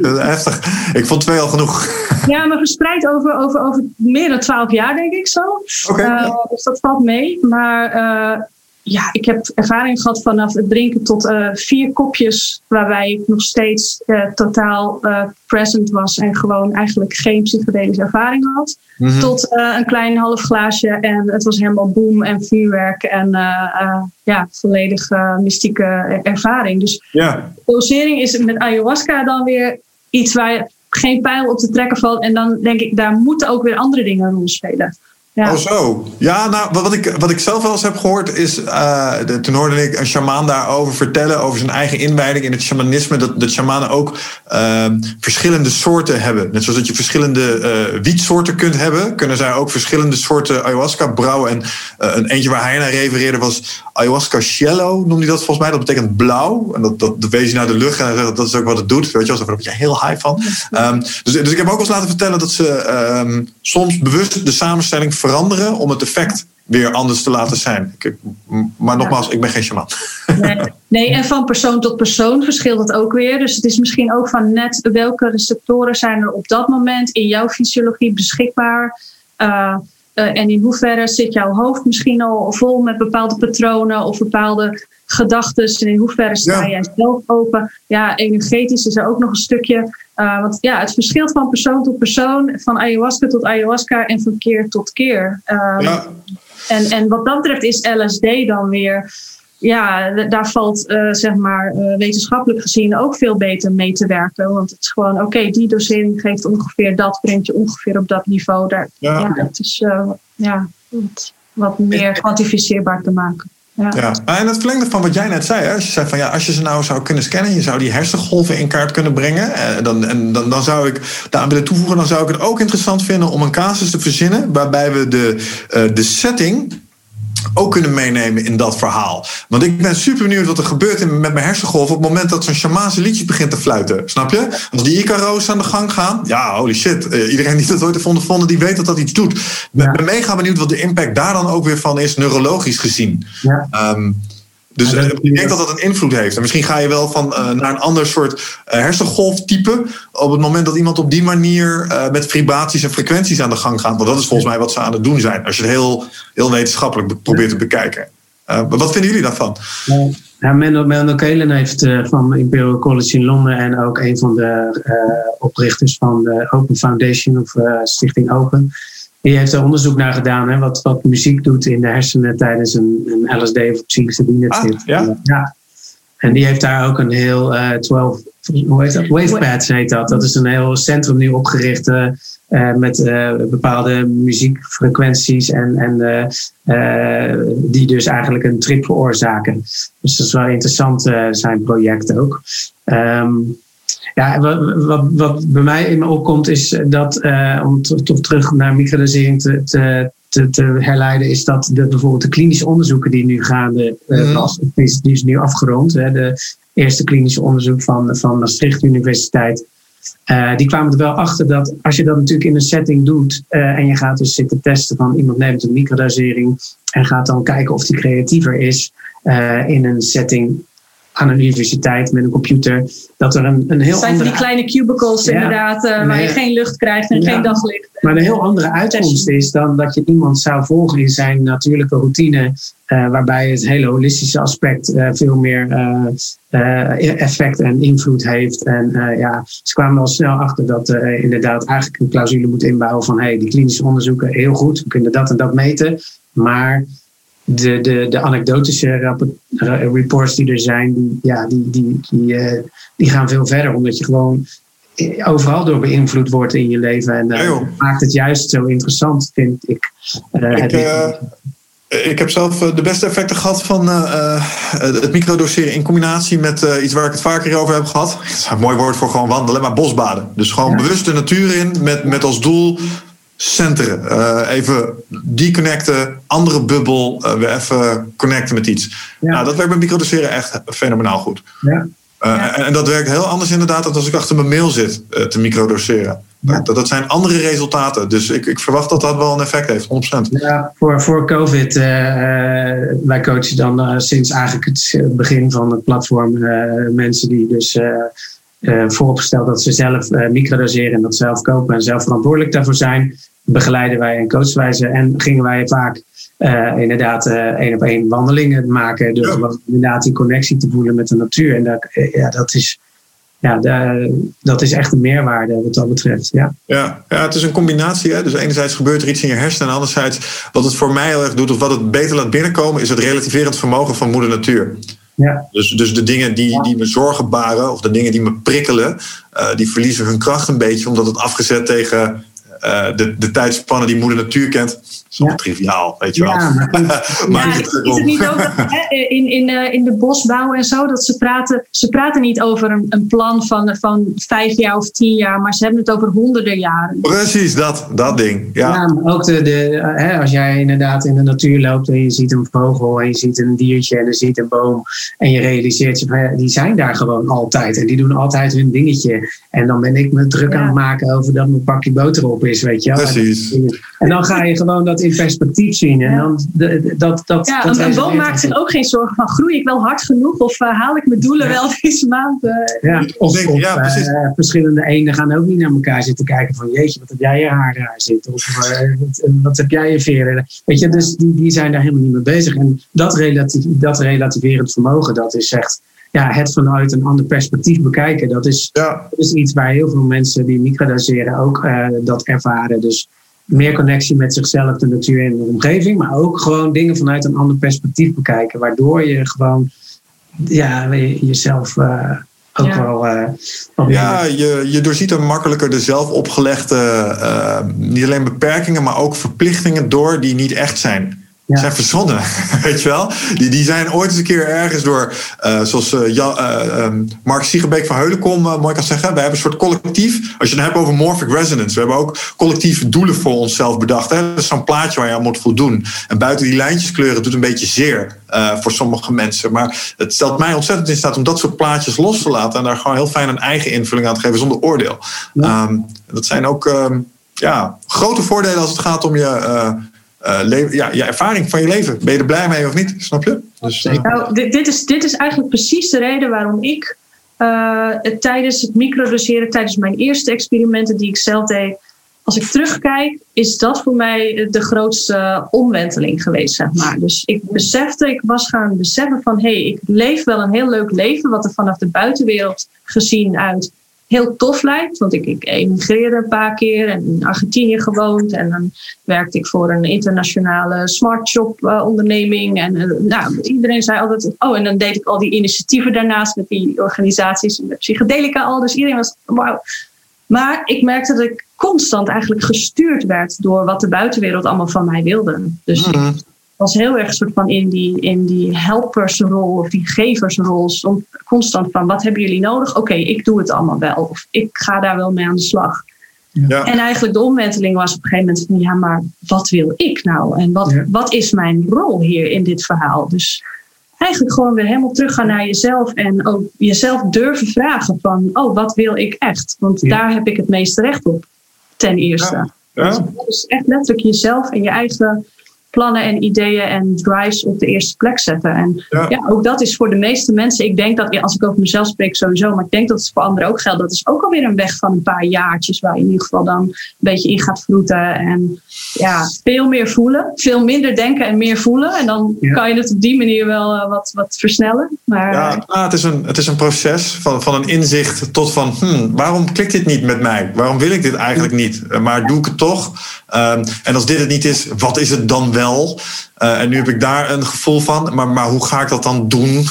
[SPEAKER 1] dat, is heftig. Ik vond twee al genoeg.
[SPEAKER 2] ja, maar verspreid over, over, over meer dan 12 jaar, denk ik zo. Okay, uh, ja. Dus dat valt mee. Maar. Ja, ik heb ervaring gehad vanaf het drinken tot uh, vier kopjes, waarbij ik nog steeds uh, totaal uh, present was en gewoon eigenlijk geen psychedelische ervaring had. Mm-hmm. Tot een klein half glaasje en het was helemaal boom en vuurwerk en ja, volledig mystieke ervaring. Dus yeah. dosering is met ayahuasca dan weer iets waar geen pijl op te trekken valt. En dan denk ik, daar moeten ook weer andere dingen een rol spelen.
[SPEAKER 1] Oh zo. Ja, nou, wat ik, wat ik zelf wel eens heb gehoord is... De, toen hoorde ik een shamaan daarover vertellen... over zijn eigen inwijding in het shamanisme... dat, dat shamanen ook uh, verschillende soorten hebben. Net zoals dat je verschillende uh, wietsoorten kunt hebben... kunnen zij ook verschillende soorten ayahuasca brouwen. En een eentje waar hij naar refereerde was... ayahuasca cielo, noemde hij dat volgens mij. Dat betekent blauw. En dat, dat, dat wees je naar de lucht en dat is ook wat het doet. Weet je, daar word je heel high van. Um, dus, dus ik heb ook wel eens laten vertellen dat ze um, soms bewust de samenstelling veranderen om het effect weer anders te laten zijn. Ik, maar nogmaals, ik ben geen shaman.
[SPEAKER 2] Nee, nee, en van persoon tot persoon verschilt het ook weer. Dus het is misschien ook van net welke receptoren zijn er op dat moment in jouw fysiologie beschikbaar. Uh, uh, en in hoeverre zit jouw hoofd misschien al vol met bepaalde patronen of bepaalde gedachten. En in hoeverre sta ja. jij zelf open. Ja, energetisch is er ook nog een stukje. Uh, want ja, het verschilt van persoon tot persoon, van ayahuasca tot ayahuasca en van keer tot keer. Um, ja. en, en wat dat betreft is LSD dan weer ja, daar valt zeg maar wetenschappelijk gezien ook veel beter mee te werken. Want het is gewoon, oké, die dosering geeft ongeveer dat, brengt je ongeveer op dat niveau. Daar, ja. het is ja, wat, wat meer kwantificeerbaar te maken. Ja.
[SPEAKER 1] ja. En het verlengde van wat jij net zei, hè? als je zei van ja, als je ze nou zou kunnen scannen, je zou die hersengolven in kaart kunnen brengen, eh, dan, en dan, dan zou ik daar willen toevoegen, dan zou ik het ook interessant vinden om een casus te verzinnen waarbij we de, de setting ook kunnen meenemen in dat verhaal. Want ik ben super benieuwd wat er gebeurt met mijn hersengolf op het moment dat zo'n shamaanse liedje begint te fluiten. Snap je? Als die Icaro's aan de gang gaan, ja, holy shit. Uh, iedereen die dat ooit heeft ondervonden, die weet dat dat iets doet. Ik ben mega benieuwd wat de impact daar dan ook weer van is, neurologisch gezien. Ja. Um, dus uh, ik denk dat dat een invloed heeft. En misschien ga je wel van uh, naar een ander soort uh, hersengolftype. op het moment dat iemand op die manier met vibraties en frequenties aan de gang gaat. Want dat is volgens mij wat ze aan het doen zijn. Als je het heel, heel wetenschappelijk probeert te bekijken. wat vinden jullie daarvan?
[SPEAKER 3] Ja, Menno Kelen heeft van Imperial College in Londen en ook een van de oprichters van de Open Foundation of Stichting Open die heeft er onderzoek naar gedaan, hè, wat, wat muziek doet in de hersenen tijdens een, een LSD of psilocybine
[SPEAKER 1] ah, ja?
[SPEAKER 3] ja. En die heeft daar ook een heel uh, 12, hoe heet dat? Wavepads heet dat. Dat is een heel centrum nu opgericht uh, met uh, bepaalde muziekfrequenties en, en die dus eigenlijk een trip veroorzaken. Dus dat is wel interessant, zijn project ook. Um, ja, wat, wat, wat, bij mij in me opkomt is dat, uh, om toch terug naar microdosering te, te, te, te, herleiden, is dat de, bijvoorbeeld de klinische onderzoeken die nu gaande uh, die, die is nu afgerond. Hè, de eerste klinische onderzoek van, van Maastricht Universiteit. Uh, die kwamen er wel achter dat als je dat natuurlijk in een setting doet en je gaat dus zitten testen van iemand neemt een microdosering en gaat dan kijken of die creatiever is in een setting aan een universiteit met een computer. Dat er een, een heel
[SPEAKER 2] zijn
[SPEAKER 3] andere...
[SPEAKER 2] die kleine cubicles inderdaad, uh, waar je geen lucht krijgt en geen daglicht.
[SPEAKER 3] Maar een heel andere uitkomst is dan dat je iemand zou volgen in zijn natuurlijke routine. Uh, waarbij het hele holistische aspect uh, veel meer effect en invloed heeft. En ja, ze kwamen al snel achter dat inderdaad eigenlijk een clausule moet inbouwen van hey, die klinische onderzoeken heel goed, we kunnen dat en dat meten. Maar de, de, de anekdotische reports die er zijn, die, ja, die, die, die, uh, die gaan veel verder. Omdat je gewoon overal door beïnvloed wordt in je leven. En uh, ja, maakt het juist zo interessant, vind ik.
[SPEAKER 1] Uh, ik, ik heb zelf de beste effecten gehad van het microdoseren in combinatie met iets waar ik het vaker over heb gehad. Dat is een mooi woord voor gewoon wandelen, maar bosbaden. Dus gewoon bewust de natuur in met, met als doel centeren. Uh, even deconnecten, andere bubbel, uh, weer even connecten met iets. Ja. Nou, dat werkt met microdoseren echt fenomenaal goed. Ja. Uh, ja. En, en, dat werkt heel anders inderdaad dan als ik achter mijn mail zit te microdoseren. Ja. Dat, dat zijn andere resultaten. Dus ik, ik verwacht dat dat wel een effect heeft, 100%.
[SPEAKER 3] Ja, voor, voor COVID, wij coachen dan sinds eigenlijk het begin van het platform mensen die dus vooropgesteld dat ze zelf microdoseren en dat zelf kopen en zelf verantwoordelijk daarvoor zijn begeleiden wij en coachen wij ze. En gingen wij vaak uh, inderdaad uh, één op één wandelingen maken. Dus ja. inderdaad die connectie te voelen met de natuur. En dat, eh, ja, dat is ja, de, dat is echt een meerwaarde wat dat betreft. Ja,
[SPEAKER 1] ja, ja het is een combinatie. Hè? Dus enerzijds gebeurt er iets in je hersenen. En anderzijds, wat het voor mij heel erg doet, of wat het beter laat binnenkomen, is het relativerend vermogen van moeder natuur. Ja. Dus, dus de dingen die, die me zorgen baren, of de dingen die me prikkelen, uh, die verliezen hun kracht een beetje, omdat het afgezet tegen de, de tijdspannen die moeder natuur kent. Zo ja. triviaal, weet je wel. Ja,
[SPEAKER 2] maar, ja, is het niet ook dat, in, in, uh, in de bosbouw en zo, dat ze praten, ze praten niet over een, een plan van, van vijf jaar of tien jaar, maar ze hebben het over honderden jaren.
[SPEAKER 1] Precies, dat, dat ding. Ja,
[SPEAKER 3] ja maar ook de, de, hè, als jij inderdaad in de natuur loopt en je ziet een vogel en je ziet een diertje en je ziet een boom en je realiseert je, die zijn daar gewoon altijd en die doen altijd hun dingetje. En dan ben ik me druk aan het maken over dat mijn pakje boter op is, weet je wel.
[SPEAKER 1] Precies.
[SPEAKER 3] En dan ga je gewoon dat in perspectief zien. En dan, dat, dat,
[SPEAKER 2] ja,
[SPEAKER 3] dat
[SPEAKER 2] een boom maakt zich ook geen zorgen van groei ik wel hard genoeg of uh, haal ik mijn doelen ja. wel deze maand. Uh,
[SPEAKER 3] ja, of, Denk, of ja, uh, verschillende eenden gaan ook niet naar elkaar zitten kijken van jeetje, wat heb jij je haar daar zitten? Of wat, wat, heb jij je veren? Weet je, dus die, die zijn daar helemaal niet mee bezig. En dat, relatief, dat relativerend vermogen, dat is echt ja, het vanuit een ander perspectief bekijken. Dat is, ja. dat is iets waar heel veel mensen die microdoseren ook uh, dat ervaren. Dus meer connectie met zichzelf, de natuur en de omgeving. Maar ook gewoon dingen vanuit een ander perspectief bekijken. Waardoor je gewoon ja, jezelf uh, ook ja. wel. Uh,
[SPEAKER 1] ja, je, je doorziet er makkelijker de zelf opgelegde, uh, niet alleen beperkingen, maar ook verplichtingen door die niet echt zijn ja. zijn verzonnen, weet je wel. Die, die zijn ooit eens een keer ergens door, uh, zoals uh, ja, uh, um, Mark Siegerbeek van Heulenkom mooi kan zeggen. We hebben een soort collectief, als je het hebt over morphic resonance. We hebben ook collectieve doelen voor onszelf bedacht. Hè? Dat is zo'n plaatje waar je aan moet voldoen. En buiten die lijntjes kleuren doet een beetje zeer voor sommige mensen. Maar het stelt mij ontzettend in staat om dat soort plaatjes los te laten. En daar gewoon heel fijn een eigen invulling aan te geven zonder oordeel. Ja. Um, dat zijn ook um, ja, grote voordelen als het gaat om je uh, ja, je ervaring van je leven. Ben je er blij mee of niet? Snap je?
[SPEAKER 2] Dus, uh... nou, dit, is, dit is eigenlijk precies de reden waarom ik uh, tijdens het microdoseren, tijdens mijn eerste experimenten die ik zelf deed, als ik terugkijk, is dat voor mij de grootste omwenteling geweest, zeg maar. Dus ik besefte, ik was gaan beseffen van, hé, hey, ik leef wel een heel leuk leven, wat er vanaf de buitenwereld gezien uit heel tof lijkt. Want ik, ik emigreerde een paar keer en in Argentinië gewoond. En dan werkte ik voor een internationale smart uh, onderneming. En uh, nou, iedereen zei altijd, oh, en dan deed ik al die initiatieven daarnaast met die organisaties met psychedelica al. Dus iedereen was, wauw. Maar ik merkte dat ik constant eigenlijk gestuurd werd door wat de buitenwereld allemaal van mij wilde. Dus mm was heel erg soort van in die, in die helpersrol of die geversrol. Constant van wat hebben jullie nodig? Oké, ik doe het allemaal wel. Of ik ga daar wel mee aan de slag. Ja. En eigenlijk de omwenteling was op een gegeven moment van ja, maar wat wil ik nou? En wat, wat is mijn rol hier in dit verhaal? Dus eigenlijk gewoon weer helemaal teruggaan naar jezelf en ook jezelf durven vragen van oh, wat wil ik echt? Want daar heb ik het meeste recht op, ten eerste. Dus echt letterlijk jezelf en je eigen plannen en ideeën en drives op de eerste plek zetten. En ja. ook dat is voor de meeste mensen, ik denk dat, als ik over mezelf spreek sowieso, maar ik denk dat het voor anderen ook geldt. Dat is ook alweer een weg van een paar jaartjes waar je in ieder geval dan een beetje in gaat vloeten. En ja, veel meer voelen, veel minder denken en meer voelen. En dan kan je het op die manier wel uh, wat, wat versnellen. Maar,
[SPEAKER 1] ja, nou, het, is een, het is een proces van, van een inzicht tot van, hmm, waarom klikt dit niet met mij? Waarom wil ik dit eigenlijk niet? Eh, maar doe ik het toch? Um, en als dit het niet is, wat is het dan wel? Uh, en nu heb ik daar een gevoel van, maar, maar hoe ga ik dat dan doen?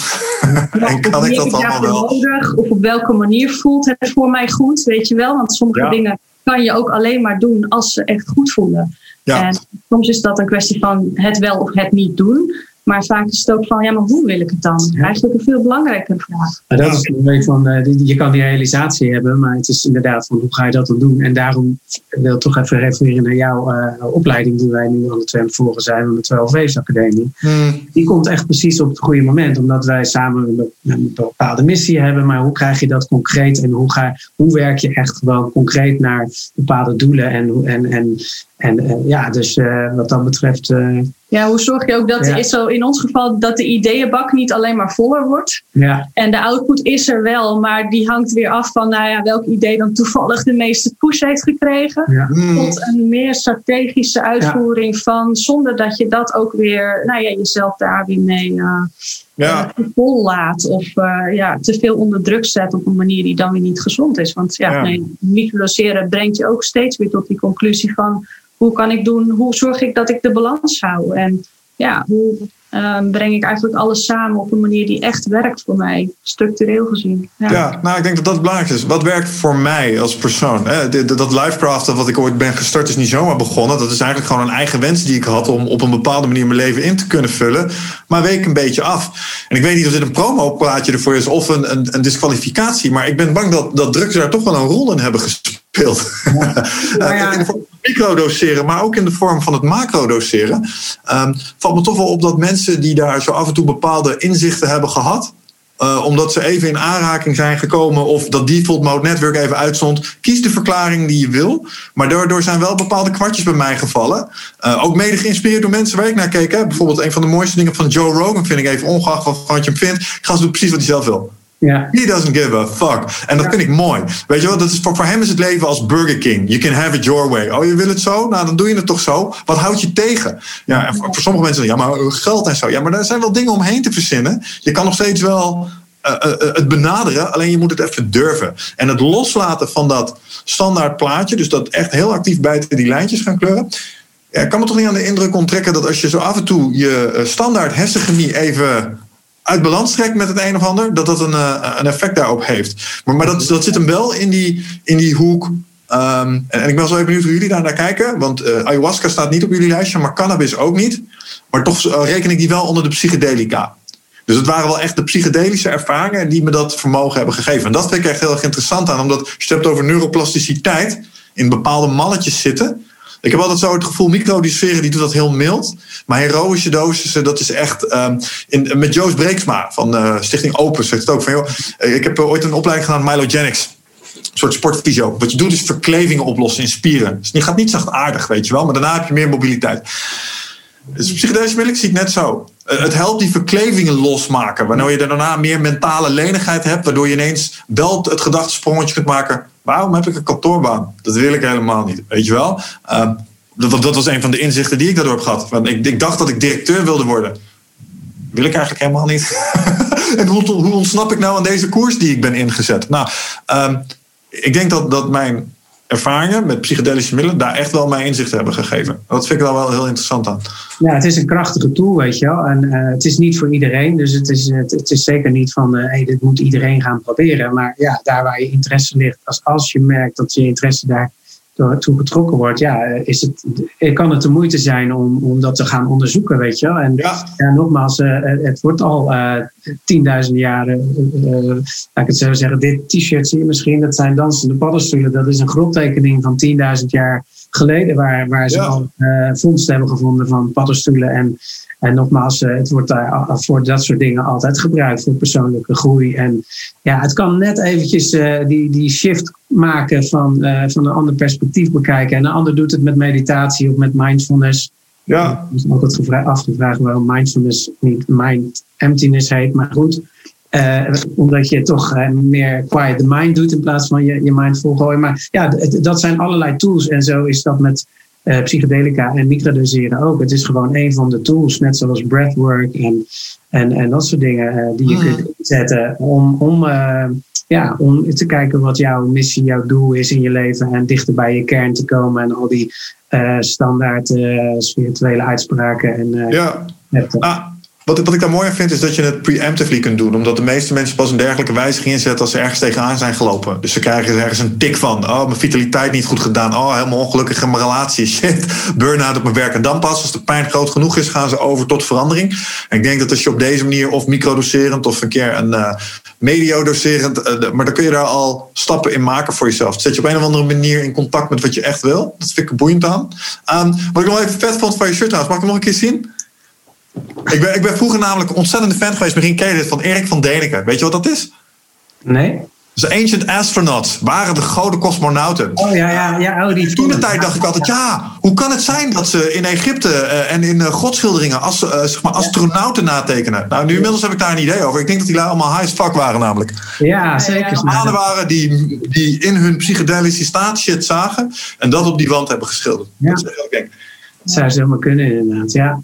[SPEAKER 1] en kan ik dat allemaal wel?
[SPEAKER 2] Nodig, of op welke manier voelt het voor mij goed, weet je wel? Want sommige ja. dingen kan je ook alleen maar doen als ze echt goed voelen. Ja. En soms is dat een kwestie van het wel of het niet doen. Maar vaak is het ook van, ja, maar hoe wil ik het dan? Eigenlijk een veel belangrijkere vraag.
[SPEAKER 3] Maar dat is een van, uh, je kan die realisatie hebben, maar het is inderdaad van, hoe ga je dat dan doen? En daarom wil ik toch even refereren naar jouw uh, opleiding die wij nu alle twee aan het volgen zijn, van de 12 Academie. Hmm. Die komt echt precies op het goede moment, omdat wij samen een, een bepaalde missie hebben. Maar hoe krijg je dat concreet en hoe, ga, hoe werk je echt gewoon concreet naar bepaalde doelen en, en, en, en, en ja, dus uh, wat dat betreft
[SPEAKER 2] ja, hoe zorg je ook dat ja. is zo in ons geval dat de ideeënbak niet alleen maar voller wordt. Ja. En de output is er wel, maar die hangt weer af van nou ja, welk idee dan toevallig de meeste push heeft gekregen. Ja. Hmm. Tot een meer strategische uitvoering van, zonder dat je dat ook weer, nou ja, jezelf daar weer mee uh, ja. vol laat. Of uh, ja, te veel onder druk zet op een manier die dan weer niet gezond is. Want ja, ja. Nee, microdoseren brengt je ook steeds weer tot die conclusie van hoe kan ik doen, hoe zorg ik dat ik de balans hou? En ja, hoe um, breng ik eigenlijk alles samen op een manier die echt werkt voor mij, structureel gezien.
[SPEAKER 1] Ja. ja, nou ik denk dat dat belangrijk is. Wat werkt voor mij als persoon? Dat livecraften wat ik ooit ben gestart is niet zomaar begonnen. Dat is eigenlijk gewoon een eigen wens die ik had om op een bepaalde manier mijn leven in te kunnen vullen. Maar week een beetje af. En ik weet niet of dit een promo-plaatje ervoor is of een, een, een disqualificatie. Maar ik ben bang dat, dat drugs daar toch wel een rol in hebben gespeeld. Ja. ja. in de vorm van microdoseren, maar ook in de vorm van het macrodoseren. Um, valt me toch wel op dat mensen die daar zo af en toe bepaalde inzichten hebben gehad. Uh, omdat ze even in aanraking zijn gekomen of dat default mode network even uitstond. Kies de verklaring die je wil. Maar daardoor zijn wel bepaalde kwartjes bij mij gevallen. Uh, ook mede geïnspireerd door mensen waar ik naar keek. Hè. Bijvoorbeeld een van de mooiste dingen van Joe Rogan vind ik even ongeacht wat je hem vindt. Gast doet precies wat hij zelf wil. Ja. He doesn't give a fuck. En dat vind ik mooi. Weet je wel, dat is, voor, voor hem is het leven als Burger King. You can have it your way. Oh, je wil het zo? Nou, dan doe je het toch zo. Wat houdt je tegen? Ja, en voor, sommige mensen, ja, maar geld en zo. Ja, maar daar zijn wel dingen omheen te verzinnen. Je kan nog steeds wel het benaderen, alleen je moet het even durven. En het loslaten van dat standaard plaatje, dus dat echt heel actief buiten die lijntjes gaan kleuren. Ja, ik kan me toch niet aan de indruk onttrekken dat als je zo af en toe je standaard hersenchemie even uit balans trekt met het een of ander, dat dat een, een effect daarop heeft. Maar, maar dat, dat zit hem wel in die, in die hoek Um, en, ik ben zo even benieuwd hoe jullie daar naar kijken. Want uh, ayahuasca staat niet op jullie lijstje, maar cannabis ook niet. Maar toch uh, reken ik die wel onder de psychedelica. Dus het waren wel echt de psychedelische ervaringen die me dat vermogen hebben gegeven. En dat vind ik echt heel erg interessant aan, omdat je het hebt over neuroplasticiteit, in bepaalde malletjes zitten. Ik heb altijd zo het gevoel, microdoseren die doet dat heel mild. Maar heroïsche dosissen, dat is echt... Um, in, met Joost Breeksma van uh, Stichting Opus zegt het ook van... Joh, ik heb ooit een opleiding gedaan, Mylogenics soort sportfysio. Wat je doet is verklevingen oplossen in spieren. Dus je gaat niet zachtaardig, weet je wel. Maar daarna heb je meer mobiliteit. Dus psychedelische middelen zie ik net zo. Eh, het helpt die verklevingen losmaken. Waardoor je daarna meer mentale lenigheid hebt. Waardoor je ineens wel het gedachtesprongetje kunt maken. Waarom heb ik een kantoorbaan? Dat wil ik helemaal niet. Weet je wel? Uh, dat, dat, was een van de inzichten die ik daardoor heb gehad. Want ik, ik dacht dat ik directeur wilde worden. Wil ik eigenlijk helemaal niet. en hoe, hoe ontsnap ik nou aan deze koers die ik ben ingezet? Nou, um, ik denk dat, dat mijn ervaringen met psychedelische middelen daar echt wel mijn inzicht hebben gegeven. Dat vind ik dan wel heel interessant aan.
[SPEAKER 3] Ja, het is een krachtige tool, weet je wel. En uh, het is niet voor iedereen. Dus het is, het, is zeker niet van, uh, hey, dit moet iedereen gaan proberen. Maar ja, daar waar je interesse ligt, als, als je merkt dat je interesse daar toe getrokken wordt, ja, is het, kan het de moeite zijn om, om dat te gaan onderzoeken, weet je wel. En ja. nogmaals, uh, het wordt al uh, tienduizenden jaren, uh, laat ik het zo zeggen, dit t-shirt zie je misschien, dat zijn dansende paddenstoelen. Dat is een grottekening van 10.000 jaar geleden, waar, waar ze ja. al vondsten hebben gevonden van paddenstoelen en en nogmaals, het wordt daar voor dat soort dingen altijd gebruikt voor persoonlijke groei. En ja, het kan net eventjes die, die shift maken van, uh, van een ander perspectief bekijken. En een ander doet het met meditatie of met mindfulness. Ja. Ik is altijd afgevraagd waarom mindfulness niet mind emptiness heet. Maar goed, uh, omdat je toch uh, meer quiet the mind doet in plaats van je, je mind volgooien. Maar ja, dat zijn allerlei tools. En zo is dat met uh, psychedelica en microdoseren ook. Het is gewoon een van de tools, net zoals breathwork en, en, en dat soort dingen die je mm. kunt inzetten om, om ja, om te kijken wat jouw missie, jouw doel is in je leven en dichter bij je kern te komen en al die standaard spirituele uitspraken. En,
[SPEAKER 1] ja. Ah, wat, ik daar mooi vind is dat je het preemptively kunt doen. Omdat de meeste mensen pas een dergelijke wijziging inzetten als ze ergens tegenaan zijn gelopen. Dus ze krijgen ergens een tik van. Oh, mijn vitaliteit niet goed gedaan. Oh, helemaal ongelukkig in mijn relatie. Shit, burn-out op mijn werk. En dan pas, als de pijn groot genoeg is, gaan ze over tot verandering. En ik denk dat als je op deze manier of microdoserend of een keer een uh, mediodoserend... Uh, maar dan kun je daar al stappen in maken voor jezelf. Zet je op een of andere manier in contact met wat je echt wil. Dat vind ik boeiend aan. Um, wat ik nog even vet vond van je shirt trouwens. Mag ik hem nog een keer zien? Ik ben, ik ben vroeger namelijk een ontzettende fan geweest, misschien ken je dit, van Erik van Däniken. Weet je wat dat is?
[SPEAKER 3] Nee.
[SPEAKER 1] Dus Ancient Astronauts waren de goden cosmonauten.
[SPEAKER 3] Oh ja, ja, ja. Oh, die
[SPEAKER 1] Toen de tijd dacht ik altijd, ja, hoe kan het zijn dat ze in Egypte uh, en in uh, godschilderingen as, uh, zeg maar astronauten natekenen? Nou, nu inmiddels heb ik daar een idee over. Ik denk dat die allemaal high as fuck waren namelijk.
[SPEAKER 3] Ja, zeker.
[SPEAKER 1] Mannen waren die, die in hun psychedelische staat shit zagen en dat op die wand hebben geschilderd.
[SPEAKER 3] Ja. Dat, is, ik denk, dat zou zomaar kunnen inderdaad, ja.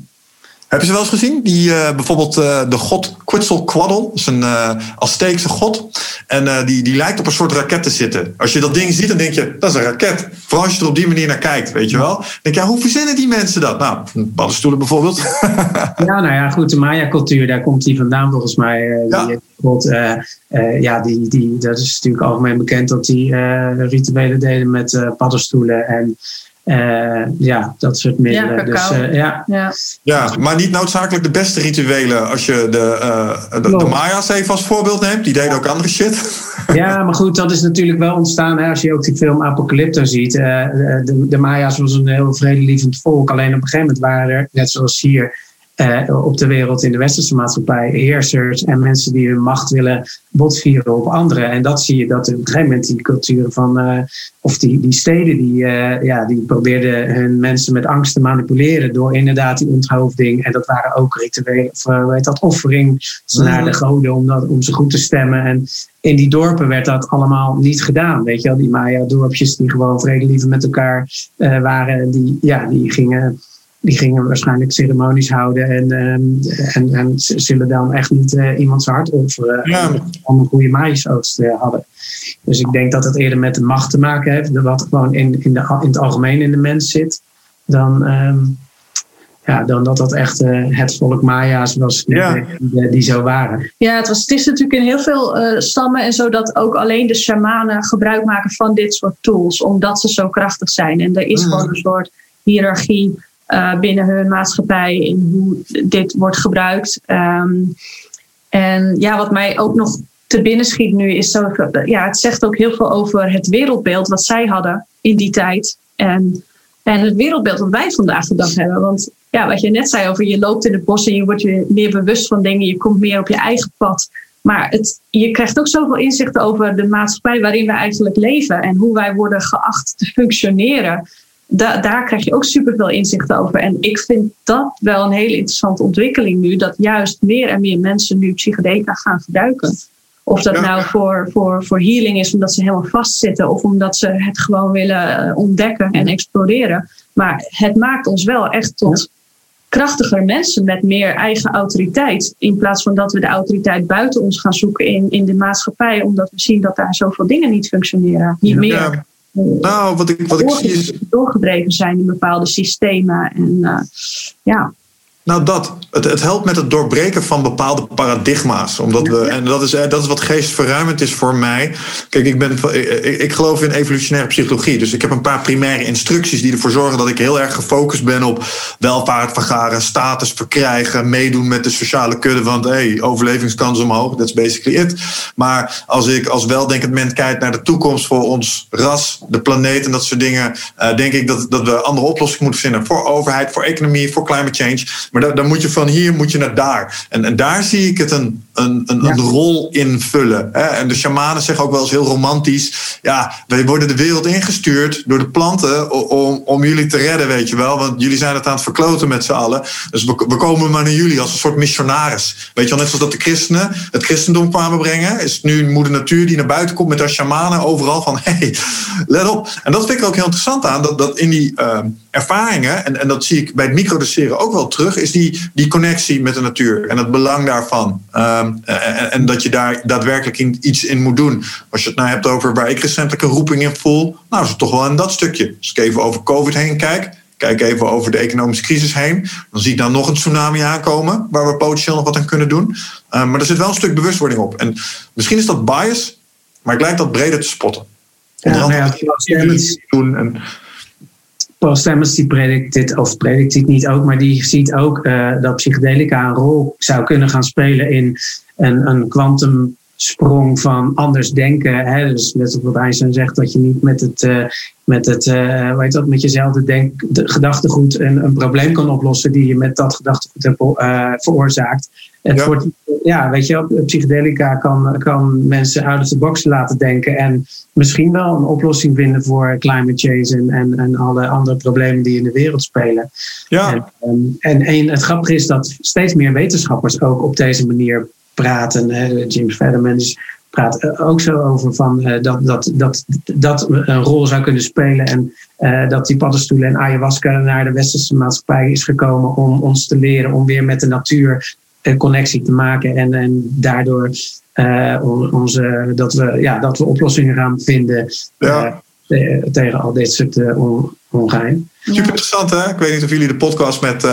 [SPEAKER 1] Heb je ze wel eens gezien? Die, uh, bijvoorbeeld uh, de god Quetzalcoatl. Dat is een uh, Azteekse god. En die, die lijkt op een soort raket te zitten. Als je dat ding ziet, dan denk je, dat is een raket. Vooral als je er op die manier naar kijkt, weet je wel. Dan denk je, ja, hoe verzinnen die mensen dat? Nou, paddenstoelen bijvoorbeeld.
[SPEAKER 3] ja, nou ja, goed. De Maya-cultuur, daar komt die vandaan volgens mij. Ja. Die god, ja, die, die, dat is natuurlijk algemeen bekend dat die rituelen deden met paddenstoelen en... Uh, ja, dat soort middelen.
[SPEAKER 2] Ja,
[SPEAKER 3] dus, uh, ja.
[SPEAKER 2] ja.
[SPEAKER 1] ja, maar niet noodzakelijk de beste rituelen als je de, uh, de, de, Maya's even als voorbeeld neemt. Die deden ook andere shit.
[SPEAKER 3] Ja, maar goed, dat is natuurlijk wel ontstaan. Hè, als je ook die film Apocalypto ziet. de, de Maya's was een heel vredelievend volk. Alleen op een gegeven moment waren er, net zoals hier uh, op de wereld in de westerse maatschappij heersers en mensen die hun macht willen botvieren op anderen. En dat zie je dat op een gegeven moment die culturen van, uh, of die, die steden, die, uh, ja, die probeerden hun mensen met angst te manipuleren door inderdaad die onthoofding. En dat waren ook rituelen, of hoe heet dat, offering naar de goden om, dat, om ze goed te stemmen. En in die dorpen werd dat allemaal niet gedaan. Weet je wel, die Maya-dorpjes die gewoon vredelievend met elkaar waren, die, ja, die gingen die gingen waarschijnlijk ceremonies houden en, ehm, en, en zullen dan echt niet uh, iemand zijn hart offeren ja. om een goede maïsoogst uh, hadden. Dus ik denk dat het eerder met de macht te maken heeft, wat gewoon in, in, de, in het algemeen in de mens zit, dan, ehm, ja, dan dat dat echt uh, het volk Maya's was die, die, die, zo waren.
[SPEAKER 2] Ja, het, was, het is natuurlijk in heel veel uh, stammen en zo dat ook alleen de shamanen gebruik maken van dit soort tools, omdat ze zo krachtig zijn. En er is mm. gewoon een soort hiërarchie uh, binnen hun maatschappij in hoe dit wordt gebruikt. Um, en ja, wat mij ook nog te binnen schiet nu is zo, ja, het zegt ook heel veel over het wereldbeeld wat zij hadden in die tijd. En, en het wereldbeeld wat wij vandaag de dag hebben. Want ja, wat je net zei over je loopt in het bos en je wordt je meer bewust van dingen, je komt meer op je eigen pad. Maar het, je krijgt ook zoveel inzichten over de maatschappij waarin we eigenlijk leven en hoe wij worden geacht te functioneren da daar krijg je ook superveel inzichten over. En ik vind dat wel een hele interessante ontwikkeling nu, dat juist meer en meer mensen nu psychedelica gaan gebruiken. Of dat nou voor, voor, voor healing is omdat ze helemaal vastzitten of omdat ze het gewoon willen eh, ontdekken en exploreren. Maar het maakt ons wel echt tot krachtiger mensen met meer eigen autoriteit. In plaats van dat we de autoriteit buiten ons gaan zoeken in, in de maatschappij, omdat we zien dat daar zoveel dingen niet functioneren. Niet meer.
[SPEAKER 1] Nou, wat ik, wat ik zie is.
[SPEAKER 2] Doorgedreven zijn in bepaalde systemen. En uh, ja.
[SPEAKER 1] Nou, dat. Het, helpt met het doorbreken van bepaalde paradigma's. Omdat we, en dat is, eh, dat is wat geestverruimend is voor mij. Kijk, ik, ben, ik, ik geloof in evolutionaire psychologie. Dus ik heb een paar primaire instructies die ervoor zorgen dat ik heel erg gefocust ben op welvaart vergaren, status verkrijgen, meedoen met de sociale kudde. Want hey, overlevingskans omhoog, that's basically it. Maar als ik als weldenkend mens kijk naar de toekomst voor ons ras, de planeet en dat soort dingen, denk ik dat, dat we andere oplossingen moeten vinden voor overheid, voor economie, voor climate change. Maar dan, dan moet je van hier moet je naar daar. En, en daar zie ik het een, een, een, een rol invullen. Hè? En de shamanen zeggen ook wel eens heel romantisch: ja, wij worden de wereld ingestuurd door de planten om, om jullie te redden, weet je wel. Want jullie zijn het aan het verkloten met z'n allen. Dus we, we komen maar naar jullie als een soort missionaris. Weet je wel, net zoals dat de christenen het christendom kwamen brengen, is het nu moeder natuur die naar buiten komt met haar shamanen overal van: hey, let op. En dat vind ik ook heel interessant aan, dat, dat in die uh, ervaringen, en, en dat zie ik bij het microdoseren ook wel terug, is die, die connectie met de natuur en het belang daarvan. Um, en, en, dat je daar daadwerkelijk in, iets in moet doen. Als je het nou hebt over waar ik recentelijk een roeping in voel, nou is het toch wel in dat stukje. Als ik even over COVID heen kijk, kijk even over de economische crisis heen, dan zie ik dan nog een tsunami aankomen waar we potentieel nog wat aan kunnen doen. Um, maar er zit wel een stuk bewustwording op. En misschien is dat bias, maar ik lijkt dat breder te spotten. Onder andere ja, ja, doen en
[SPEAKER 3] Paul Stemmers die predikt dit, of predikt dit niet ook, maar die ziet ook uh, dat psychedelica een rol zou kunnen gaan spelen in een, een kwantumsprong van anders denken. Hè? Dus net op wat Einstein zegt, dat je niet met het, uh, met het uh, hoe heet dat, met jezelfde denk, de gedachtegoed een, een probleem kan oplossen die je met dat gedachtegoed hebt veroorzaakt. Het ja. wordt, ja, weet je, psychedelica kan, kan mensen out of the box laten denken en misschien wel een oplossing vinden voor climate change en, en, en alle andere problemen die in de wereld spelen. Ja. En, en, en het grappige is dat steeds meer wetenschappers ook op deze manier praten. James Fetterman praat ook zo over van, uh, dat, dat, dat dat een rol zou kunnen spelen. En uh, dat die paddenstoelen en ayahuasca naar de westerse maatschappij is gekomen om ons te leren om weer met de natuur een connectie te maken. En, en daardoor onze, dat, we, ja, dat we oplossingen gaan vinden ja. tegen al dit soort uh, ongein.
[SPEAKER 1] Super interessant hè? Ik weet niet of jullie de podcast met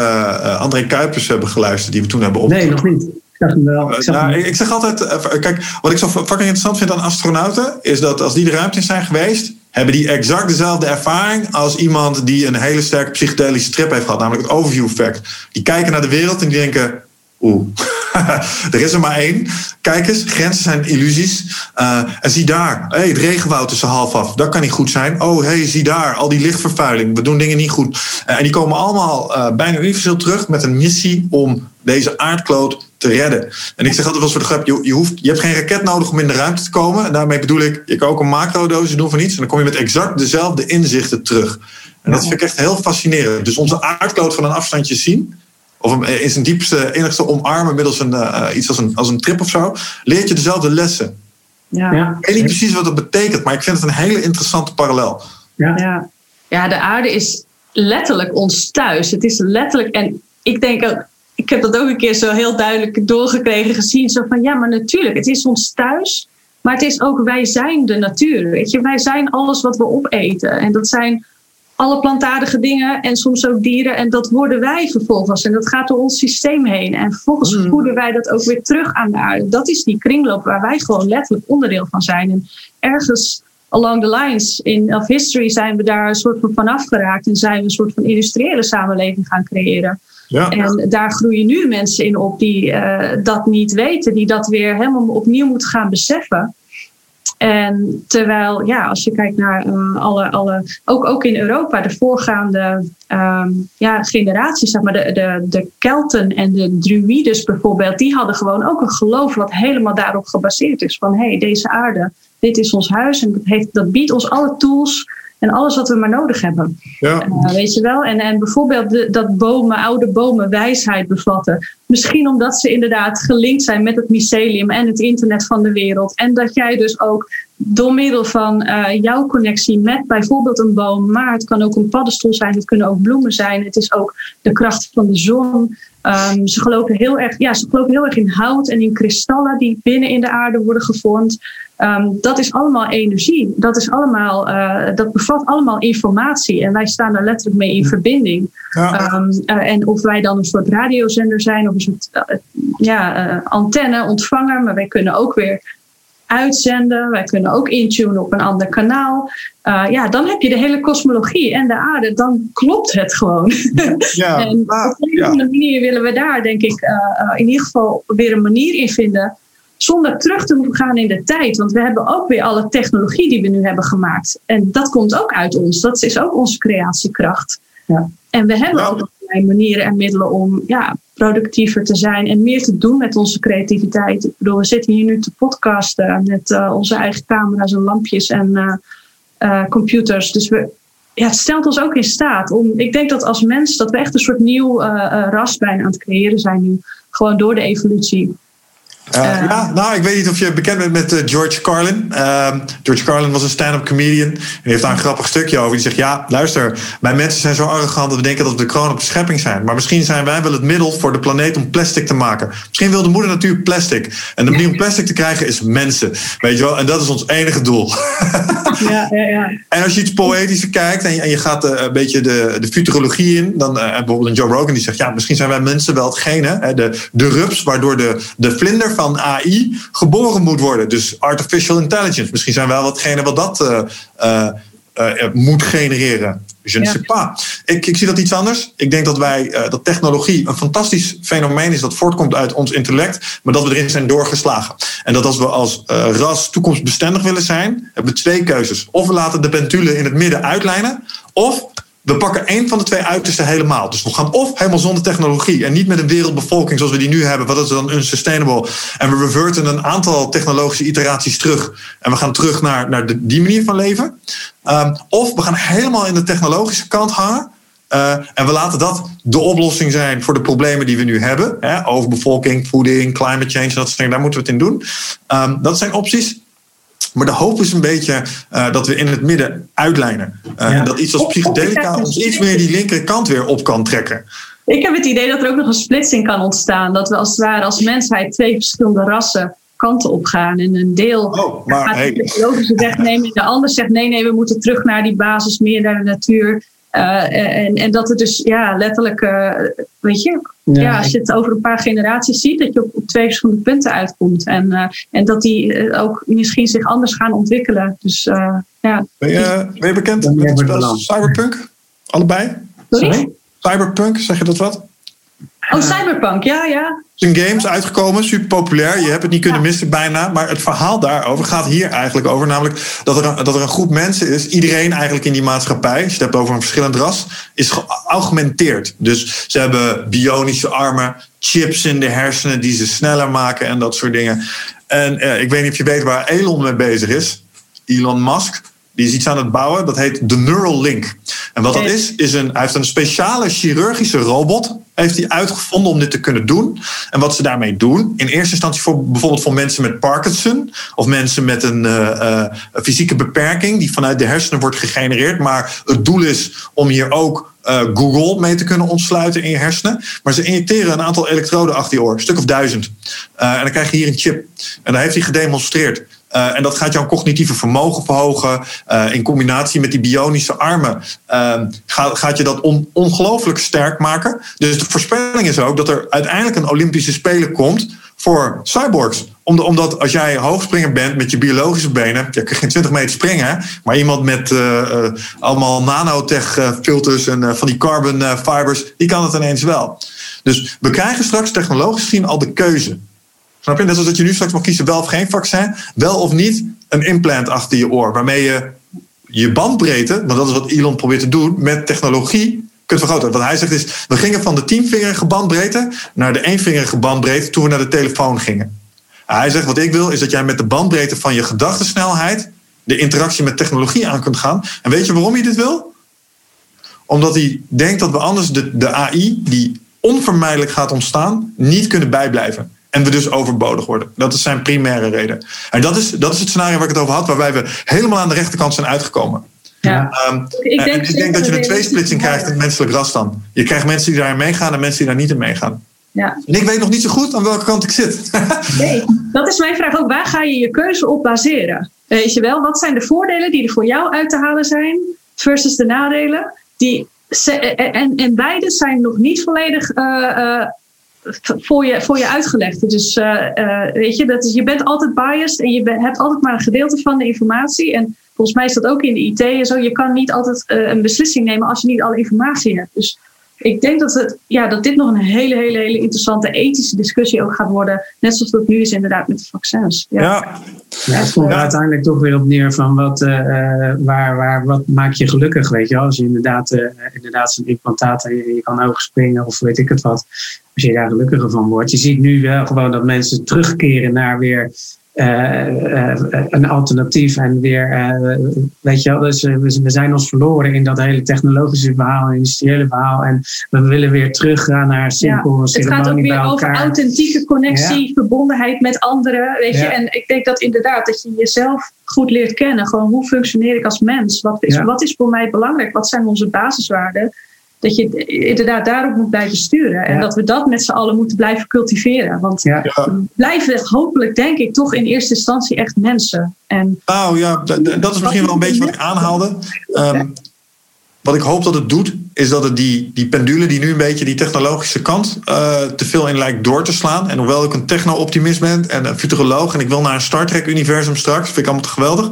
[SPEAKER 1] André Kuipers hebben geluisterd die we toen hebben
[SPEAKER 3] opgenomen. Nee, nog niet. Hem wel. Ik,
[SPEAKER 1] nou, ik, zeg altijd, kijk, wat ik zo fucking interessant vind aan astronauten, is dat als die de ruimte in zijn geweest, hebben die exact dezelfde ervaring als iemand die een hele sterke psychedelische trip heeft gehad, namelijk het overview effect. Die kijken naar de wereld en die denken, Oeh, er is er maar één. Kijk eens, grenzen zijn illusies. Uh, en zie daar, hey, het regenwoud is er half af. Dat kan niet goed zijn. Oh, hey, zie daar, al die lichtvervuiling. We doen dingen niet goed. Uh, en die komen allemaal uh, bijna universeel terug met een missie om deze aardkloot te redden. En ik zeg altijd wel eens voor de grap, je, je, hoeft, je hebt geen raket nodig om in de ruimte te komen. En daarmee bedoel ik, je kan ook een macrodosis doen van iets. En dan kom je met exact dezelfde inzichten terug. En dat vind ik echt heel fascinerend. Dus onze aardkloot van een afstandje zien of in zijn diepste, enigste omarmen middels een, uh, iets als een, als een trip of zo, leert je dezelfde lessen. Ja. Ik weet niet precies wat dat betekent, maar ik vind het een hele interessante parallel.
[SPEAKER 2] Ja, ja. ja de aarde is letterlijk ons thuis. Het is letterlijk, en ik denk ook, ik heb dat ook een keer zo heel duidelijk doorgekregen, gezien. Zo van ja, maar natuurlijk, het is ons thuis. Maar het is ook, wij zijn de natuur. Weet je, wij zijn alles wat we opeten. En dat zijn alle plantaardige dingen en soms ook dieren. En dat worden wij vervolgens. En dat gaat door ons systeem heen. En vervolgens mm. voeden wij dat ook weer terug aan de aarde. Dat is die kringloop waar wij gewoon letterlijk onderdeel van zijn. En ergens along the lines in of history zijn we daar een soort van vanaf geraakt. En zijn we een soort van industriële samenleving gaan creëren. En daar groeien nu mensen in op die uh, dat niet weten, die dat weer helemaal opnieuw moeten gaan beseffen. En terwijl, ja, als je kijkt naar uh, alle, alle ook, ook in Europa, de voorgaande um, ja, generaties, zeg maar, de, de, de Kelten en de Druides bijvoorbeeld, die hadden gewoon ook een geloof wat helemaal daarop gebaseerd is. Van hé, hey, deze aarde, dit is ons huis en dat biedt ons alle tools en alles wat we maar nodig hebben. Ja. Uh, weet je wel? En, en bijvoorbeeld de, dat bomen, oude bomen wijsheid bevatten. Misschien omdat ze inderdaad gelinkt zijn met het mycelium en het internet van de wereld. En dat jij dus ook door middel van uh, jouw connectie met bijvoorbeeld een boom, maar het kan ook een paddenstoel zijn, het kunnen ook bloemen zijn, het is ook de kracht van de zon. Um, ze, geloven heel erg, ja, ze geloven heel erg in hout en in kristallen die binnen in de aarde worden gevormd. Um, dat is allemaal energie. Dat, is allemaal, uh, dat bevat allemaal informatie. En wij staan daar letterlijk mee in verbinding. Ja. Um, uh, en of wij dan een soort radiozender zijn of een soort uh, ja, antenne, ontvanger. Maar wij kunnen ook weer uitzenden. Wij kunnen ook intunen op een ander kanaal. Uh, ja, dan heb je de hele kosmologie en de aarde. Dan klopt het gewoon. Ja, en ah, op een of manier willen we daar, denk ik, uh, in ieder geval weer een manier in vinden. Zonder terug te moeten gaan in de tijd. Want we hebben ook weer alle technologie die we nu hebben gemaakt. En dat komt ook uit ons. Dat is ook onze creatiekracht. Ja. En we hebben ook manieren en middelen om ja, productiever te zijn en meer te doen met onze creativiteit. Ik bedoel, we zitten hier nu te podcasten met uh, onze eigen camera's en lampjes en uh, uh, computers. Dus we, ja, het stelt ons ook in staat om. Ik denk dat als mens dat we echt een soort nieuw ras bijna aan het creëren zijn nu. Gewoon door de evolutie.
[SPEAKER 1] Uh, ja, nou, ik weet niet of je bekend bent met uh, George Carlin. Uh, George Carlin was een stand-up comedian. En die heeft daar een grappig stukje over. Die zegt: Ja, luister, wij mensen zijn zo arrogant dat we denken dat we de kroon op de schepping zijn. Maar misschien zijn wij wel het middel voor de planeet om plastic te maken. Misschien wil de moeder natuur plastic. En de manier om plastic te krijgen is mensen. Weet je wel? En dat is ons enige doel. ja, ja, ja. En als je iets poëtischer kijkt en je, en je gaat uh, een beetje de, de futurologie in, dan bijvoorbeeld een Joe Rogan die zegt: Ja, misschien zijn wij mensen wel hetgene, hè, de, de rups, waardoor de, de vlinder van AI geboren moet worden. Dus artificial intelligence. Misschien zijn wel watgene wat dat uh, uh, uh, moet genereren. Je ne sais pas. Ik, ik zie dat iets anders. Ik denk dat wij dat technologie een fantastisch fenomeen is dat voortkomt uit ons intellect, maar dat we erin zijn doorgeslagen. En dat als we als ras toekomstbestendig willen zijn, hebben we twee keuzes. Of we laten de pendule in het midden uitlijnen, of we pakken één van de twee uitersten helemaal. Dus we gaan of helemaal zonder technologie en niet met een wereldbevolking zoals we die nu hebben, wat is dan unsustainable. En we reverten een aantal technologische iteraties terug. En we gaan terug naar, naar de, die manier van leven. Um, of we gaan helemaal in de technologische kant hangen. Uh, en we laten dat de oplossing zijn voor de problemen die we nu hebben. Hè, overbevolking, voeding, climate change, dat soort dingen. Daar moeten we het in doen. Um, dat zijn opties. Maar de hoop is een beetje uh, dat we in het midden uitlijnen. Uh, Dat iets als psychedelica ons iets meer die linkerkant weer op kan trekken.
[SPEAKER 2] Ik heb het idee dat er ook nog een splitsing kan ontstaan. Dat we als het ware als mensheid twee verschillende rassen kanten op gaan. En een deel oh, maar, gaat hey. de biologische weg nemen. En de ander zegt nee, nee, we moeten terug naar die basis, meer naar de natuur. Uh, en, en dat het dus ja, letterlijk, uh, weet je, ja. ja. als je het over een paar generaties ziet, dat je op, op twee verschillende punten uitkomt. En, uh, en dat die ook misschien zich anders gaan ontwikkelen. Dus, ja.
[SPEAKER 1] ben, je, ben je bekend met cyberpunk? Allebei?
[SPEAKER 2] Sorry?
[SPEAKER 1] Cyberpunk, zeg je dat wat?
[SPEAKER 2] Oh, Cyberpunk, ja, ja.
[SPEAKER 1] Een games uitgekomen, super populair. Je hebt het niet kunnen missen bijna. Maar het verhaal daarover gaat hier eigenlijk over. Namelijk dat er, een, dat er een groep mensen is. Iedereen eigenlijk in die maatschappij. Als je het hebt over een verschillend ras. Is geaugmenteerd. Dus ze hebben bionische armen. Chips in de hersenen die ze sneller maken. En dat soort dingen. En eh, ik weet niet of je weet waar Elon mee bezig is. Elon Musk. Die is iets aan het bouwen, dat heet de Neural Link. En wat dat is, is een, hij heeft een speciale chirurgische robot heeft hij uitgevonden om dit te kunnen doen. En wat ze daarmee doen, in eerste instantie voor bijvoorbeeld voor mensen met Parkinson of mensen met een uh, uh, fysieke beperking die vanuit de hersenen wordt gegenereerd. Maar het doel is om hier ook Google mee te kunnen ontsluiten in je hersenen. Maar ze injecteren een aantal elektroden achter je oor, een stuk of duizend. en dan krijg je hier een chip. En dat heeft hij gedemonstreerd. Uh, en dat gaat jouw cognitieve vermogen verhogen. Uh, in combinatie met die bionische armen uh, gaat, gaat je dat on, ongelooflijk sterk maken. Dus de voorspelling is ook dat er uiteindelijk een Olympische Spelen komt voor cyborgs. Omdat als jij hoogspringer bent met je biologische benen, je kan geen 20 meter springen, maar iemand met uh, allemaal nanotech filters en van die carbon fibers, die kan het ineens wel. Dus we krijgen straks technologisch gezien al de keuze. Snap je? Net zoals dat je nu straks mag kiezen wel of geen vaccin, wel of niet een implant achter je oor, waarmee je je bandbreedte, want dat is wat Elon probeert te doen, met technologie kunt vergroten. Wat hij zegt is, we gingen van de tienvingerige bandbreedte naar de eenvingerige bandbreedte toen we naar de telefoon gingen. Hij zegt, wat ik wil, is dat jij met de bandbreedte van je gedachtensnelheid de interactie met technologie aan kunt gaan. En weet je waarom hij dit wil? Omdat hij denkt dat we anders de, de AI, die onvermijdelijk gaat ontstaan, niet kunnen bijblijven. En we dus overbodig worden. Dat is zijn primaire reden. En dat is, dat is het scenario waar ik het over had, waarbij we helemaal aan de rechterkant zijn uitgekomen. Ja. Um, ik, denk, ik denk dat je een tweesplitsing krijgt in menselijk ras dan. Je krijgt mensen die daarin meegaan en mensen die daar niet in meegaan. Ja. En ik weet nog niet zo goed aan welke kant ik zit.
[SPEAKER 2] nee, dat is mijn vraag ook. Waar ga je je keuze op baseren? Weet je wel, wat zijn de voordelen die er voor jou uit te halen zijn versus de nadelen? Die, en, en beide zijn nog niet volledig uh, voor je, voor je uitgelegd. Dus uh, weet je, dat is, je bent altijd biased en je hebt altijd maar een gedeelte van de informatie. En volgens mij is dat ook in de IT en zo. Je kan niet altijd uh, een beslissing nemen als je niet alle informatie hebt. Dus ik denk dat, het, ja, dat dit nog een hele, hele, hele interessante ethische discussie ook gaat worden. Net zoals dat nu is inderdaad met de vaccins. Ja, ja.
[SPEAKER 3] ja het komt er uiteindelijk toch weer op neer van wat, uh, waar, waar, wat maakt je gelukkig, weet je Als je inderdaad, uh, inderdaad zo'n implantaat en je, je, kan hoog springen of weet ik het wat. Als je daar gelukkiger van wordt. Je ziet nu wel gewoon dat mensen terugkeren naar weer uh, een alternatief en weer, uh, weet je wel, dus we, we, zijn ons verloren in dat hele technologische verhaal, industriële verhaal en we willen weer teruggaan naar simpel ja,
[SPEAKER 2] Het gaat ook weer over authentieke connectie, verbondenheid met anderen, weet je, en ik denk dat inderdaad dat je jezelf goed leert kennen, gewoon hoe functioneer ik als mens, wat is, wat is voor mij belangrijk, wat zijn onze basiswaarden, dat je inderdaad daarop moet blijven sturen. En dat we dat met z'n allen moeten blijven cultiveren. Want we blijven hopelijk, denk ik, toch in eerste instantie echt mensen. En
[SPEAKER 1] nou ja, dat is misschien wel een beetje wat ik aanhaalde. Ehm, wat ik hoop dat het doet, is dat het die, die pendule die nu een beetje die technologische kant uh, te veel in lijkt door te slaan. En hoewel ik een techno-optimist ben en een futuroloog en ik wil naar een Star Trek-universum straks, vind ik allemaal te geweldig,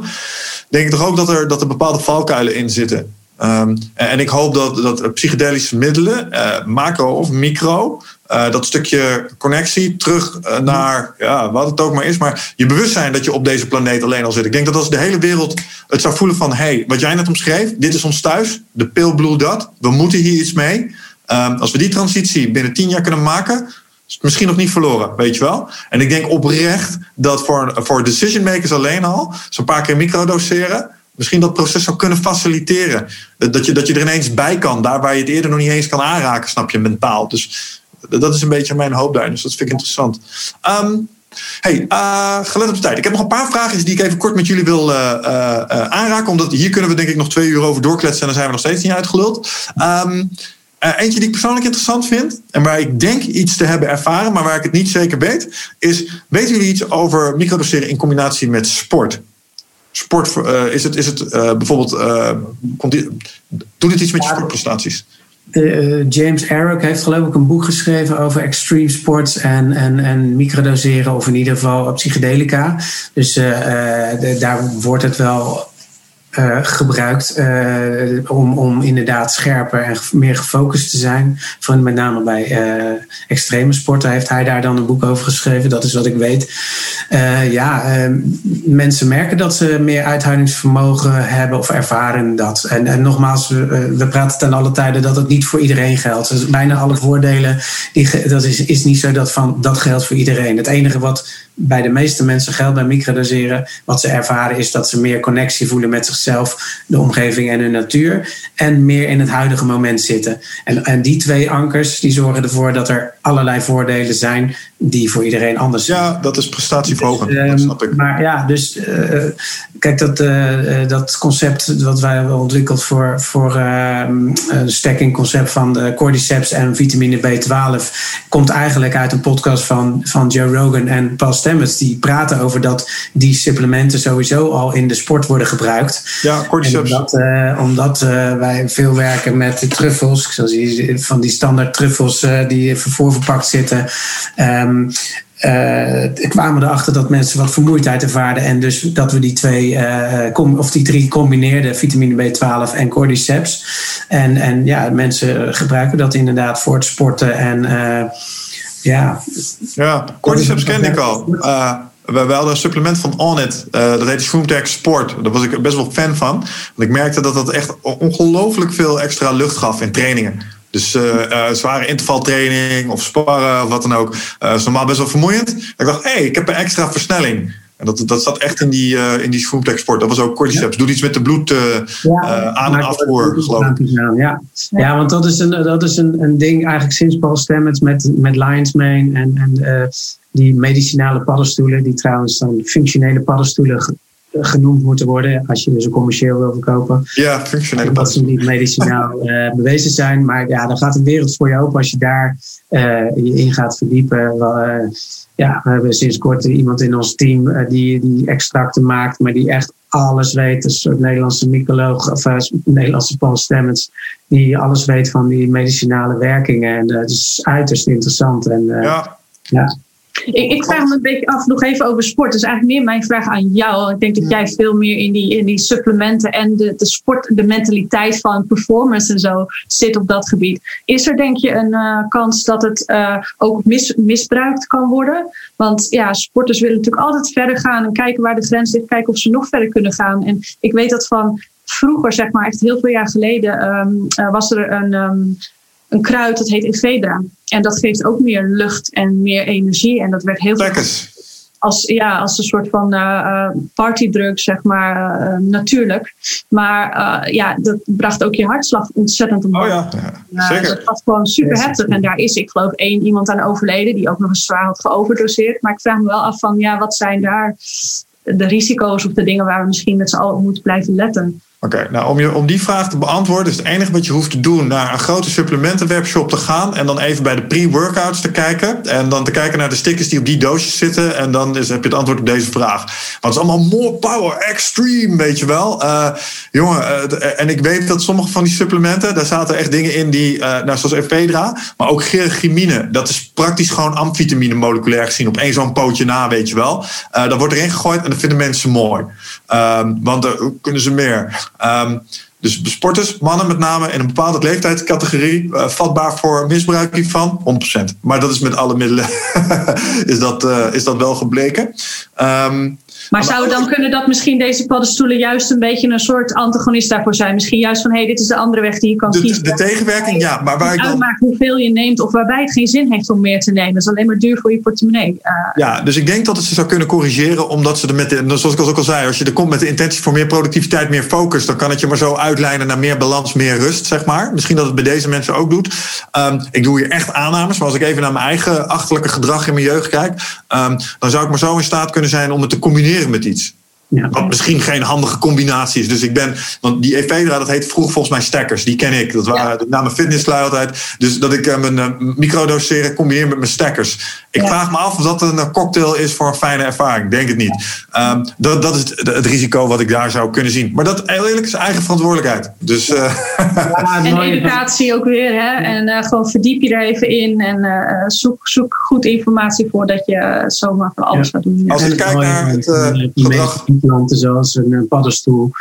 [SPEAKER 1] denk ik toch ook dat er, dat er bepaalde valkuilen in zitten. Um, en ik hoop dat, dat psychedelische middelen, uh, macro of micro, uh, dat stukje connectie terug uh, naar ja, wat het ook maar is, maar je bewustzijn dat je op deze planeet alleen al zit. Ik denk dat als de hele wereld het zou voelen van, hey, wat jij net omschreef, dit is ons thuis, de pil blue dat, we moeten hier iets mee. Um, als we die transitie binnen tien jaar kunnen maken, is het misschien nog niet verloren, weet je wel. En ik denk oprecht dat voor, voor decision makers alleen al, zo'n paar keer microdoseren, misschien dat proces zou kunnen faciliteren. Dat je, dat je er ineens bij kan, daar waar je het eerder nog niet eens kan aanraken, snap je, mentaal. Dus dat is een beetje mijn hoop daar. Dus dat vind ik interessant. Um, hey, uh, gelet op de tijd. Ik heb nog een paar vragen die ik even kort met jullie wil uh, aanraken. Omdat hier kunnen we denk ik nog twee uur over doorkletsen en dan zijn we nog steeds niet uitgeluld. Um, eentje die ik persoonlijk interessant vind en waar ik denk iets te hebben ervaren, maar waar ik het niet zeker weet, is: weten jullie iets over microdoseren in combinatie met sport? Sport, uh, is het, is het uh, bijvoorbeeld, uh, doet het iets met je sportprestaties?
[SPEAKER 3] James Eric heeft geloof ik een boek geschreven over extreme sports en, en, en microdoseren, of in ieder geval psychedelica. Dus daar wordt het wel uh, gebruikt uh, om, om inderdaad scherper en meer gefocust te zijn. Van met name bij uh, extreme sporten heeft hij daar dan een boek over geschreven. Dat is wat ik weet. ja, mensen merken dat ze meer uithoudingsvermogen hebben of ervaren dat. En, en nogmaals, we, we praten ten alle tijden dat het niet voor iedereen geldt. Dus bijna alle voordelen, die, dat is, is niet zo dat van dat geldt voor iedereen. Het enige wat bij de meeste mensen geldt bij microdoseren, wat ze ervaren is dat ze meer connectie voelen met zichzelf, de omgeving en hun natuur. En meer in het huidige moment zitten. En, en die twee ankers die zorgen ervoor dat er allerlei voordelen zijn die voor iedereen anders zijn.
[SPEAKER 1] Ja, dat is prestatieverhogend, dus, dat
[SPEAKER 3] ehm,
[SPEAKER 1] snap ik.
[SPEAKER 3] Maar ja, dus uh, kijk, dat, uh, dat concept wat wij hebben ontwikkeld voor, voor uh, een stacking concept van de cordyceps en vitamine B12 komt eigenlijk uit een podcast van, van Joe Rogan en Paul Stamets. Die praten over dat die supplementen sowieso al in de sport worden gebruikt.
[SPEAKER 1] Ja, cordyceps.
[SPEAKER 3] Omdat, omdat wij veel werken met de truffels, zoals die, van die standaard truffels die voorverpakt zitten. Um, uh, kwamen erachter dat mensen wat vermoeidheid ervaarden. En dus dat we die twee, uh, of die drie combineerden, vitamine B12 en cordyceps. En, en ja, mensen gebruiken dat inderdaad voor het sporten. En uh, ja.
[SPEAKER 1] Ja, cordyceps kende ik al. we, hadden een supplement van Onnit, dat heet Shroomtech Sport. Daar was ik best wel fan van. Want ik merkte dat dat echt ongelooflijk veel extra lucht gaf in trainingen. Dus uh, zware intervaltraining of sparren of wat dan ook. Uh, is normaal best wel vermoeiend. Ik dacht, hé, hey, ik heb een extra versnelling. En dat, dat zat echt in die, uh, in die sport. Dat was ook cordyceps. Ja. Doe iets met de bloed ja, aan- en afvoer, geloof ik.
[SPEAKER 3] Ja. ja, want dat is een, dat is een, een ding eigenlijk sinds Paul Stamets met, met Lion's Mane en, en die medicinale paddenstoelen, die trouwens dan functionele paddenstoelen genoemd moeten worden als je ze commercieel wil verkopen.
[SPEAKER 1] Ja, functionele
[SPEAKER 3] Dat ze niet medicinaal uh, bewezen zijn. Maar ja, dan gaat een wereld voor je open als je daar uh, je in gaat verdiepen. Uh, ja, we hebben sinds kort iemand in ons team die, die extracten maakt, maar die echt alles weet. Een soort Nederlandse mycoloog of Nederlandse Paul Stemmens, die alles weet van die medicinale werkingen. En dat is uiterst interessant. En,
[SPEAKER 1] ja.
[SPEAKER 3] ja.
[SPEAKER 2] Ik, ik, vraag me een beetje af nog even over sport. Dus eigenlijk meer mijn vraag aan jou. Ik denk dat jij veel meer in die, in die supplementen en de, de sport, de mentaliteit van performance en zo zit op dat gebied. Is er denk je een uh, kans dat het uh, ook mis, misbruikt kan worden? Want ja, sporters willen natuurlijk altijd verder gaan en kijken waar de grens ligt, kijken of ze nog verder kunnen gaan. En ik weet dat van vroeger, zeg maar, echt heel veel jaar geleden, um, uh, was er een. Um, een kruid dat heet Ephedra. En dat geeft ook meer lucht en meer energie. En dat werd heel
[SPEAKER 1] veel
[SPEAKER 2] als, ja, als een soort van uh, partydrug, zeg maar, uh, natuurlijk. Maar uh, ja, dat bracht ook je hartslag ontzettend omhoog.
[SPEAKER 1] Oh ja, ja zeker.
[SPEAKER 2] Dat was gewoon super heftig. En daar is, ik geloof, één iemand aan overleden die ook nog eens zwaar had geoverdoseerd. Maar ik vraag me wel af van, ja, wat zijn daar de risico's of de dingen waar we misschien met z'n allen op moeten blijven letten?
[SPEAKER 1] Oké, nou om, je, om die vraag te beantwoorden is het enige wat je hoeft te doen naar een grote supplementenwebshop te gaan en dan even bij de pre-workouts te kijken en dan te kijken naar de stickers die op die doosjes zitten en dan is, heb je het antwoord op deze vraag. Want het is allemaal more power, extreme, weet je wel. Uh, jongen, uh, en ik weet dat sommige van die supplementen, daar zaten echt dingen in die, uh, nou, zoals ephedra, maar ook gergimine. Dat is praktisch gewoon amfitamine moleculair gezien op één zo'n pootje na, weet je wel. dat wordt erin gegooid en dat vinden mensen mooi. Um, want dan kunnen ze meer. Um, dus sporters, mannen met name in een bepaalde leeftijdscategorie, uh, vatbaar voor misbruik hiervan, 100%. Maar dat is met alle middelen is, dat, uh, is dat wel gebleken. Um,
[SPEAKER 2] maar zou het dan kunnen dat misschien deze paddenstoelen juist een beetje een soort antagonist daarvoor zijn? Misschien juist van hé, hey, dit is de andere weg die je kan
[SPEAKER 1] de,
[SPEAKER 2] kiezen.
[SPEAKER 1] De tegenwerking, ja. Maar waar ik dan...
[SPEAKER 2] uitmaakt hoeveel je neemt of waarbij het geen zin heeft om meer te nemen. Dat is alleen maar duur voor je portemonnee. Uh,
[SPEAKER 1] ja, dus ik denk dat het ze zou kunnen corrigeren, omdat ze er met de, zoals ik ook al zei, als je er komt met de intentie voor meer productiviteit, meer focus, dan kan het je maar zo uitlijnen naar meer balans, meer rust, zeg maar. Misschien dat het bij deze mensen ook doet. Um, ik doe hier echt aannames, maar als ik even naar mijn eigen achterlijke gedrag in mijn jeugd kijk, um, dan zou ik maar zo in staat kunnen zijn om het te combineren met iets. Ja. Wat misschien geen handige combinatie is. Dus ik ben, want die Ephedra, dat heet vroeger volgens mij stackers. Die ken ik. Dat waren ja. na mijn fitnesslui altijd. Dus dat ik uh, mijn uh, microdoseren combineer met mijn stackers. Ik ja. vraag me af of dat een cocktail is voor een fijne ervaring. Denk het niet. Um, dat, dat is het, het, risico wat ik daar zou kunnen zien. Maar dat heel eerlijk is eigen verantwoordelijkheid. Dus, uh,
[SPEAKER 2] en educatie ook weer. Hè? En gewoon verdiep je er even in. En zoek, zoek goed informatie voordat je zomaar van alles gaat doen.
[SPEAKER 1] Als ik kijk naar het gedrag
[SPEAKER 3] planten zoals een paddenstoel.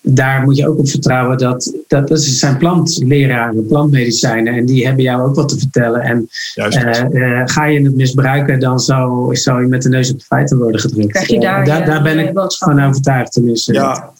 [SPEAKER 3] Daar moet je ook op vertrouwen dat, dat, dat zijn plantleraren, plantmedicijnen. En die hebben jou ook wat te vertellen. En uh, uh, ga je het misbruiken, dan zou, zou je met de neus op de feiten worden gedrukt.
[SPEAKER 2] Krijg je daar,
[SPEAKER 3] daar, daar ben ik van overtuigd tenminste.
[SPEAKER 1] Ja.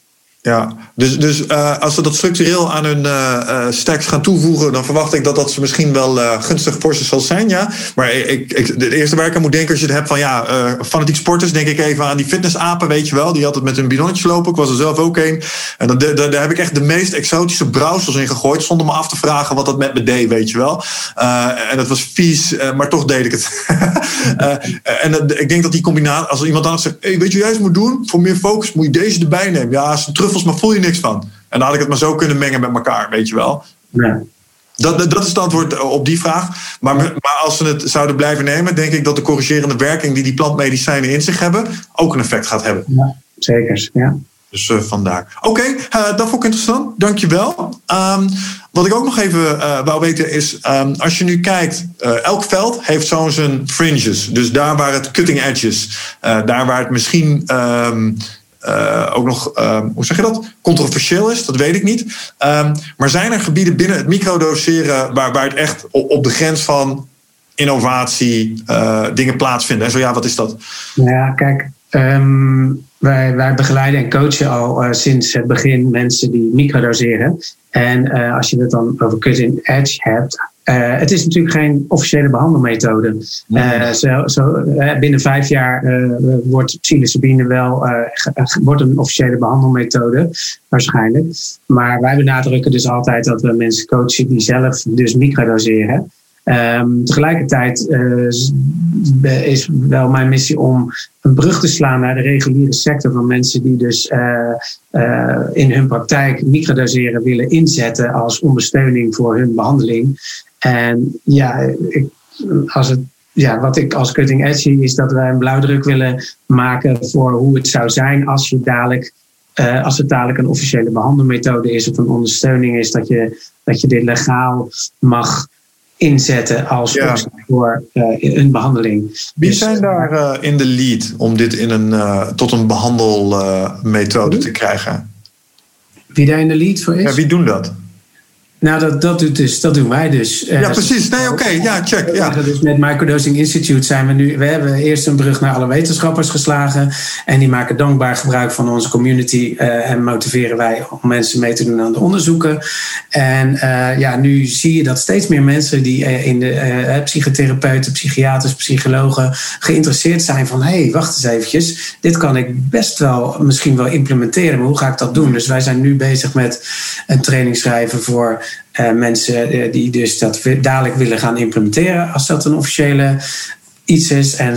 [SPEAKER 1] Ja, dus, dus uh, als ze dat structureel aan hun uh, stacks gaan toevoegen, dan verwacht ik dat dat ze misschien wel gunstig voor ze zal zijn. Ja? Maar ik, ik, het eerste waar ik aan moet denken als je het hebt van ja, fanatiek sporters, denk ik even aan die fitnessapen, weet je wel. Die altijd met hun bidonnetjes lopen. Ik was er zelf ook een. En dan, daar heb ik echt de meest exotische browsers in gegooid, zonder me af te vragen wat dat met me deed, weet je wel. en dat was vies, maar toch deed ik het. en ik denk dat die combinatie, als iemand anders zegt, hey, weet je wat jij eens moet doen? Voor meer focus moet je deze erbij nemen. Ja, is een maar voel je niks van. En dan had ik het maar zo kunnen mengen met elkaar, weet je wel. Ja. Dat, dat is het antwoord op die vraag. Maar, maar als we het zouden blijven nemen, denk ik dat de corrigerende werking die die plantmedicijnen in zich hebben, ook een effect gaat hebben.
[SPEAKER 3] Ja, zeker. Ja.
[SPEAKER 1] Dus uh, vandaar. Oké, okay, uh, dat vond ik interessant. Dankjewel. Um, wat ik ook nog even uh, wou weten is, um, als je nu kijkt, elk veld heeft zo'n zijn fringes. Dus daar waar het cutting edges, daar waar het misschien um, uh, ook nog, um, hoe zeg je dat, controversieel is, dat weet ik niet. Um, maar zijn er gebieden binnen het microdoseren waar, waar het echt op, de grens van innovatie uh, dingen plaatsvinden? En zo ja, wat is dat?
[SPEAKER 3] Ja, kijk, um, wij, wij begeleiden en coachen al uh, sinds het begin mensen die microdoseren. En als je het dan over cutting edge hebt, uh, het is natuurlijk geen officiële behandelmethode. Uh, zo, zo, uh, binnen vijf jaar wordt psilocybine wel wordt een officiële behandelmethode, waarschijnlijk. Maar wij benadrukken dus altijd dat we mensen coachen die zelf dus microdoseren. Um, tegelijkertijd is wel mijn missie om een brug te slaan naar de reguliere sector van mensen die dus in hun praktijk microdoseren willen inzetten als ondersteuning voor hun behandeling. En ja, ik, als het, ja, wat ik als cutting edge zie, is dat wij een blauwdruk willen maken voor hoe het zou zijn als je dadelijk. Uh, als het dadelijk een officiële behandelmethode is of een ondersteuning is, dat je, dat je dit legaal mag inzetten als ja. voor uh, een behandeling.
[SPEAKER 1] Wie dus, zijn daar uh, in de lead om dit in een, tot een behandelmethode te krijgen?
[SPEAKER 3] Wie daar in de lead voor is?
[SPEAKER 1] Ja, wie doen dat?
[SPEAKER 3] Nou, dat, dat, doet dus, dat doen wij dus.
[SPEAKER 1] Ja, eh, precies. Nee, oké. Ja, check. Ja.
[SPEAKER 3] Dus met Microdosing Institute zijn we nu... We hebben eerst een brug naar alle wetenschappers geslagen. En die maken dankbaar gebruik van onze community. Uh, en motiveren wij om mensen mee te doen aan de onderzoeken. En uh, ja, nu zie je dat steeds meer mensen die in de psychotherapeuten, psychiaters, psychologen... geïnteresseerd zijn van... hé, hey, wacht eens eventjes. Dit kan ik best wel misschien wel implementeren. Maar hoe ga ik dat doen? Dus wij zijn nu bezig met een training schrijven voor uh, mensen uh, die dus dat dadelijk willen gaan implementeren als dat een officiële iets is. En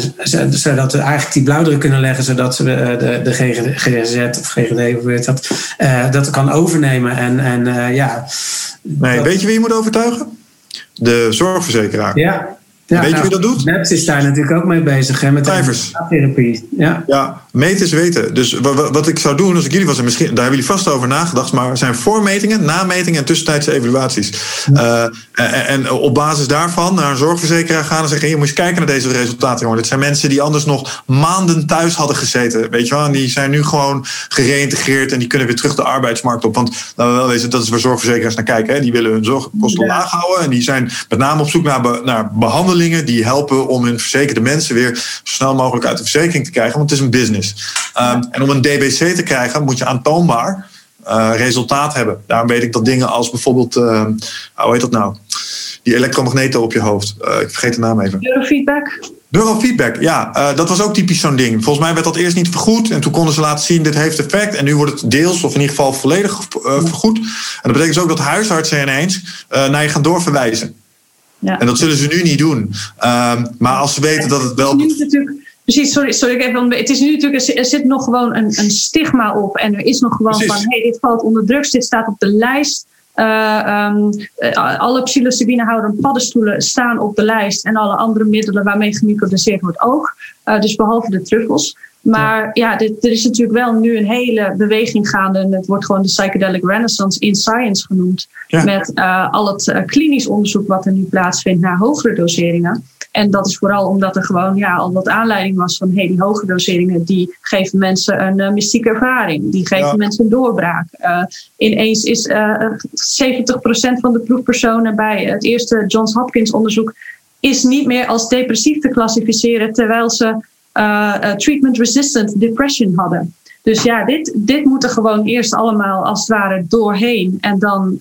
[SPEAKER 3] zodat we eigenlijk die blauwdruk kunnen leggen, zodat ze de, de, de GGZ of GGD, hoe heet dat, uh, dat kan overnemen. En, en ja.
[SPEAKER 1] Nee,
[SPEAKER 3] dat...
[SPEAKER 1] weet je wie je moet overtuigen? De zorgverzekeraar.
[SPEAKER 3] Ja,
[SPEAKER 1] ja, Weet je nou, wie dat doet?
[SPEAKER 3] Maps is daar natuurlijk ook mee bezig. Hè, met therapie. Ja.
[SPEAKER 1] ja, meten is weten. Dus wat ik zou doen als ik jullie was, en misschien, daar hebben jullie vast over nagedacht, maar er zijn voormetingen, nametingen en tussentijdse evaluaties. Uh, en, en, op basis daarvan naar een zorgverzekeraar gaan en zeggen: je moet eens kijken naar deze resultaten. Jongen. Dit zijn mensen die anders nog maanden thuis hadden gezeten. Weet je wel? En die zijn nu gewoon gereïntegreerd en die kunnen weer terug de arbeidsmarkt op. Want wel weten, dat is waar zorgverzekeraars naar kijken. Hè. Die willen hun zorgkosten laag houden en die zijn met name op zoek naar, naar behandeling die helpen om hun verzekerde mensen weer zo snel mogelijk uit de verzekering te krijgen, want het is een business. Um, en om een DBC te krijgen moet je aantoonbaar uh, resultaat hebben. Daarom weet ik dat dingen als bijvoorbeeld, uh, hoe heet dat nou? Die elektromagneten op je hoofd. Uh, ik vergeet de naam even.
[SPEAKER 2] Neurofeedback.
[SPEAKER 1] Neurofeedback, ja. Uh, dat was ook typisch zo'n ding. Volgens mij werd dat eerst niet vergoed. En toen konden ze laten zien, dit heeft effect. En nu wordt het deels, of in ieder geval volledig uh, vergoed. En dat betekent dus ook dat huisartsen ineens uh, naar je gaan doorverwijzen. Ja. En dat zullen ze nu niet doen. Um, maar als ze weten dat het wel.
[SPEAKER 2] Precies, sorry, sorry ik even, het is nu natuurlijk, er zit nog gewoon een, een stigma op. En er is nog gewoon Precies. van, hey, dit valt onder drugs, dit staat op de lijst. Uh, um, alle psilocybine paddenstoelen staan op de lijst. En alle andere middelen waarmee gemicrodoseerd wordt ook. Uh, dus behalve de truffels. Maar ja, dit, er is natuurlijk wel nu een hele beweging gaande. En het wordt gewoon de psychedelic renaissance in science genoemd. Met uh, al het uh, klinisch onderzoek wat er nu plaatsvindt naar hogere doseringen. En dat is vooral omdat er gewoon ja, al wat aanleiding was van hey, die hogere doseringen die geven mensen een uh, mystieke ervaring. Die geven ja. mensen een doorbraak. ineens is 70% van de proefpersonen bij het eerste Johns Hopkins onderzoek is niet meer als depressief te klassificeren terwijl ze treatment-resistant depression hadden. Dus ja, dit, dit moet er gewoon eerst allemaal als het ware doorheen. En dan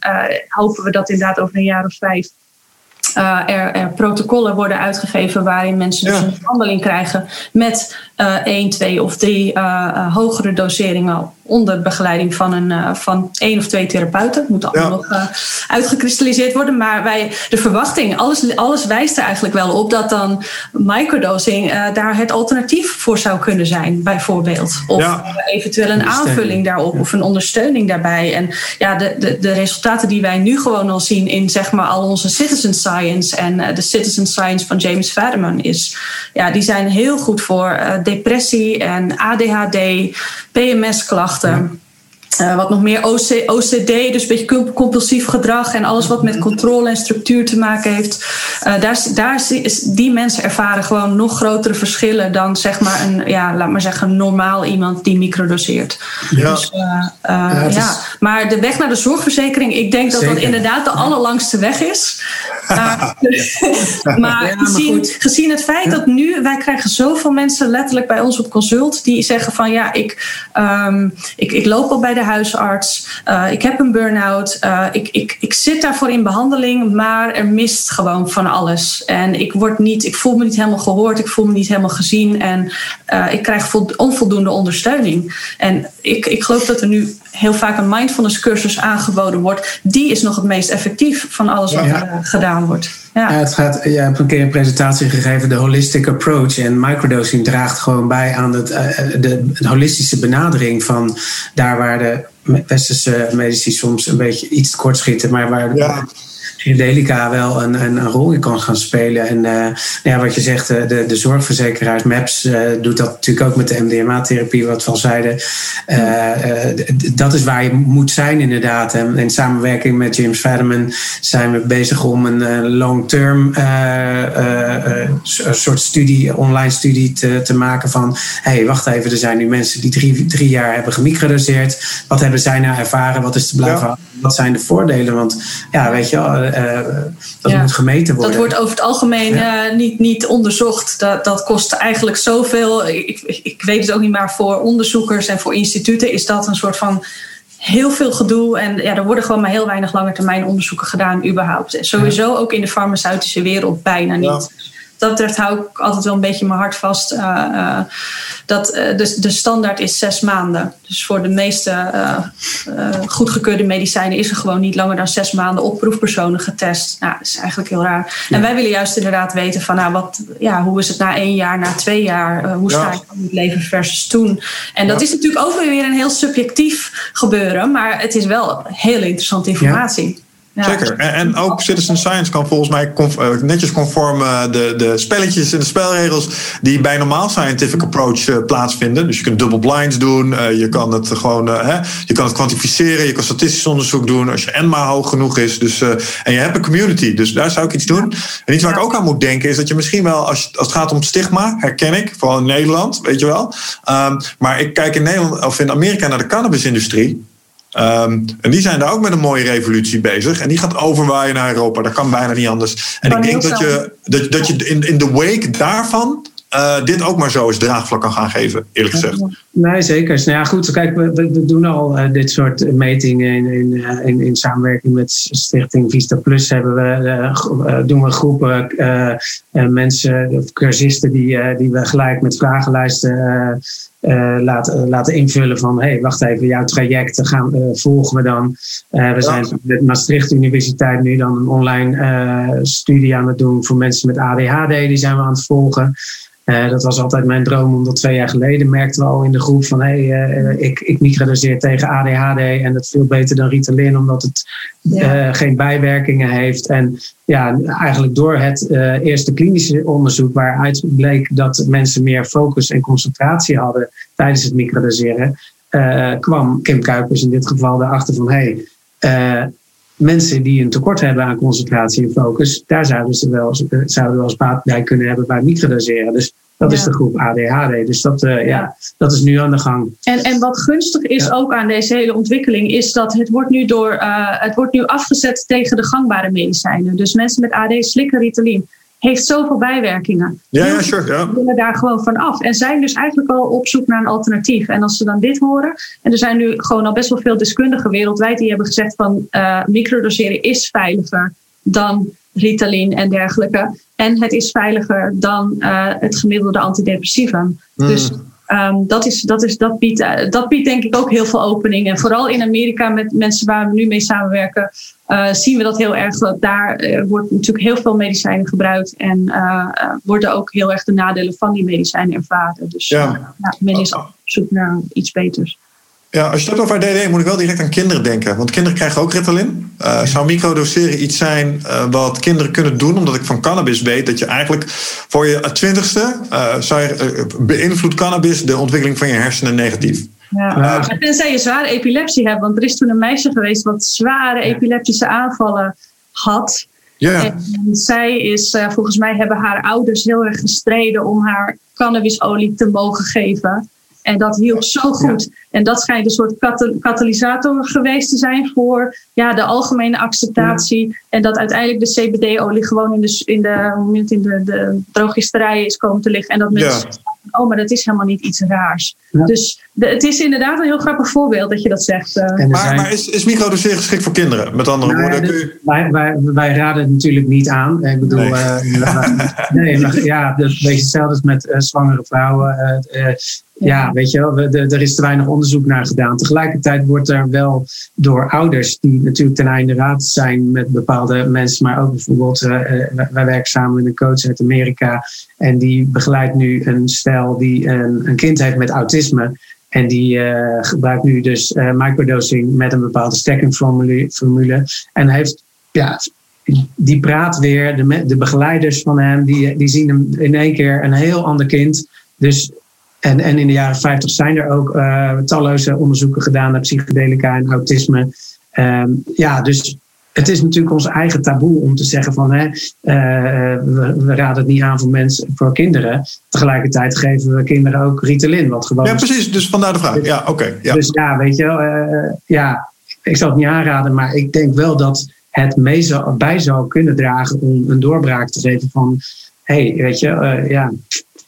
[SPEAKER 2] hopen we dat inderdaad over een jaar of vijf uh, er, er, protocollen worden uitgegeven waarin mensen dus een behandeling krijgen met één, twee of drie uh, hogere doseringen onder begeleiding van, een, van één of twee therapeuten. Het moet allemaal nog uitgekristalliseerd worden. Maar wij, de verwachting, alles, alles wijst er eigenlijk wel op dat dan microdosing daar het alternatief voor zou kunnen zijn, bijvoorbeeld. Of eventueel een aanvulling daarop of een ondersteuning daarbij. En ja, de, de, de resultaten die wij nu gewoon al zien in zeg maar al onze citizen science en uh, de citizen science van James Fadiman is, ja, die zijn heel goed voor uh, depressie en ADHD, PMS-klachten. Uh, wat nog meer OC, OCD, dus een beetje compulsief gedrag en alles wat met controle en structuur te maken heeft. Uh, daar, daar is, die mensen ervaren gewoon nog grotere verschillen dan zeg maar een, ja, laat maar zeggen, normaal iemand die microdoseert. Ja. Dus, uh, ja, ja, Maar de weg naar de zorgverzekering, ik denk dat dat inderdaad de allerlangste weg is. maar, gezien, gezien, het feit dat nu, wij krijgen zoveel mensen letterlijk bij ons op consult die zeggen van ja, ik, um, ik, ik loop al bij de huisarts. Uh, ik heb een burn-out. Uh, ik, ik, ik zit daarvoor in behandeling, maar er mist gewoon van alles. En ik, word niet, ik voel me niet helemaal gehoord, ik voel me niet helemaal gezien en uh, ik krijg onvoldoende ondersteuning. En ik, ik geloof dat er nu heel vaak een mindfulness cursus aangeboden wordt. Die is nog het meest effectief van alles wat er gedaan wordt.
[SPEAKER 3] Ja. ja. het gaat, je hebt een keer een presentatie gegeven, de holistic approach. En microdosing draagt gewoon bij aan het, de, de holistische benadering van daar waar de westerse medici soms een beetje iets tekort schieten, maar waar ja. Delica wel een, een, rol in kan gaan spelen. En uh, ja, wat je zegt, eh, de, de zorgverzekeraars, MAPS, uh, doet dat natuurlijk ook met de MDMA-therapie, wat we al zeiden. dat is waar je moet zijn, inderdaad. En in samenwerking met James Fadiman zijn we bezig om een long-term soort studie, online studie te, te maken van: hé, hey, wacht even, er zijn nu mensen die drie, drie jaar hebben gemicrodoseerd. Wat hebben zij nou ervaren? Wat is te blijven? Wat zijn de voordelen? Want ja, weet je dat moet gemeten worden.
[SPEAKER 2] Dat wordt over het algemeen uh, niet, niet onderzocht. Dat, dat kost eigenlijk zoveel. Ik, ik weet het ook niet, maar voor onderzoekers en voor instituten is dat een soort van heel veel gedoe. En ja, er worden gewoon maar heel weinig lange termijn onderzoeken gedaan, überhaupt. Sowieso ook in de farmaceutische wereld bijna niet dat betreft hou ik altijd wel een beetje mijn hart vast. Uh, dat, uh, de, de standaard is zes maanden. Dus voor de meeste goedgekeurde medicijnen is er gewoon niet langer dan zes maanden op proefpersonen getest. Nou, dat is eigenlijk heel raar. En wij willen juist inderdaad weten van nou, wat, ja, hoe is het na één jaar, na twee jaar? hoe sta ik in het leven versus toen? En dat is natuurlijk ook weer een heel subjectief gebeuren. Maar het is wel heel interessante informatie.
[SPEAKER 1] Zeker. En, en, ook citizen science kan volgens mij eh, netjes conform uh, de, de spelletjes en de spelregels die bij normaal scientific approach uh, plaatsvinden. Dus je kunt double blinds doen, je kan het gewoon hè, je kan het kwantificeren, je kan statistisch onderzoek doen als je N maar hoog genoeg is. Dus, en je hebt een community, dus daar zou ik iets doen. En iets waar ik ook aan moet denken is dat je misschien wel, als, als het gaat om stigma, herken ik, vooral in Nederland, weet je wel. Um, maar ik kijk in Nederland of in Amerika naar de cannabisindustrie. Um, en die zijn daar ook met een mooie revolutie bezig. En die gaat overwaaien naar Europa. Dat kan bijna niet anders. En ik denk dat je, dat, dat je in, in de wake daarvan uh, dit ook maar zo eens draagvlak kan gaan geven, eerlijk gezegd.
[SPEAKER 3] Nee, zeker. Nou ja, goed, kijk, we, we doen al uh, dit soort metingen in, in, uh, in, in, samenwerking met Stichting Vista Plus. Hebben we, doen we groepen mensen, cursisten, die, die we gelijk met vragenlijsten laten, laten invullen van hey, wacht even, jouw traject gaan, volgen we dan. we zijn met Maastricht Universiteit nu dan een online studie aan het doen voor mensen met ADHD, die zijn we aan het volgen. Uh, dat was altijd mijn droom, omdat twee jaar geleden merkten we al in de groep van hé, hey, uh, ik, ik microdoseer tegen ADHD en dat veel beter dan Ritalin, omdat het ja. uh, geen bijwerkingen heeft. En ja, eigenlijk door het eerste klinische onderzoek waaruit bleek dat mensen meer focus en concentratie hadden tijdens het microdoseren, kwam Kim Kuipers in dit geval erachter van hé, hey, mensen die een tekort hebben aan concentratie en focus, daar zouden ze wel, zouden wel eens baat bij kunnen hebben bij microdoseren. Dus dat is de groep ADHD. Dus dat, uh, ja. dat is nu aan de gang.
[SPEAKER 2] En, en wat gunstig is ook aan deze hele ontwikkeling, is dat het wordt, nu door, uh, het wordt nu afgezet tegen de gangbare medicijnen. Dus mensen met AD slikken Ritalin. heeft zoveel bijwerkingen.
[SPEAKER 1] Ja, ja, sure. Ja.
[SPEAKER 2] willen daar gewoon van af. En zijn dus eigenlijk al op zoek naar een alternatief. En als ze dan dit horen. En er zijn nu gewoon al best wel veel deskundigen wereldwijd die hebben gezegd van uh, microdoseren is veiliger dan Ritalin en dergelijke. En het is veiliger dan uh, het gemiddelde antidepressivum. Mm. Dus Um, dat, is, dat, is, dat, biedt, uh, dat biedt denk ik ook heel veel opening. En vooral in Amerika met mensen waar we nu mee samenwerken, uh, zien we dat heel erg. Dat daar wordt natuurlijk heel veel medicijnen gebruikt en worden ook heel erg de nadelen van die medicijnen ervaren. Dus ja. men is op zoek naar iets beters.
[SPEAKER 1] Ja, als je het hebt over DD, moet ik wel direct aan kinderen denken. Want kinderen krijgen ook Ritalin. Uh, zou microdoseren iets zijn uh, wat kinderen kunnen doen? Omdat ik van cannabis weet dat je eigenlijk voor je twintigste... Uh, zou je, beïnvloedt cannabis de ontwikkeling van je hersenen negatief.
[SPEAKER 2] Ja. tenzij je zware epilepsie hebt. Want er is toen een meisje geweest wat zware epileptische aanvallen had.
[SPEAKER 1] Ja.
[SPEAKER 2] En zij is, volgens mij hebben haar ouders heel erg gestreden om haar cannabisolie te mogen geven. En dat hielp zo goed. En dat schijnt een soort katalysator geweest te zijn voor ja, de algemene acceptatie. En dat uiteindelijk de CBD-olie gewoon in de, in de, in de, de drogisterijen is komen te liggen. En dat mensen oh, maar dat is helemaal niet iets raars. Dus de, het is inderdaad een heel grappig voorbeeld dat je dat zegt. Uh.
[SPEAKER 1] Maar, maar, is, is microdoseren geschikt voor kinderen? Met andere nou, woorden,
[SPEAKER 3] de, wij, wij, wij, raden het natuurlijk niet aan. Ik bedoel, nee, uh, nee maar, ja, een beetje hetzelfde als met uh, zwangere vrouwen. Ja, weet je wel, er is te weinig onderzoek naar gedaan. Tegelijkertijd wordt er wel door ouders, die natuurlijk ten einde raad zijn met bepaalde mensen, maar ook bijvoorbeeld, uh, wij werken samen met een coach uit Amerika en die begeleidt nu een stel die een, een kind heeft met autisme. En die uh, gebruikt nu dus uh, microdosing met een bepaalde stackingformule. En heeft, ja, die praat weer, de, de begeleiders van hem, die, die zien hem in één keer een heel ander kind. Dus en, en in de jaren 50 zijn er ook uh, talloze onderzoeken gedaan naar psychedelica en autisme. Um, ja, dus het is natuurlijk ons eigen taboe om te zeggen van hè, uh, we, we, raden het niet aan voor mensen, voor kinderen. Tegelijkertijd geven we kinderen ook Ritalin, wat gewoon.
[SPEAKER 1] Ja, precies. Dus vandaar de vraag. Ja, oké. ja.
[SPEAKER 3] Dus ja, weet je, uh, ja, ik zal het niet aanraden, maar ik denk wel dat het mee zou, bij zou kunnen dragen om een doorbraak te geven van, hé, hey, weet je, ja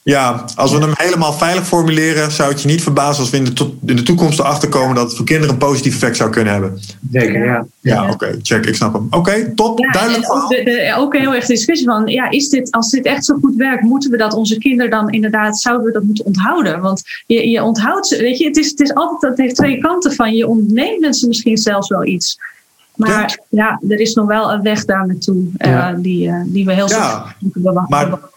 [SPEAKER 1] ja, als we hem helemaal veilig formuleren, zou het je niet verbazen als we in de, in de toekomst erachter komen dat het voor kinderen een positief effect zou kunnen hebben.
[SPEAKER 3] Zeker, ja.
[SPEAKER 1] Ja, oké, check, ik snap hem. Oké, top, duidelijk.
[SPEAKER 2] Ook, de, ook heel erg discussie van, ja, is dit, als dit echt zo goed werkt, moeten we dat onze kinderen dan inderdaad, zouden we dat moeten onthouden? Want je, je onthoudt ze, weet je, het is, het is altijd, het heeft twee kanten van, je ontneemt mensen misschien zelfs wel iets. Maar ja, er is nog wel een weg daar naartoe uh, die, uh, die we heel ja, moeten bewachten.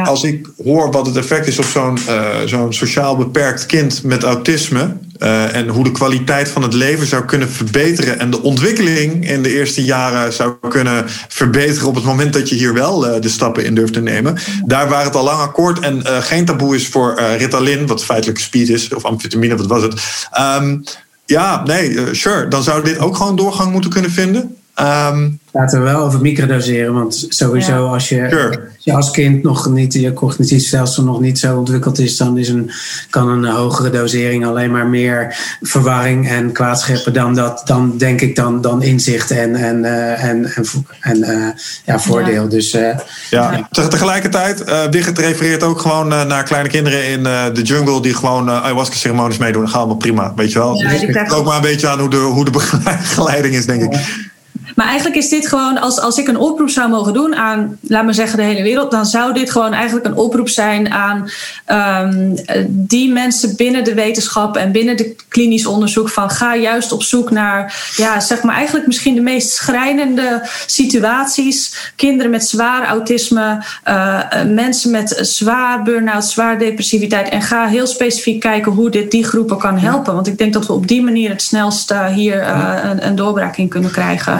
[SPEAKER 1] Als ik hoor wat het effect is op zo'n uh, zo'n sociaal beperkt kind met autisme. Uh, en hoe de kwaliteit van het leven zou kunnen verbeteren. En de ontwikkeling in de eerste jaren zou kunnen verbeteren. op het moment dat je hier wel uh, de stappen in durft te nemen. Daar waar het al lang akkoord en geen taboe is voor Ritalin, wat feitelijk speed is, of amfetamine, wat was het. Um, ja, nee, sure. Dan zou dit ook gewoon doorgang moeten kunnen vinden. Um,
[SPEAKER 3] Laten we wel over microdoseren, want sowieso als, je, je, als kind nog niet, je cognitief stelsel nog niet zo ontwikkeld is, dan is een, kan een hogere dosering alleen maar meer verwarring en kwaad scheppen dan dat, dan denk ik dan, dan inzicht en, en, uh, en, en, en uh, ja, voordeel.
[SPEAKER 1] Ja.
[SPEAKER 3] Dus, uh,
[SPEAKER 1] ja. Tegelijkertijd, uh, Wigert refereert ook gewoon naar kleine kinderen in de jungle die gewoon ayahuasca ceremonies meedoen. Dat gaat allemaal prima, weet je wel. Ja, dus ook maar een beetje aan hoe de, hoe de begeleiding is, denk ik.
[SPEAKER 2] Maar eigenlijk is dit gewoon, als, als ik een oproep zou mogen doen aan, laat maar zeggen, de hele wereld, dan zou dit gewoon eigenlijk een oproep zijn aan um, die mensen binnen de wetenschap en binnen de klinisch onderzoek van ga juist op zoek naar, ja, zeg maar eigenlijk misschien de meest schrijnende situaties. Kinderen met zwaar autisme, uh, mensen met zwaar burn-out, zwaar depressiviteit. En ga heel specifiek kijken hoe dit die groepen kan helpen. Want ik denk dat we op die manier het snelst uh, hier uh, een, een doorbraak in kunnen krijgen.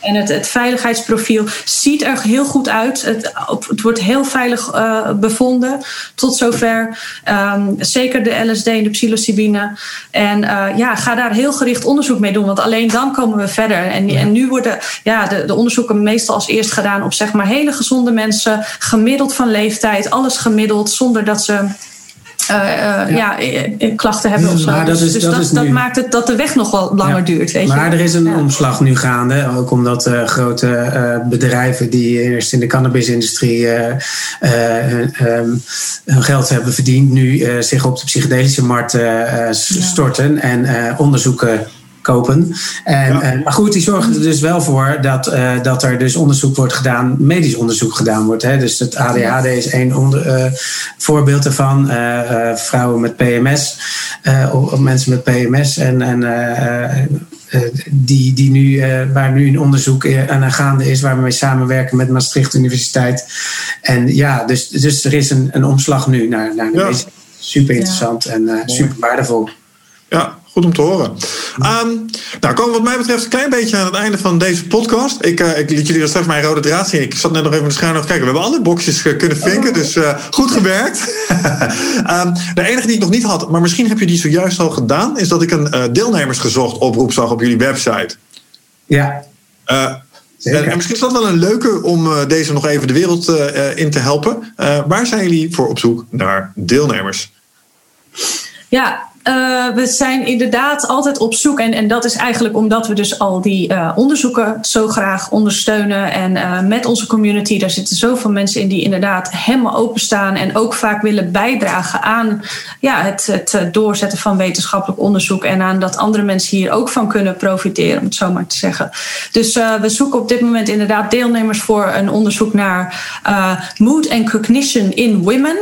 [SPEAKER 2] En het, het, veiligheidsprofiel ziet er heel goed uit. Het, het wordt heel veilig uh, bevonden tot zover. Um, zeker de LSD en de psilocybine. En uh, ja, ga daar heel gericht onderzoek mee doen. Want alleen dan komen we verder. En, en nu worden ja, de, de, onderzoeken meestal als eerst gedaan op zeg maar hele gezonde mensen. Gemiddeld van leeftijd, alles gemiddeld. Zonder dat ze ja, klachten hebben of zo. dus, dus dat, dat, maakt het dat de weg nog wel langer duurt. Weet
[SPEAKER 3] maar er is een omslag nu gaande. Ook omdat grote bedrijven die eerst in de cannabisindustrie hun, hun geld hebben verdiend, nu zich op de psychedelische markt storten en onderzoeken kopen. En, eh, maar goed, die zorgen er dus wel voor dat, uh, dat er dus onderzoek wordt gedaan, medisch onderzoek gedaan wordt. Hè. Dus het ADHD is één onder, uh, voorbeeld ervan. vrouwen met PMS, of mensen met PMS en, en die, die nu, waar nu een onderzoek aan gaande is, waar we mee samenwerken met Maastricht Universiteit. En ja, dus, dus er is een, een omslag nu naar, naar de Super interessant en super waardevol.
[SPEAKER 1] Ja, Goed om te horen. Um, nou, komen wat mij betreft een klein beetje aan het einde van deze podcast. Ik, uh, ik liet jullie straks mijn rode draad zien. Ik zat net nog even in de scherm te kijken. We hebben alle boxjes uh, kunnen vinken, dus uh, goed gewerkt. um, de enige die ik nog niet had, maar misschien heb je die zojuist al gedaan, is dat ik een deelnemersgezocht oproep zag op jullie website.
[SPEAKER 3] Ja.
[SPEAKER 1] En, en, misschien is dat wel een leuke om deze nog even de wereld in te helpen. waar zijn jullie voor op zoek naar deelnemers?
[SPEAKER 2] Ja, uh, we zijn inderdaad altijd op zoek. En, en dat is eigenlijk omdat we dus al die uh, onderzoeken zo graag ondersteunen. En uh, met onze community, daar zitten zoveel mensen in die inderdaad helemaal openstaan. En ook vaak willen bijdragen aan ja, het, het doorzetten van wetenschappelijk onderzoek. En aan dat andere mensen hier ook van kunnen profiteren, om het zo maar te zeggen. Dus we zoeken op dit moment inderdaad deelnemers voor een onderzoek naar mood and cognition in women.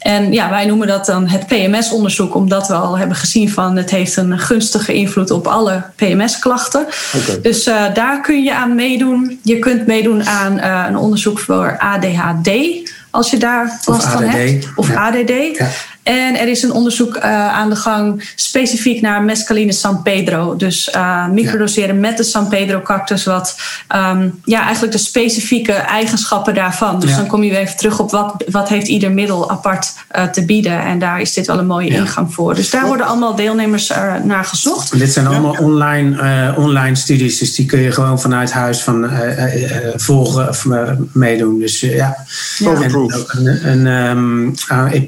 [SPEAKER 2] En ja, wij noemen dat dan het PMS-onderzoek, omdat we al hebben gezien van het heeft een gunstige invloed op alle PMS-klachten. Dus uh, daar kun je aan meedoen. Je kunt meedoen aan uh, een onderzoek voor ADHD, als je daar last van hebt. Of ADD. Ja. En er is een onderzoek uh, aan de gang specifiek naar mescaline San Pedro. Dus uh, microdoseren ja. met de San Pedro cactus. Wat um, ja, eigenlijk de specifieke eigenschappen daarvan. Dus ja. dan kom je weer even terug op wat, wat heeft ieder middel apart uh, te bieden. En daar is dit wel een mooie ja. ingang voor. Dus daar worden allemaal deelnemers naar gezocht.
[SPEAKER 3] Dit zijn allemaal online, online studies. Dus die kun je gewoon vanuit huis van, volgen of meedoen. Dus ja. En, een, een, um,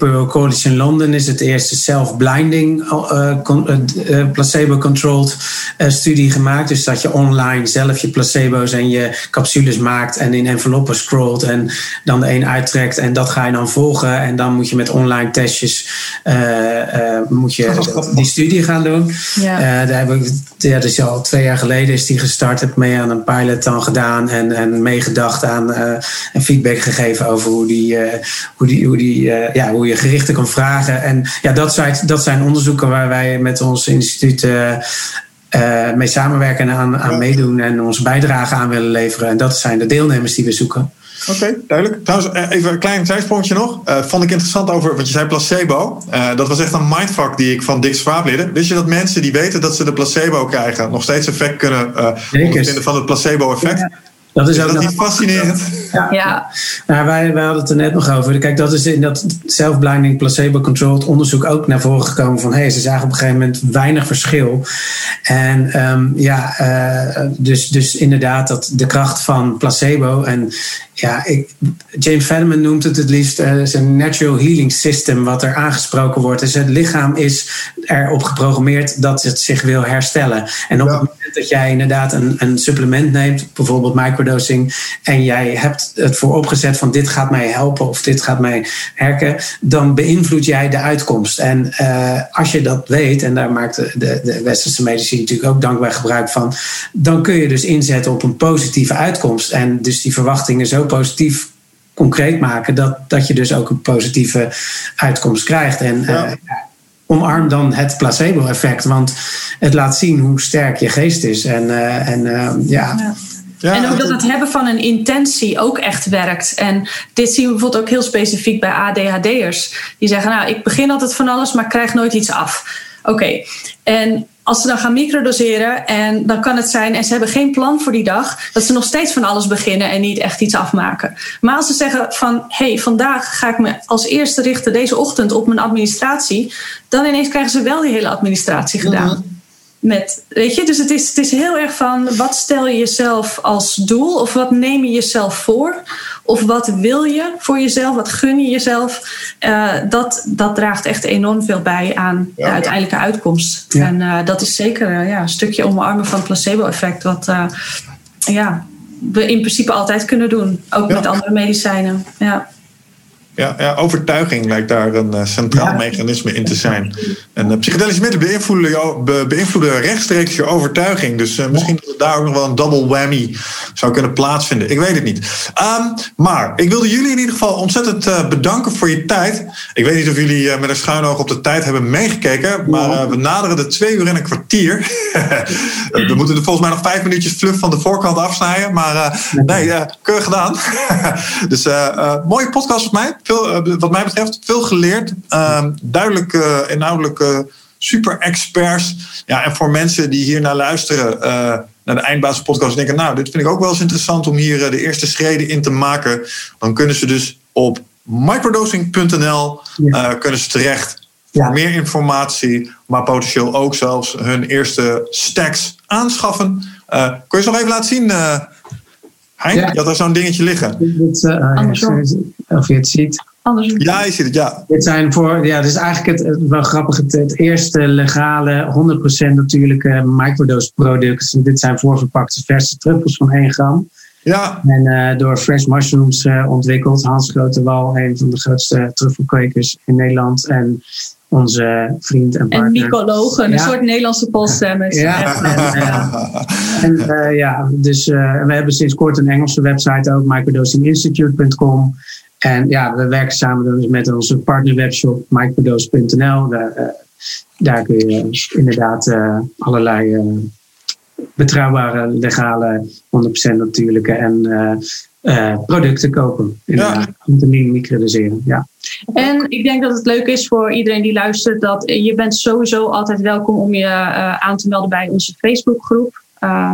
[SPEAKER 3] uh, College in Londen Is het eerste self-blinding uh, uh, placebo-controlled studie gemaakt. Dus dat je online zelf je placebo's en je capsules maakt en in enveloppen scrolt en dan de een uittrekt en dat ga je dan volgen. En dan moet je met online testjes moet je die studie gaan doen. Ja. daar heb ik, ja, dus al twee jaar geleden is die gestart. Heb mee aan een pilot dan gedaan en, en meegedacht aan en feedback gegeven over hoe, die, hoe, die, hoe, die, ja, hoe je gerichten kan vragen en ja, dat zijn, dat zijn onderzoeken waar wij met ons instituut uh, mee samenwerken en aan, aan meedoen en onze bijdrage aan willen leveren. En dat zijn de deelnemers die we zoeken.
[SPEAKER 1] Oké, okay, duidelijk. Trouwens, eh, even een klein zijsprongetje nog. Uh, vond ik interessant over, want je zei placebo. Uh, dat was echt een mindfuck die ik van Dick Swaap leerde. Wist je dat mensen die weten dat ze de placebo krijgen... nog steeds effect kunnen uh, vinden van het placebo-effect? Ja. Dat is, ook niet fascinerend.
[SPEAKER 3] Ja. ja. Nou, wij, wij hadden het er net nog over. Kijk, dat is in dat self-blinding placebo-controlled onderzoek ook naar voren gekomen van hey, ze zagen op een gegeven moment weinig verschil. En um, ja, uh, dus, dus inderdaad, dat de kracht van placebo en ja, ik, James Fadiman noemt het het liefst uh, een natural healing system wat er aangesproken wordt. Dus het lichaam is erop geprogrammeerd dat het zich wil herstellen. En op ja. het moment dat jij inderdaad een, een supplement neemt, bijvoorbeeld microdosing, en jij hebt het voor opgezet van dit gaat mij helpen of dit gaat mij herken, dan beïnvloed jij de uitkomst. En uh, als je dat weet, en daar maakt de, de, de westerse medici natuurlijk ook dankbaar gebruik van, dan kun je dus inzetten op een positieve uitkomst. En dus die verwachtingen zo positief concreet maken dat, dat je dus ook een positieve uitkomst krijgt. En ja. uh, omarm dan het placebo-effect, want het laat zien hoe sterk je geest is. En, uh, en uh, ja. ja.
[SPEAKER 2] Ja, en ook dat het hebben van een intentie ook echt werkt. En dit zien we bijvoorbeeld ook heel specifiek bij ADHD'ers. Die zeggen, nou, ik begin altijd van alles, maar krijg nooit iets af. Oké, okay. en als ze dan gaan microdoseren en dan kan het zijn en ze hebben geen plan voor die dag, dat ze nog steeds van alles beginnen en niet echt iets afmaken. Maar als ze zeggen van hé, hey, vandaag ga ik me als eerste richten deze ochtend op mijn administratie, dan ineens krijgen ze wel die hele administratie gedaan. Met, weet je, dus het is, het is heel erg van wat stel je jezelf als doel of wat neem je jezelf voor of wat wil je voor jezelf, wat gun je jezelf. Uh, dat, dat draagt echt enorm veel bij aan de uiteindelijke uitkomst. En uh, dat is zeker ja, een stukje omarmen van het placebo-effect, wat ja, we in principe altijd kunnen doen, ook met andere medicijnen. Ja.
[SPEAKER 1] Ja, ja, overtuiging lijkt daar een uh, centraal mechanisme in te zijn. En uh, psychedelische middelen beïnvloeden, jou, be, beïnvloeden rechtstreeks je overtuiging. Dus uh, misschien dat daar ook nog wel een double whammy zou kunnen plaatsvinden. Ik weet het niet. Um, maar ik wilde jullie in ieder geval ontzettend bedanken voor je tijd. Ik weet niet of jullie met een schuin oog op de tijd hebben meegekeken. Maar we naderen de twee uur en een kwartier. we moeten er volgens mij nog vijf minuutjes fluff van de voorkant afsnijden. Maar nee, keurig gedaan. dus mooie podcast voor mij veel, eh, wat mij betreft veel geleerd. Uh, duidelijk uh, inhoudelijke super experts. Ja, en voor mensen die hier naar luisteren, uh, naar de Eindbaas podcast, denken: Nou, dit vind ik ook wel eens interessant om hier de eerste schreden in te maken. Dan kunnen ze dus op microdosing.nl ja. kunnen ze terecht voor meer informatie, maar potentieel ook zelfs hun eerste stacks aanschaffen. kun je ze nog even laten zien? Hein, ja. je had er zo'n dingetje liggen.
[SPEAKER 3] Dit, uh, of je het ziet.
[SPEAKER 2] Andersom.
[SPEAKER 1] Ja, je ziet het, ja.
[SPEAKER 3] Dit zijn voor, ja, dit is eigenlijk het, wel grappig, het, het eerste legale, 100% natuurlijke microdose product. Dit zijn voorverpakte verse truffels van 1 gram.
[SPEAKER 1] Ja.
[SPEAKER 3] En uh, door Fresh Mushrooms uh, ontwikkeld. Hans Grotewal, een van de grootste truffelkwekers in Nederland. En onze vriend en partner.
[SPEAKER 2] En mycologen, ja. een soort Nederlandse polstemmers.
[SPEAKER 3] Ja, en, uh, ja dus we hebben sinds kort een Engelse website ook, microdosinginstitute.com. En ja, we werken samen dus met onze partnerwebshop microdose.nl. Daar, uh, daar kun je inderdaad allerlei betrouwbare, legale, 100% natuurlijke en producten kopen.
[SPEAKER 2] Ja.
[SPEAKER 3] Om te microdoseren. Ja.
[SPEAKER 2] En ik denk dat het leuk is voor iedereen die luistert dat je bent sowieso altijd welkom om je aan te melden bij onze Facebookgroep.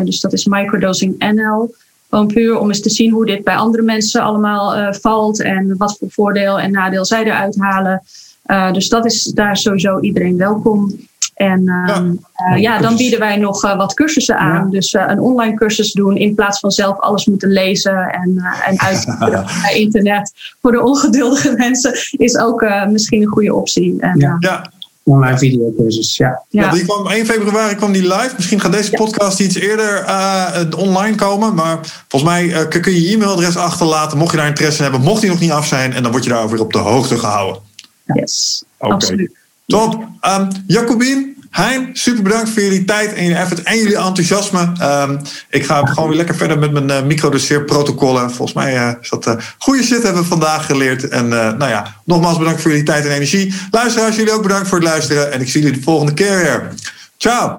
[SPEAKER 2] dus dat is Microdosing NL. Gewoon puur om eens te zien hoe dit bij andere mensen allemaal uh, valt en wat voor voordeel en nadeel zij eruit halen. Uh, dus dat is daar sowieso iedereen welkom. En ja. Uh, ja, dan bieden wij nog wat cursussen aan. Ja. Dus een online cursus doen in plaats van zelf alles moeten lezen en, en uitzoeken bij internet. Voor de ongeduldige mensen is ook misschien een goede optie. En,
[SPEAKER 1] ja
[SPEAKER 3] online videocursus. Ja.
[SPEAKER 1] Ja. die kwam 1 februari kwam die live. Misschien gaat deze podcast iets eerder uh, online komen. Maar volgens mij uh, kun je je e-mailadres achterlaten. Mocht je daar interesse hebben, mocht die nog niet af zijn. En dan word je daarover weer op de hoogte gehouden.
[SPEAKER 2] Yes, okay. absoluut.
[SPEAKER 1] Top. Um, Jacobien, Hein, super bedankt voor jullie tijd en jullie effort en jullie enthousiasme. Um, ik ga gewoon weer lekker verder met mijn uh, microdoseerprotocollen. Volgens mij uh, is dat uh, goede shit hebben we vandaag geleerd. En nou ja, nogmaals bedankt voor jullie tijd en energie. Luisteraars, jullie ook bedankt voor het luisteren. En ik zie jullie de volgende keer weer. Ciao.